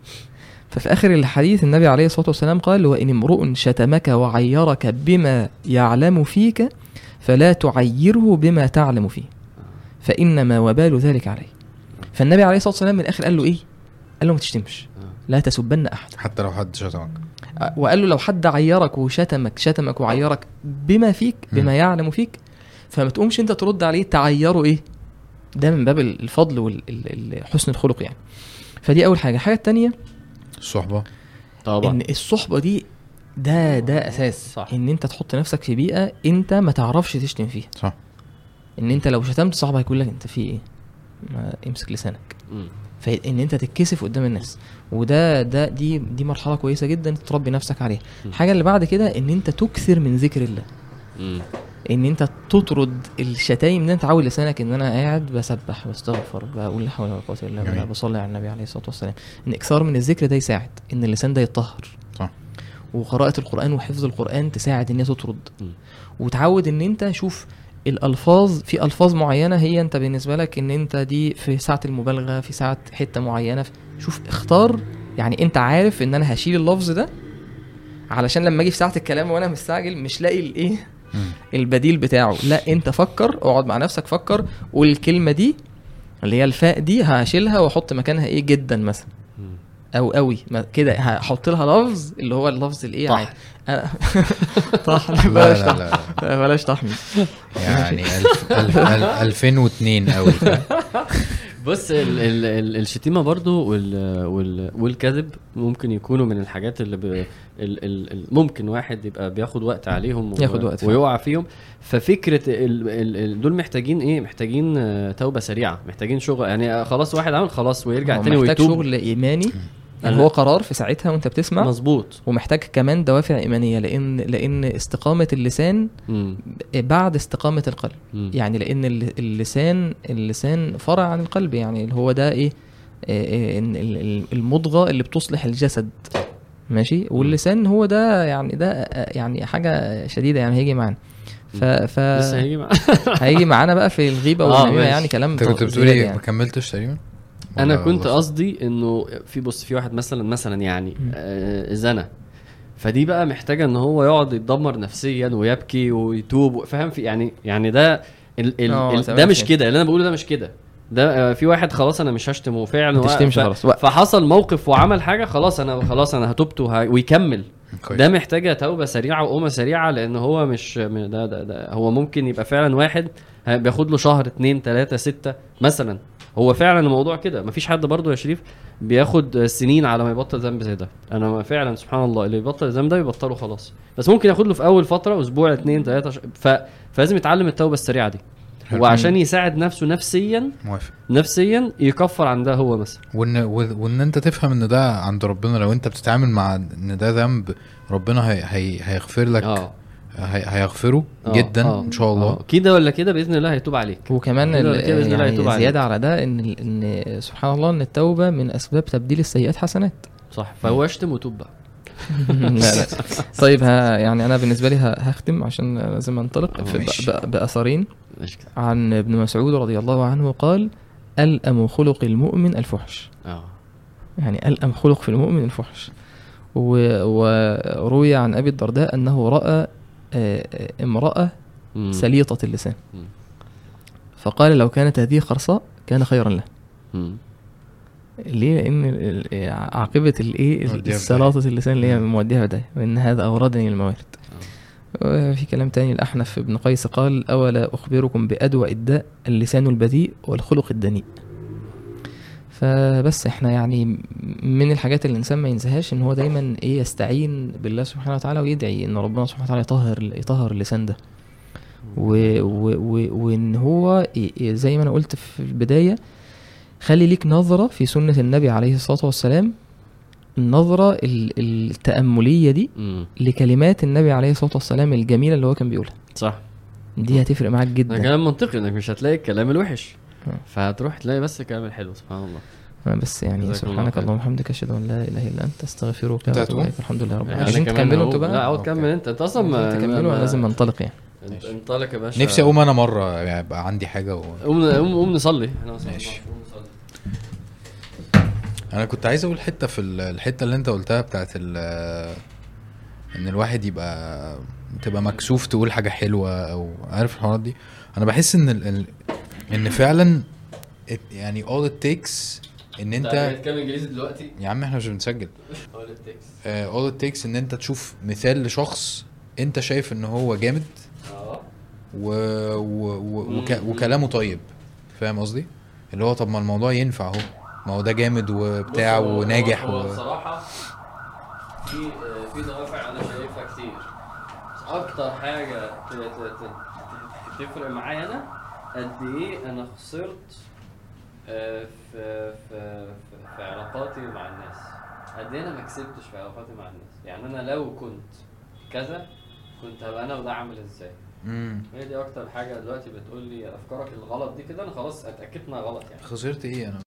ففي آخر الحديث النبي عليه الصلاة والسلام قال وإن امرؤ شتمك وعيرك بما يعلم فيك فلا تعيره بما تعلم فيه فإنما وبال ذلك عليه. فالنبي عليه الصلاة والسلام من الآخر قال له إيه؟ قال له ما تشتمش آه. لا تسبن أحد. حتى لو حد شتمك. وقال له لو حد عيرك وشتمك شتمك وعيرك بما فيك بما. يعلم فيك فما تقومش أنت ترد عليه تعيره إيه؟ ده من باب الفضل وحسن الخلق يعني. فدي أول حاجة. الحاجة التانية الصحبة. طبعا. إن الصحبة دي ده ده أساس. صح. إن أنت تحط نفسك في بيئة أنت ما تعرفش تشتم فيها. صح. إن أنت لو شتمت صاحبك هيقول لك أنت في إيه؟ ما امسك لسانك. فإن أنت تتكسف قدام الناس. وده ده دي دي مرحلة كويسة جدا تربي نفسك عليها. م. الحاجة اللي بعد كده إن أنت تكثر من ذكر الله. مم. إن أنت تطرد الشتايم ان أنت تعود لسانك إن أنا قاعد بسبح بستغفر بقول لا حول ولا قوة إلا بالله. بصلي على النبي عليه الصلاة والسلام إن إكثار من الذكر ده يساعد إن اللسان ده يتطهر صح وقراءة القرآن وحفظ القرآن تساعد إن هي تطرد. وتعود إن أنت شوف الألفاظ في ألفاظ معينة هي أنت بالنسبة لك إن أنت دي في ساعة المبالغة في ساعة حتة معينة شوف اختار يعني أنت عارف إن أنا هشيل اللفظ ده علشان لما أجي في ساعة الكلام وأنا مستعجل مش لاقي الإيه. البديل بتاعه. لا انت فكر اقعد مع نفسك فكر قول الكلمة دي اللي هي الفاء دي هشيلها واحط مكانها إيه جدا مثلا. أو قوي كده هحط لها لفظ اللي هو اللفظ الايه طحن. أنا- طحن. لا بلاش لا طحن. لا. لا. بلاش طحن. يعني ألف ألف ال 2002 قوي. بص ال ال ال الشتيمة برضو وال وال والكذب ممكن يكونوا من الحاجات اللي ب ال ال ال ممكن واحد يبقى بياخد وقت عليهم ياخد وقت. ويقع فيهم. ففكرة ال ال ال دول محتاجين إيه؟ محتاجين توبة سريعة محتاجين شغل يعني خلاص واحد عمل خلاص ويرجع تاني محتاج ويتوب. شغل إيماني؟ يعني هو قرار في ساعتها وأنت بتسمع. مظبوط. ومحتاج كمان دوافع إيمانية لأن لأن استقامة اللسان مم. بعد استقامة القلب. مم. يعني لأن الل- اللسان اللسان فرع عن القلب. يعني اللي هو ده إيه؟ آه، آه، إن ال- ال- المضغة اللي بتصلح الجسد. ماشي؟ واللسان هو ده يعني ده آه، يعني حاجة شديدة يعني هيجي معانا. ف ف لسه هيجي مع... هيجي معانا بقى في الغيبة آه، والنميمه. يعني كلام انت كنت بتقول إيه؟ يعني. ما كملتش تقريبا؟ أنا كنت؟ قصدي إنه في بص في واحد مثلا مثلا يعني مم. آه زنى فدي بقى محتاجة إن هو يقعد يتدمر نفسيا ويبكي ويتوب فاهم في يعني يعني ده ال ال آه، ال ده مش. كده اللي أنا بقوله ده مش كده ده آه، في واحد خلاص أنا مش هشتم وفعلا ما تشتمش ف- خلاص، وقف. فحصل موقف وعمل حاجة خلاص أنا خلاص أنا هتوبت ويكمل كويس. ده محتاجة توبة سريعة وقومة سريعة لأن هو مش ده, ده, ده هو ممكن يبقى فعلا واحد بياخد له شهر اتنين تلاتة ستة مثلا هو فعلا الموضوع كده. مفيش حد برضه يا شريف بياخد سنين على ما يبطل ذنب زي ده. أنا فعلا سبحان الله اللي يبطل الذنب ده بيبطله خلاص. بس ممكن ياخد له في أول فترة أسبوع اتنين تلاتة ش... ف... فلازم يتعلم التوبة السريعة دي. وعشان يساعد نفسه نفسيا موافق. نفسيا يكفر عن ده هو مثلا. وان وان أنت تفهم إن ده عند ربنا لو أنت بتتعامل مع إن ده ذنب ربنا هي هي هيغفر لك هي هيغفره آه، جدا آه، إن شاء الله. آه. كده ولا كده بإذن الله هيتوب عليك. وكمان كده ولا كده بإذن الله هيتوب يعني عليك. زيادة على ده ان إن سبحان الله إن التوبة من أسباب تبديل السيئات حسنات. صح فهو اشتم وتوب بقى. لا لا. طيب ها يعني أنا بالنسبة لي هختم عشان لازم أنطلق بأثرين. ماشي. كده. عن ابن مسعود رضي الله عنه قال ألأم خلق المؤمن الفحش. آه. يعني ألأم خلق في المؤمن الفحش. و- وروي عن أبي الدرداء أنه رأى آه، آه، امرأة مم. سليطة اللسان. مم. فقال لو كانت هذه خرصاء كان خيرا له. مم. ليه؟ لأن عاقبة الايه موديها في سلاطه اللسان اللي هي موديها بدايه وإن هذا أوردني الموارد وفي كلام تاني الأحنف بن قيس قال أولا أخبركم بادوى الداء اللسان البذيء والخلق الدنيء. فبس إحنا يعني من الحاجات اللي الإنسان ما ينساهاش إن هو دايما إيه يستعين بالله سبحانه وتعالى ويدعي إن ربنا سبحانه وتعالى يطهر يطهر اللسان ده و و و وإن هو زي ما أنا قلت في البداية خلي ليك نظرة في سنة النبي عليه الصلاة والسلام النظرة ال- التأملية دي. لكلمات النبي عليه الصلاة والسلام الجميلة اللي هو كان بيقولها صح دي هتفرق معاك ده جدا كلام منطقي إنك مش هتلاقي الكلام الوحش. فهتروح تلاقي بس الكلام الحلو سبحان الله. أنا بس يعني سبحانك. اللهم وبحمدك أشهد أن لا إله إلا أنت أستغفرك أنت واتوب؟ إليك. الحمد لله رب العالمين. عايزين تكملوا. أنتوا لا بقى؟ اقعد كمل أنت. أنت أصلا تكملوا لازم ننطلق يعني. أنطلق يا باشا. نفسي أقوم أنا مرة يعني يبقى عندي حاجة و... قوم قوم قوم نصلي. إحنا ماشي. أنا كنت عايز أقول حتة في ال- الحتة اللي أنت قلتها بتاعت ال إن الواحد يبقى تبقى مكسوف تقول حاجة حلوة أو عارف الحوارات دي؟ أنا بحس إن ال... إن فعلا يعني all it takes إن أنت بتتكلم إنجليزي دلوقتي. يا عم إحنا مش بنسجل. All it takes. آه، all it takes إن أنت تشوف مثال لشخص أنت شايف إن هو جامد آه. و... و... و... وك... وكلامه طيب. فاهم قصدي؟ اللي هو طب ما الموضوع ينفع أهو. ما هو ده جامد وبتاع وناجح هو و... بصراحة في آه، في دوافع أنا شايفها كتير. أكتر ت- تفرق معايا أنا قد إيه أنا خسرت آه، في في في- علاقاتي مع الناس. قد إيه أنا ما كسبتش في علاقاتي مع الناس. يعني أنا لو كنت كذا كنت هبقى أنا وده عامل إزاي. هي دي أكتر حاجة دلوقتي بتقول لي أفكارك الغلط دي كده أنا خلاص أتأكدت إنها غلط يعني. خسرت إيه أنا؟